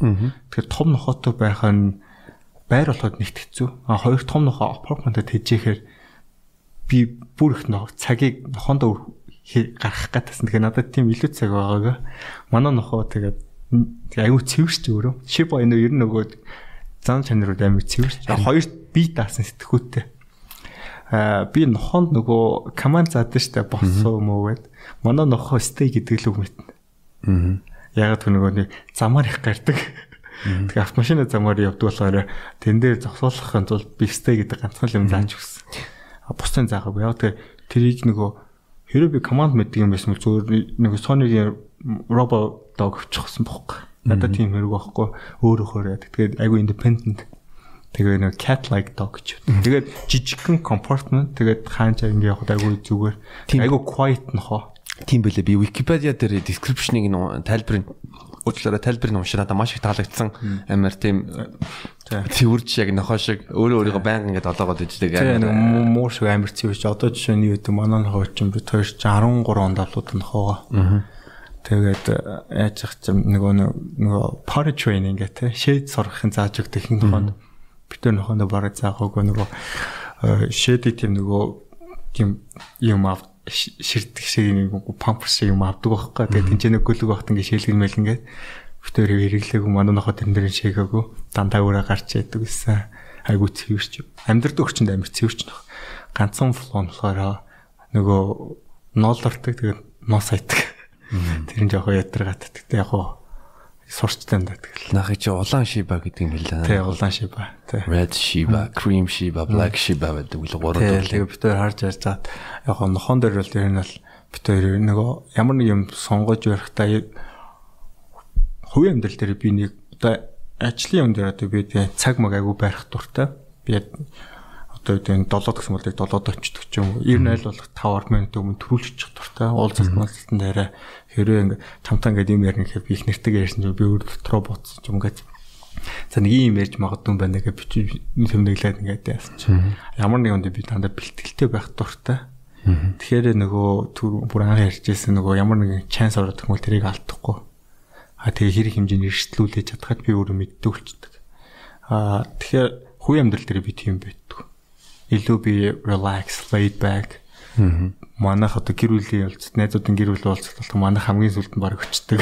Тэгэхээр том нохоотой байх нь байр болоход нэгт хэцүү. А хоёр том нохоо апартментод хэжээхээр би бүр их нохоо цагийг нохоондоо гаргах гэтсэн. Тэгэхээр надад тийм илүү цаг байгааг. Манай нохоо тэгээд аюу цэвэрч өөрөө. Шиба энэ ер нь нөгөө зам чанарууд амар цэвэрч. Хоёр би даасан сэтгхүүтээ. Аа би нохоонд нөгөө команд заадаг штэ боссоо юм уу гэд. Манай нохоо стей гэдэг л үг мэднэ. Аа. Яг тэр нөгөө нэг замаар их гардаг. Тэгээ автомашина замаар явдаг болохоор тэн дээр зогсоолохын тулд бистэй гэдэг ганцхан юм зааж өгсөн. Бусдын заагаагүй. Яг тэгээ тэрийг нөгөө хэрэв би команд мэддэг юм байсан бол зүгээр нөгөө Sony-гийн Robo Dog авчихсан бохоо. Надад тийм хэрэг байхгүй. Өөр өөр яадаг. Тэгээд айгүй independent. Тэгээ нэг cat like dog гэж. Тэгээд жижигхэн compartment тэгээд хаанчаа ингэ явахад айгүй зүгээр. Айгүй quiet нохоо. Тийм байлээ. Би Wikipedia дээр description-ыг тайлбарыг уучлаарай тайлбарыг уншаад надад маш их таалагдсан. Амар тийм цэвэрч яг нохоо шиг өөрөө өөрийгөө байнга ингээд олоогоод. Тийм нэг муу шиг амар цэвэрч. Одоо жишээ нь юу гэдэг манай нохоо чинь бид хоёр чинь 13 онд авлууд нохоогоо. Тэгээд яаж ах чинь нөгөө нөгөө party training гэх те шэд сурахын зааж өгдөг хин тохонд бид нохондоо бараг заахаагүй нөгөө шэди тийм нөгөө тийм юм ав ширдэг шиг нэг памперс шиг юм авдаг байхгүй. Тэгээд тэнцээ нэг гөлөг багт ингээ шээлгэн мэл ингээд битээр хэрэглээгүй манай нохоо тэрэн дээр шийгээгүй дандаа өрөө гарч яадаг гэсэн. Айгу цэвэрч. Амьдрал өрчөнд амир цэвэрч нөх. Ганцхан флон болохоор нөгөө ноолордаг тэгээд нос айтдаг. Тэр нь жоохон ятрагаат. Тэгтээ яг сурчтай даа тэгэл. Нахи чи улаан шиба гэдэг юм хэлээ. Тий, улаан шиба. Тий. Red shiba, cream shiba, black shiba гэдэг үл гурав төрөл. Тэгээ бид хоёр харж ярьж байгаа. Яг нохон дээр бол тэр нь бол бид хоёр нөгөө ямар нэг юм сонгож барихтаа хувийн амьдрал дээр би нэг одоо ажлын юм дээр одоо би цаг маг айгу барих дуртай. Би одоо энэ 7 гэсэн бол 7-д очдөг ч юм уу. 90 айл болох 5 минут өмнө төрүүлчих дуртай. Уулзалт малцсан дээрээ хэрвээ ингээ тамтаа ингээ юм ярих гэхээр би их нэртэйг ярьсан чинь би өөр дотроо буцсан юм ингээд За нэг юм ярьж магадгүй юм байна гэж бичиж тэмдэглээд ингээд яасан чинь ямар нэг юм би дандаа бэлтгэлтэй байх дуртай. Тэгэхээр нөгөө түр бүр анх ярьжсэн нөгөө ямар нэг чанс ороод бол тэрийг алдахгүй. А тэгээ хэрэг хэмжээнд эрсдлүүлж чадхад би өөрөө мэддэг болчдөг. А тэгэхээр хувийн амьдрал дээр би тийм байдаг. Илүү би relax, laid back манайх одоо гэр бүлийн уулзалт найзуудын гэр бүлийн уулзалт болох манайх хамгийн сүлд нь баг өчтдөг.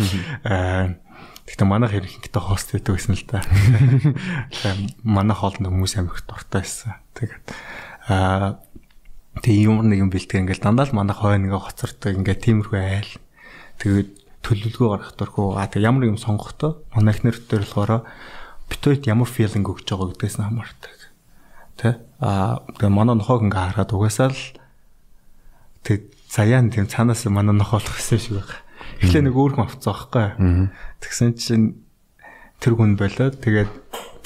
Аа Гэхдээ манайх ерөнхийдөө хост байдаг гэсэн л да. Манайх хоолнд хүмүүс амирх дуртай байсан. Тэгээд аа тэг юм нэг юм бэлтгэх ингээл дандаа л манайх хойно ингээ хоцордог ингээ тиймэрхүү айл. Тэгээд төлөвлөгөө гаргах дургүй. Аа тэг ямар юм сонгохдоо манай ихнэр дээр болохоор битүүт ямар филинг өгч байгаа гэдгээс нь хамаардаг. Тэ? Аа тэгээ манай нохоог ингээ хараад угаасаа л тэг заяан тийм цаанаас манай нохоолох гэсэн шиг байна. Эхлээ нэг өөрхөн авцсан байхгүй. Тэгсэн чинь тэр хүн болоод тэгээд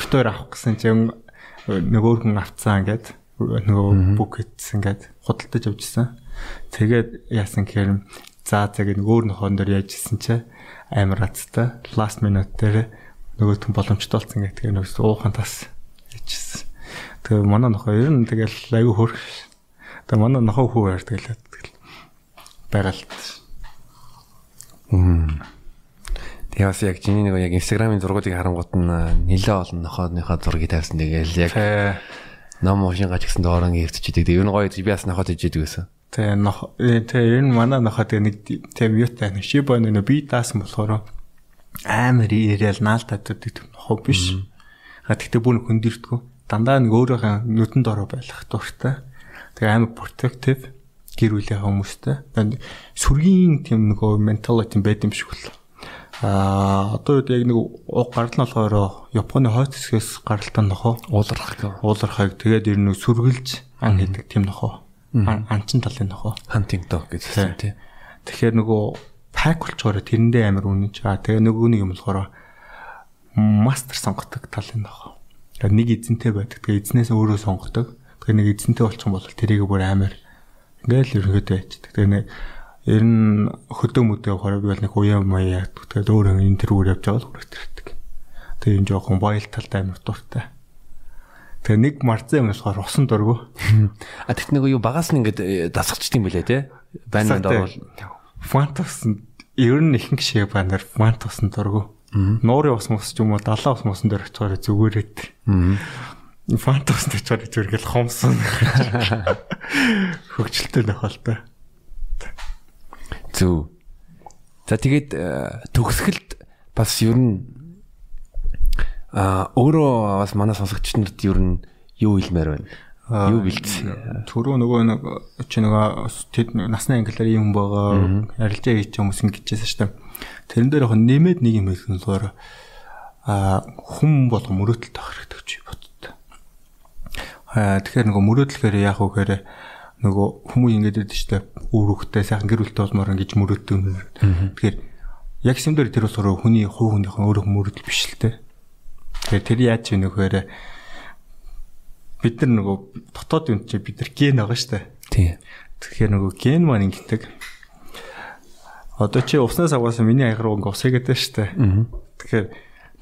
битүүр авах гэсэн чинь нэг өөрхөн авцсан ингээд нөгөө бүк хийсэн ингээд худалдаж авчихсан. Тэгээд яасан гэхээр за за нэг өөр нохоон дээр яажсэн чи амар хацтай last minute дээр нөгөө түн боломжтой болсон тэгээд нөгөө уухан тас яажсэн. Тэгээ манай нохоо ер нь тэгэл айгүй хөрх. Тэгээ манай нохоо хүү яар тэгэл байгалт. Тэгээ бас яг чиний нэг яг инстаграмын зургуудыг харангуут нь нэлээ олон нохооныхоо зургийг тавьсан. Тэгээл яг ном уушин гач гэсэн доорон ирдчихдээ тэгээ энэ гоё би бас нохоод ижидэг гэсэн. Тэгээ нох тэгээ энэ манай нохоо тэгээ нэг тэгээ вьютай нэг шибо нэг би даасан болохоор амар ирээл наалтаад байдаг нохоо биш. А тэгтээ бүр хөндөрдгөө дандаа нэг өөрийнхөө нүдэнд ороо байх дуртай. Тэгээ амар protective гэр бүлийн хүмүүстэй. Сүргийн тийм нөгөө mentality байд юм шиг бол. Аа одоо үед яг нэг уг гарал нь болохоор Японы хойд хэсгээс гаралтай нохоо ууларх гэх. Уулархайг тэгээд ер нь сүргэлж ан хийдэг тийм нохоо. Анчин талын. Hunting dog гэсэн тийм. Тэгэхээр нөгөө пак болчоор тэрэндээ амар үнэнч. Аа тэгээ нөгөө нэг юм болохоор мастер сонгодог талын нохоо. Нэг эзэнтэй байдаг. Тэгээ эзнээс өөрөө сонгодог. Тэгээ нэг эзэнтэй болчих юм бол тэрийг бүр амар ингээл ерөнхийдөө ячдаг. Тэгээ нэг ер нь хөдөө мөдөө хорог бол нэг уяа маяа. Тэгээд өөр энэ тэрүүр явж байгаа л хүрээтердэг. Тэгээ энэ жоохон баял талтай амар дуртай. Тэгээ нэг марцсан юм болохоор усан дургу. А тэгт нэг юу багаас нь ингээд дасгалчдаг юм билээ те. Байнанд орвол фантас ер нь ихэнх шиг банаар фантасан дургу. Нуурын ус мус ч юм уу далаа ус мусан дээр очихоор зүгээрээд. Дээр очихоор зүргэл хомсон. Хөгжилтэй нөхөлтэй. Зүг. За тэгээд төгсгөлд бас ер нь а өөрөө бас манай сонсогчдод ер нь юу хэлмээр байна? Юу бэлдсэн? Түрүү нөгөө нэг чи нөгөө тэд насны англиар юм байгаа арилжаа хийж хүмүүс ингэжсэн шүү дээ. Тэрэн дээр яг нэмээд нэг юм хэлсэн болохоор а хүм болго мөрөөдөлт авах хэрэгтэй гэж боддог. А тэгэхээр нөгөө мөрөөдлөхээр яах вэ гэхээр нөгөө хүмүүс ингэж байдаг шүү дээ. Үр хөвгтэй сайхан гэр бүлтэй болмоор ингэж мөрөөддөг. Тэгэхээр яг юм дээр тэр болохоор хүний хувь хүнийхэн өөрөө мөрөөдөл биш л дээ. Тэгэхээр тэр яаж вэ нөхөөр бид нар нөгөө дотоод юм чи бид нар ген байгаа шүү дээ. Тийм. Тэгэхээр нөгөө ген маань ингэдэг. Одоо чи уснаас аваасан миний аяг руу ингээ ус хийгээд шүү дээ. Тэгэхээр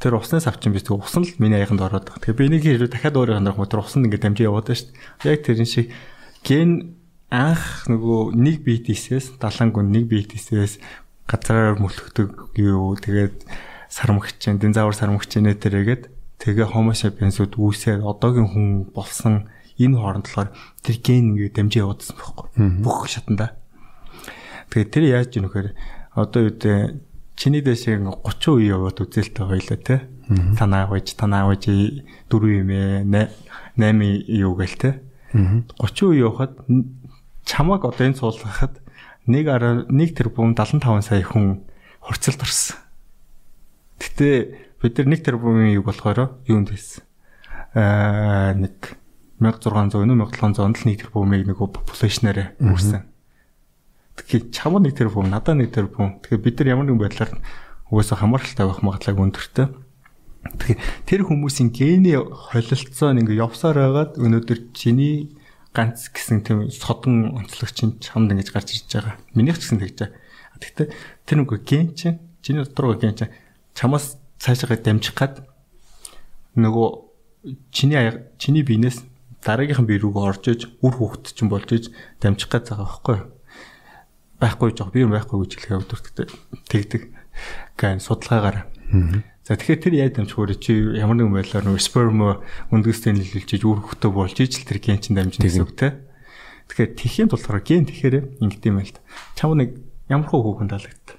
тэр уснаас авчин би тэг усан л миний аяханд ороод байгаа. Тэгэхээр би энийг хэрэг дахиад өөрөө хандрах мөр усан ингээ дамжиж яваад дээ. Яг тэрэн шиг ген анх нөгөө нэг биетээсээс далангун нэг биетээсээс газараар мөлхдөг юу тэгээд сармагчин, динзавр сармагчин нэтэргээд тэгээ homo sapiens-ууд үүсээд одоогийн хүн болсон энэ хооронд болохоор тэр ген ингээд дамжиж явуулсан байхгүй. Бүх шатанда. Тэгээд тэр яаж юм нөхөр одоо гэдэг чиний дэшээ 30 үе яваад үзэлтэй хоёлаа те. Танаа гойж, танаа гойж 4 юм ээ, 8 юу гээл те. 30 үе явахад чамаг одоо энэ суулгахад 1 1 тэрбум 75 сая хүн хурцлд орсон. Гэтэ бид нар 1 тэрбумын юг болохоор юунд байсан? Аа нэг 1600 өнөө 1700 онд л 1 тэрбумыг нэг популяшнаар үүрсэн. Тэгэхээр чамд 1 тэрбум, надад 1 тэрбум. Тэгэхээр бид нар ямар нэгэн байдлаар угаасаа хамааралтай байх магадлал өндөртэй. Тэгэхээр тэр хүмүүсийн гений холилдсон ингээ явсаар байгаад өнөөдөр чиний ганц гэсэн тийм содон онцлогч чинь чамд ингэж гарч ирж байгаа. Минийх ч гэсэн тэгж байгаа. Гэхдээ тэр нөгөө ген чинь чиний дотор ген чинь чамаас цаашаа дамжих гад нөгөө чиний чиний биенээс дараагийнхан бие рүү орж иж үр хөвгт чинь болж иж дамжих гад байгаа байхгүй байхгүй жоох би байхгүй гэж хэлэхэд өвдөртөд тэгдэг гэн судалгаагаар. За тэгэхээр тэр яаж дамжих вэ? Чи ямар нэгэн байдлаар нөө сперм өндгөстэй нийлүүлж үр хөвгтөө болж иж л тэр ген чинь дамжих гэсэн үг те. Тэгэхээр тэхийн тулгаар ген тэгэхээр ингэдэм юм л та. Чам нэг ямар хөө хүүхэн таалагдав.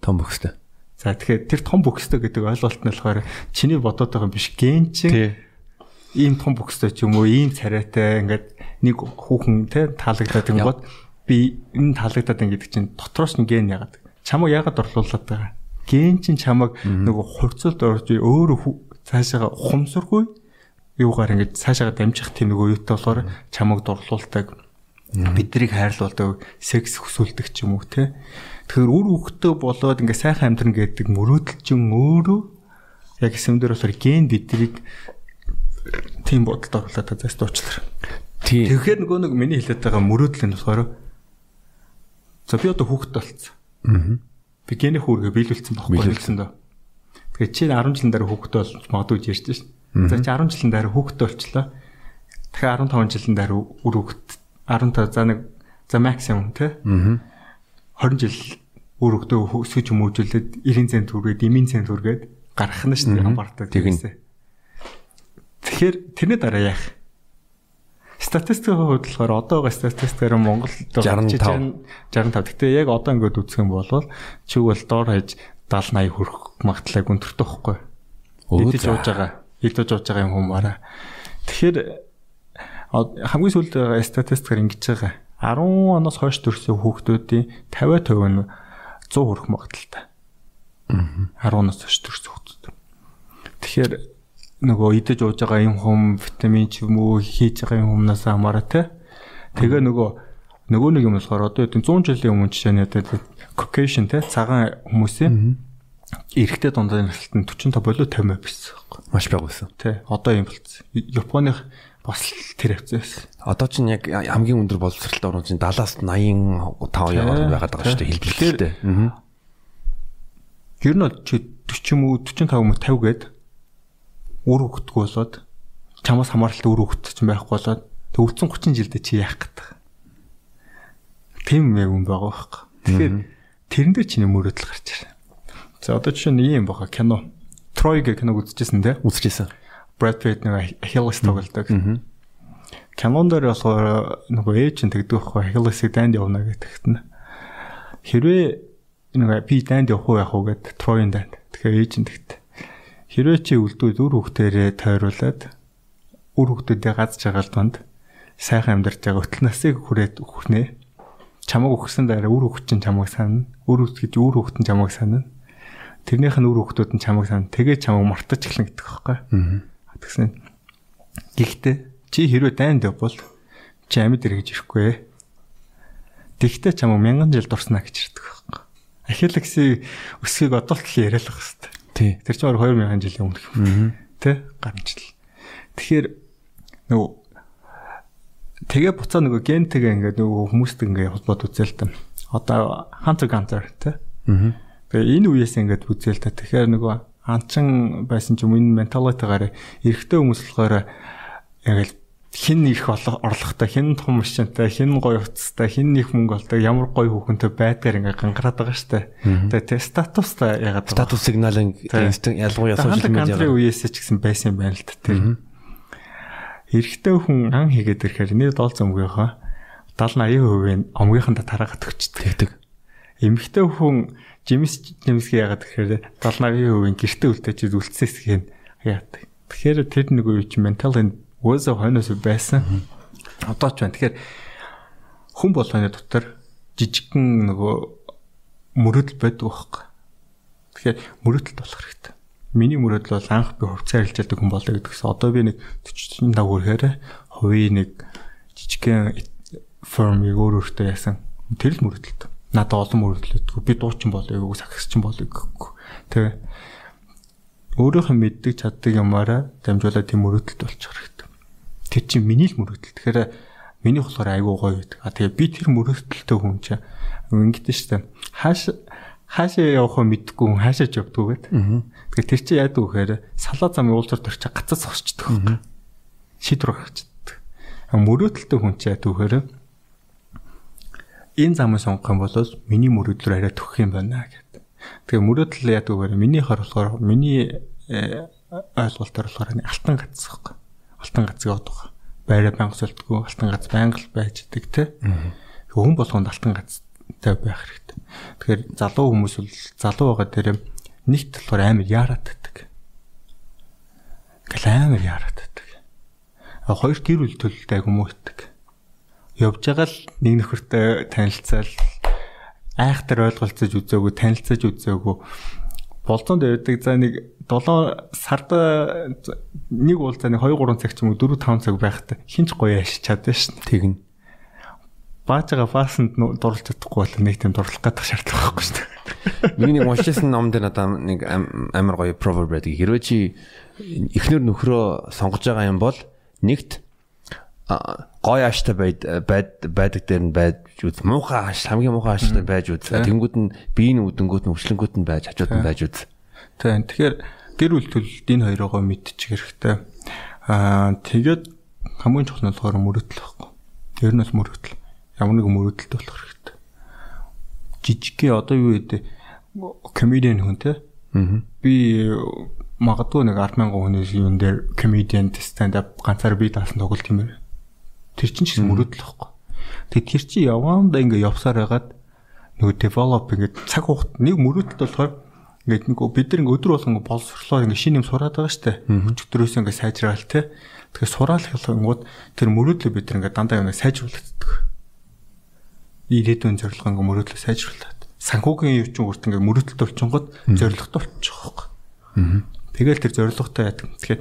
Том бөхстэй. За тэгэхээр тэр том бөхстэй гэдэг ойлголт нь болохоор чиний бодоод байгаа юм биш ген чинь ийм том бөхстэй ч юм уу ийм царайтай ингээд нэг хүүхэн те таалагдаад ингэнгод би энэ таалагдаад ингээд чинь дотроос нь ген яагаад? Чамаг яагаад орлуулад байгаа? Ген чин чамаг нөгөө хурцлд орж өөрөө цаашаа хумсаргүй юугаар ингэж цаашаа дамжих тийм нөгөө юутай болохоор чамаг дурлуулдаг. Биднийг хайрлуулдаг секс хүсүүлдэг ч юм уу те тэгэхээр үр хөвгтөө болоод ингээ сайхан амьдрын гэдэг мөрөөдөлчин өөрөө яг эсэмдэр болохоор ген биднийг тийм бодолд оруулаад та зас дуучлаа. Тийм. Тэгэхээр нөгөө нэг миний хэлээд байгаа мөрөөдөл нь болохоор за би одоо хүүхэд болцсон. Аа би гений хүүргээ биелүүлсэн байхгүй хэлсэн дөө. Тэгэхээр чи 10 жилийн дараа хүүхэд болж магадгүй ярьж шин. За чи 10 жилийн дараа хүүхэд болчлоо. Тэгэхээр 15 жилийн дараа үр хүүхэд 15 за нэг за максимум тий. Аа. 20 жил үр хүүхдээ өсөж хүмүүжүүлээд 90 цент түргээд, 90 цент түргээд гарах нь шүү дээ хамбартаа тэгнэ. Тэгэхээр тэрний дараа яах? Статистикийн хувьд болохоор одоо байгаа статистикээр Монгол 65 65. Гэтэ яг одоо ингээд үзэх юм бол чиг бол доор хаяж 70 80 хүрэх магадлалыг өндөртэй байхгүй. Идэж ууж байгаа. Идэж ууж байгаа юм хүмүүсаараа. Тэгэхээр хамгийн сүүлд байгаа статистикээр ингэж байгаа. 10 оноос хойш төрсэн хүүхдүүдийн 50% нь 100 хүрэх магадлалтай. Аа. 10 оноос хойш төрсэн хүүхдүүд. Тэгэхээр нөгөө идэж ууж байгаа юм хүм витамин ч юм уу хийж байгаа юм хүмүүнээс хамаараа те. Тэгээ нөгөө нөгөө нэг юм болохоор одоо энэ 100 жилийн өмнө жишээ нь одоо Caucasian те цагаан хүмүүсийн эрэгтэй дундаа нэлтэн 45 болоо 50 байсан байхгүй. Маш бага байсан. Тэ. Одоо юм болцсон. Японых бас тэр хавцаа байсан. Одоо чинь яг хамгийн өндөр боловсралтай орн чинь 70-аас 85 яваад байгаад байгаа шүү дээ хэлбэлтэй. Аа. Ер нь чи 40 юм уу 45 юм уу 50 гээд үр хөвгтгөө болоод чамаас хамааралтай үр ч байхгүй болоод тэг өвцөн 30 жилдээ чи яах гэдэг. Тийм юм байгаа байхгүй. Тэгэхээр тэрэн дээр чиний мөрөөдөл гарч ирнэ. За одоо жишээ нь ийм байгаа кино. Troy гэх киног үзчихсэн те? Үзчихсэн. Brad Pitt нэг Achilles тоглодог. Кинон дээр болохоор нөгөө ээж нь тэгдэг байхгүй Achilles-ийг дайнд явна гэдэгт нь. Хэрвээ нэг би дайнд явах уу яах уу гэд Troy-ын дайнд. Тэгэхээр ээж нь тэгт. Хэрвээ чи үлдүүд үр хөвгтөрөө тойруулаад үр хөвгтөдөө газ жагаал донд сайхан амьдарч байгаа өтөл насыг хүрээд өгнэ. Чамаг өгсөн дараа үр хөвгт чинь чамаг санана. Үр хөвгт гэж үр хөвгт нь чамаг санана. Тэрнийх нь үр хөвгтүүд нь чамаг санана. Тэгээ чамаг мартаж эхлэн гэдэг байхгүй. Аа. Тэгсэн. Гэхдээ чи хэрвээ дайнд явбал чи амьд эргэж ирэхгүй. Тэгтээ чамаг мянган жил дурснаа гэж ирдэг байхгүй. Ахилагсыг өсгийг одоо л яриалах хэрэгтэй. Тий. Тэр чинь 2000 жилийн өмнөх юм. Тэ? Гарамжил. Тэгэхээр нөгөө тэгээ буцаа нөгөө гентэйгээ ингээд нөгөө хүмүүстэй ингээд холбоод үзэл та. Одоо Hunter Gunter тэ? Аа. Тэгээ энэ үеэс ингээд үзэл та. Тэгэхээр нөгөө анчин байсан ч юм энэ менталитигаар эрэгтэй хүмүүс болохоор ингээд хин их орлоготой, хин том машинтай, хин гоё уцтай, хин их мөнгө олдог, ямар гоё хүүхэнтэй байдгаар ингээ гангараад байгаа штэ. Тэгээ тэ статустай ягаад статус сигналын ялгууяа сошиал медиа үеэс ч гэсэн байсан юм байна л та тэр. Эрэгтэй хүн ан хийгээд ирэхээр нэр доол зөмгийнхаа 70 80% нь омгийнхандаа тараагаад өгчдөг. Эмэгтэй хүн жимс жимсгээ ягаад гэхээр 70 80% гэрте үлдээч үлдсээс гэн яадаг. Тэгэхээр тэр нэг үе чи ментал Уусаа хойноос байсан. Одоо ч байна. Тэгэхээр хүн болгоны дотор жижигхэн нөгөө мөрөдөл байдаг байхгүй. Тэгэхээр мөрөдөлт болох хэрэгтэй. Миний мөрөдөл бол анх би хувцас арилжаадаг хүн болоо гэдгээс одоо би нэг 40 дагуур хэрэг хувийн нэг жижигхэн фермийг өөр өөртөө яасан. Тэр л мөрөдөлт. Надад олон мөрөдлөдгөө би дуучин болоо, саксчин болоо гэхгүй. Тэгээ өөрийнхөө мэддэг чаддаг юмараа дамжуулаад тийм мөрөдөлт болчих хэрэгтэй тэр чинь миний л мөрөгдөл. Тэгэхээр миний болохоор айгүй гоё байдаг. А тэгээ би тэр мөрөгдөлтөө хүн чинь ингэдэж штэ. Хааш хаашаа явахаа мэдгүй хүн хаашаа ч явдгүй гэдэг. Тэгэхээр тэр чинь яадаг вэхээр салаа зам уулзаар төрч гацаа зогсчдөг. Шийдвэр гаргачдаг. Мөрөөдөлтөө хүн чинь яадаг вэхээр энэ замыг сонгох юм бол миний мөрөөдлөөр арай төгөх юм байна гэдэг. Тэгээ мөрөөдөл яадаг вэхээр миний хар болохоор миний э, ойлголтоор болохоор алтан гацсахгүй алтан гацыг авдаг. Байраа байнга солдгоо алтан гац байнга л байж идэг те. Хүн болгонд алтан гацтай байх хэрэгтэй. Тэгэхээр залуу хүмүүс бол залуу байгаа дээр нэгт болохоор амар яарад байдаг. Гэл амар яарад байдаг. Хоёр гэр бүл төлөлтэй муудаг. Явж байгаа л нэг нөхөртэй танилцал айхтар ойлголцож үзээгүй танилцаж үзээгүй болцоонд байдаг за нэг 7 сард нэг уулзаа нэг 2 3 цаг ч юм уу 4 5 цаг байхад хинч гоё яшиж чадсан шин. Тэгнь. Баажгаа фасанд дурлж чадахгүй бол нэг тийм дурлах гэдэг шаардлага байхгүй шүү дээ. Миний нэг уншижсэн номд надаа нэг амар гоё proverb байдаг. Хэрвээ чи эхнэр нөхрөө сонгож байгаа юм бол нэгт гой ааштай байд байдаг дээр нь байж үз муухай ааш хамгийн муухай ааштай байж үз тэнгууд нь биеийн үдэнгүүд нь өвчлөнгүүд нь байж хажууд нь байж үз хэрэгтэй. Тэгэхээр гэр бүлтэлд энэ хоёроо мэдчих хэрэгтэй. Аа тэгээд хамгийн чухал нь болохоор мөрөдөл байхгүй. Ер нь бол мөрөдөл. Ямар нэгэн мөрөдөлт болох хэрэгтэй. Жижигхэн одоо юу гэдэг комедиан хүн те. Аа. Би магадгүй нэг 100000 хүний юм дээр comedian stand up ганцаар би таасан тоглолт юм байна. Тэр чинь ч мөрөдөл واخгүй. Тэгэд тэр чинь яваандаа ингээ явсаар хагаад нөгөө develop ингээ цаг хугацаа нэг мөрөдөлт болохоор Ингээд нөгөө бид нар ингээд өдөр болгон боловсрлоо ингээд шинэ юм сураад байгаа штэ. Өчтөрөөс ингээд сайжраал те. Тэгэхээр сураал хэлэнгууд тэр мөрөөдлөө бид нар ингээд дандаа юм сайжруулдаг. Ирээдүйн зорилго ингээд мөрөөдлөө сайжруулдаг. Санхүүгийн юу ч үрт ингээд мөрөөдөлт болчихгод зорилгот болчихгоо. Тэгэл тэр зорилготой яадаг. Тэгэхээр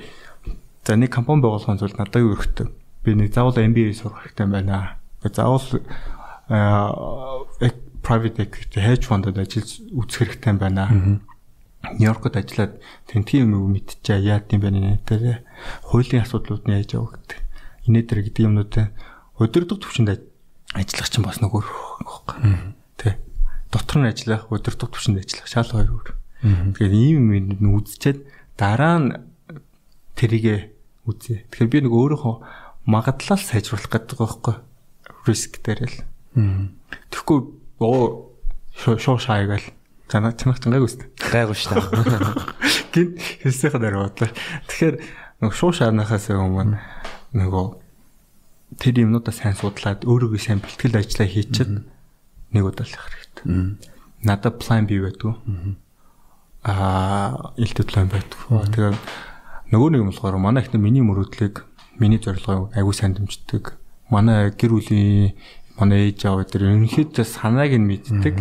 за нэг компани байгуулахын тулд надад юу өрхтөө. Би нэг заавал MBA сурах хэрэгтэй байна. Тэгээд заавал private equity hedge fund-д ажиллаж үзэх хэрэгтэй байна. Нью-Йоркод ажиллаад тэнтгийн юм мэдчихээ яа гэм бэ нэ тэр хуулийн асуудлууд нь яаж явах гэдэг. Инээ тэр гэдэг юмнууд өдөрдөг төвчөнд ажиллах чинь бас нөгөө байхгүй. Тэ. Дотор нь ажиллах, өдөрдөг төвчөнд ажиллах шал хоёр өөр. Тэгэхээр ийм юм үзчихэд дараа нь тэрийгэ үзье. Тэгэхээр би нэг өөрийнхөө магадлал сайжруулах гэдэг байхгүй риск дээр л. Тэгэхгүй оо шоо шаагаал танаа танах гайгүй үст. Гайгүй шүү дээ. Гин хэлсэйхэн дээр бодлоо. Тэгэхээр нөгөө шуу шаарнахаас өмнө нөгөө тэр юмнуудаа сайн судлаад өөрийгөө сайн бэлтгэл ажиллаа хийчихэд нэг удаа л хэрэгтэй. Надад план бий байдгүй. Аа, илтгэл план байдгүй. Тэгээд нөгөө нэг юм болохоор манай ихний миний мөрөдлийг миний зорилгыг аягүй сайн дэмждэг. Манай гэр бүлийн манай ээж аав дээр ерөнхийдөө санааг нь мэддэг.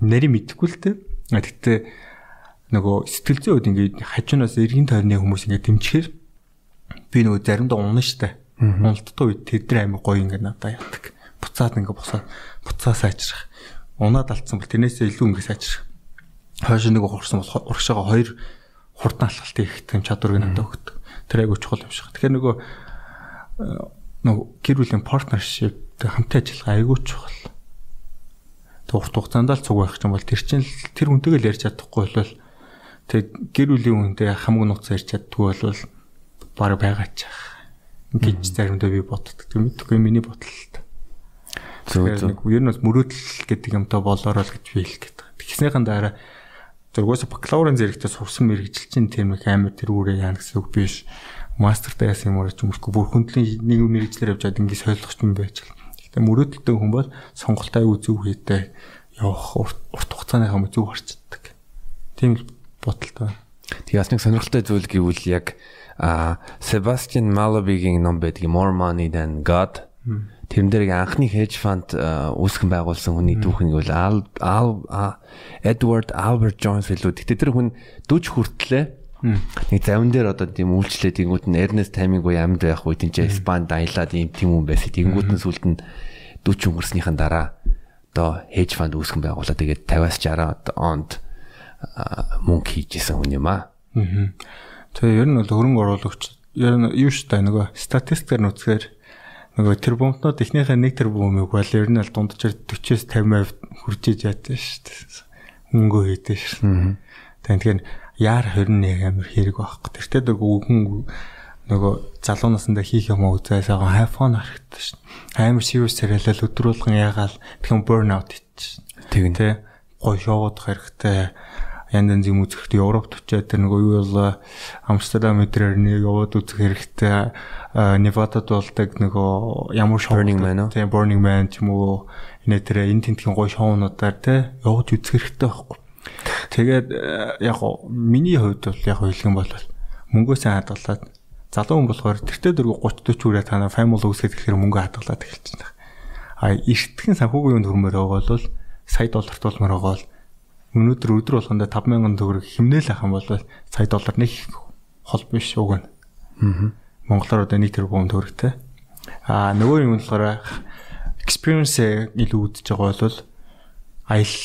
Нарийн мэдэхгүй л дээ. Гэхдээ нөгөө сэтгэл зүйн үед ингээд хажуунаас эргэн тойрны хүмүүс ингээд дэмжихээр би нөгөө заримдаа унна штэ. Уналттай үед тэд нар амар гоё ингээд надад яадаг. Буцаад ингээд босоод буцаа сайжрах. Унаад алдсан бол тэрнээсээ илүү ингээд сайжрах. Хойш нэг ухарсан бол урагшаага хоёр хурдан алхалт хийх гэм чадварыг надад өгдөг. Тэр айгуу чухал юм шиг. Тэгэхээр нөгөө э, нөгөө гэр бүлийн партнершип хамтан ажиллах айгуу чухал. Тэг урт хугацаанд л цуг байх юм бол тэр чинь тэр хүнтэйгээ л ярьж чадахгүй бол тэг гэр бүлийн хүнтэй хамаг нууц ярьж чаддгүй бол баг байгаа ч. гэж заримдаа би боддог. Тэг мэдгүй миний бодлоо. Зөв зөв. Ер нь бас мөрөөдөл гэдэг юмтай болоороо л гэж би хэлэх гээд байгаа. Тэгснийхэн дараа зургаас бакалаврын зэрэгтээ сурсан мэрэгжилчин тийм их амар тэр үрээ яана гэсэн үг биш. Мастертаа яасан юм уу ч юмсгүй бүр хүндлийн нэг мэрэгчлэр явж чад ингэ солих юм байж л. Гэхдээ мөрөөдөлтэй хүн бол сонголтоо аюу зөв хийдэг явах урт хугацааныхаа мө зөв харцдаг. Тийм бодолтой. Тэгээ бас нэг сонирхолтой зүйл гэвэл яг а Себастьян Малобигийн ном байдаг More Money Than God. Тэрэн дээр анхны hedge fund үүсгэн байгуулсан хүний түүхэн гэвэл Al Edward Albert Jones билүү. Гэтэ тэр хүн 40 хүртлээ нэг завин дээр одоо тийм үйлчлээд ингүүд нь Ernest Hemingway амьд байх үед энэ Испанд аялаад ийм тийм хүн байсан. Тэнгүүд нь сүлд нь 40 өнгөрснийхэн дараа одоо hedge fund үүсгэн байгуулаад тэгээд 50-аас 60 онд мөнгө хийжсэн хүн юм аа. Тэгээ ер нь бол хөрөнгө оруулагч ер нь юу шүү дээ нөгөө статистикээр нь үзэхээр нөгөө тэрбумтнууд эхнийхээ нэг тэрбумыг бол ер нь л дунджаар 40-с 50% хүрч иж ядсан шүү дээ. Мөнгө хийдэж шүү. Тэгэхээр яар 21 амир хэрэг байхгүй. Тэртээ нөгөө үгэн нөгөө залуу насндаа хийх юм уу зай сайхан хайфон харагдсан шүү. Амар serious царайлал өдрүүлгэн ягаал тэгэн burnout хийчих. Тэгнь Тэ гой шоудах хэрэгтэй янз янз юм үзэхэд Европт очиад тэр нөгөө юу бол Амстердам өдрөөр нэг яваад үзэх хэрэгтэй Невадад болдог нөгөө ямар шоу Burning Man уу? тийм Burning Man ч юм уу энэ тэр энэ тентгийн гой шоунуудаар те яваад үзэх хэрэгтэй байхгүй. Тэгээд яг гоо миний хувьд бол яг юм бол мөнгөө сайн хадгалаад залуу хүн болохоор тэртээ дөрөв 30 40 үрээ танаа family үсгээд гэхээр мөнгө хадгалаад эхэлж байна. А эртхэн санхүүгийн юунд хөрмөр байгаа бол сая долларт болмоор байгаа бол өнөөдөр өдөр болгондоо 5000 төгрөг хэмнээл ах юм бол сая доллар нэг хол биш уг нь. Аа. Монголоор одоо нэг тэрбум төгрөгтэй. Аа нөгөө юм болохоор experience илүү үдчихэж байгаа бол аялал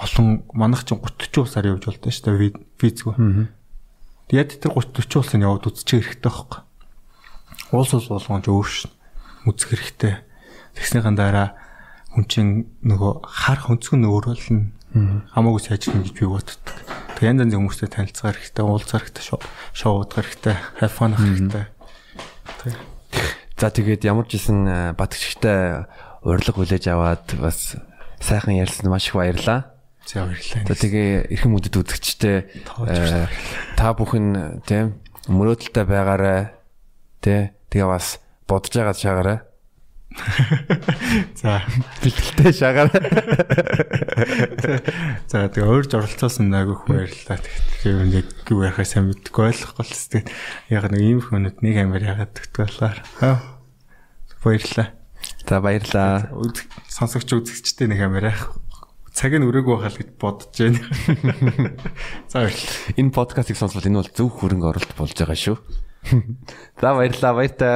олон манах чинь 30 40 сар явж болтой шүү дээ визгүй. Яг тэр 30 40 улсын яваад үзчих хэрэгтэй байхгүй. Улс улс болгоомж өөршн үзэх хэрэгтэй. Тэгснийхэн дараа хүн чинь нөгөө харах өнцгөн өөр болно. Хамаагүй сайжрна гэж би боддог. Тэг янз янзын хүмүүстэй танилцах хэрэгтэй, уулзах хэрэгтэй, шоудах хэрэгтэй, хайфон хэрэгтэй. Тэг. За тэгээд ямар ч исэн батгчтай урилга хүлээж аваад бас сайхан ярьсан маш их баярлаа. За баярлалаа. Тэгээ эрхэм мөдөд үзэгчтэй та бүхэн тийм мөрөөдөлтэй байгаарай. Тэ тэгээ бас бодож байгаа шаагаарай. За бэлтгэлтэй шаагаарай. За тэгээ өөрж оролцоосон айгүйх баярлалаа. Тэгэхээр яг юу яхаа сайн мэдгүй ойлгохгүй л тест. Яг нэг ийм хүмүүд нэг амир ягаад төгтгөлөөр. Баярлалаа. За баярлалаа. Сонсогч үзэгчтэй нэг амир яах. Цаг нь өрөөг байхал гэж бодож байна. За баярлалаа. Энэ подкастыг сонсвол энэ бол зөв хөрөнгө оруулалт болж байгаа шүү. За баярлалаа баяртай.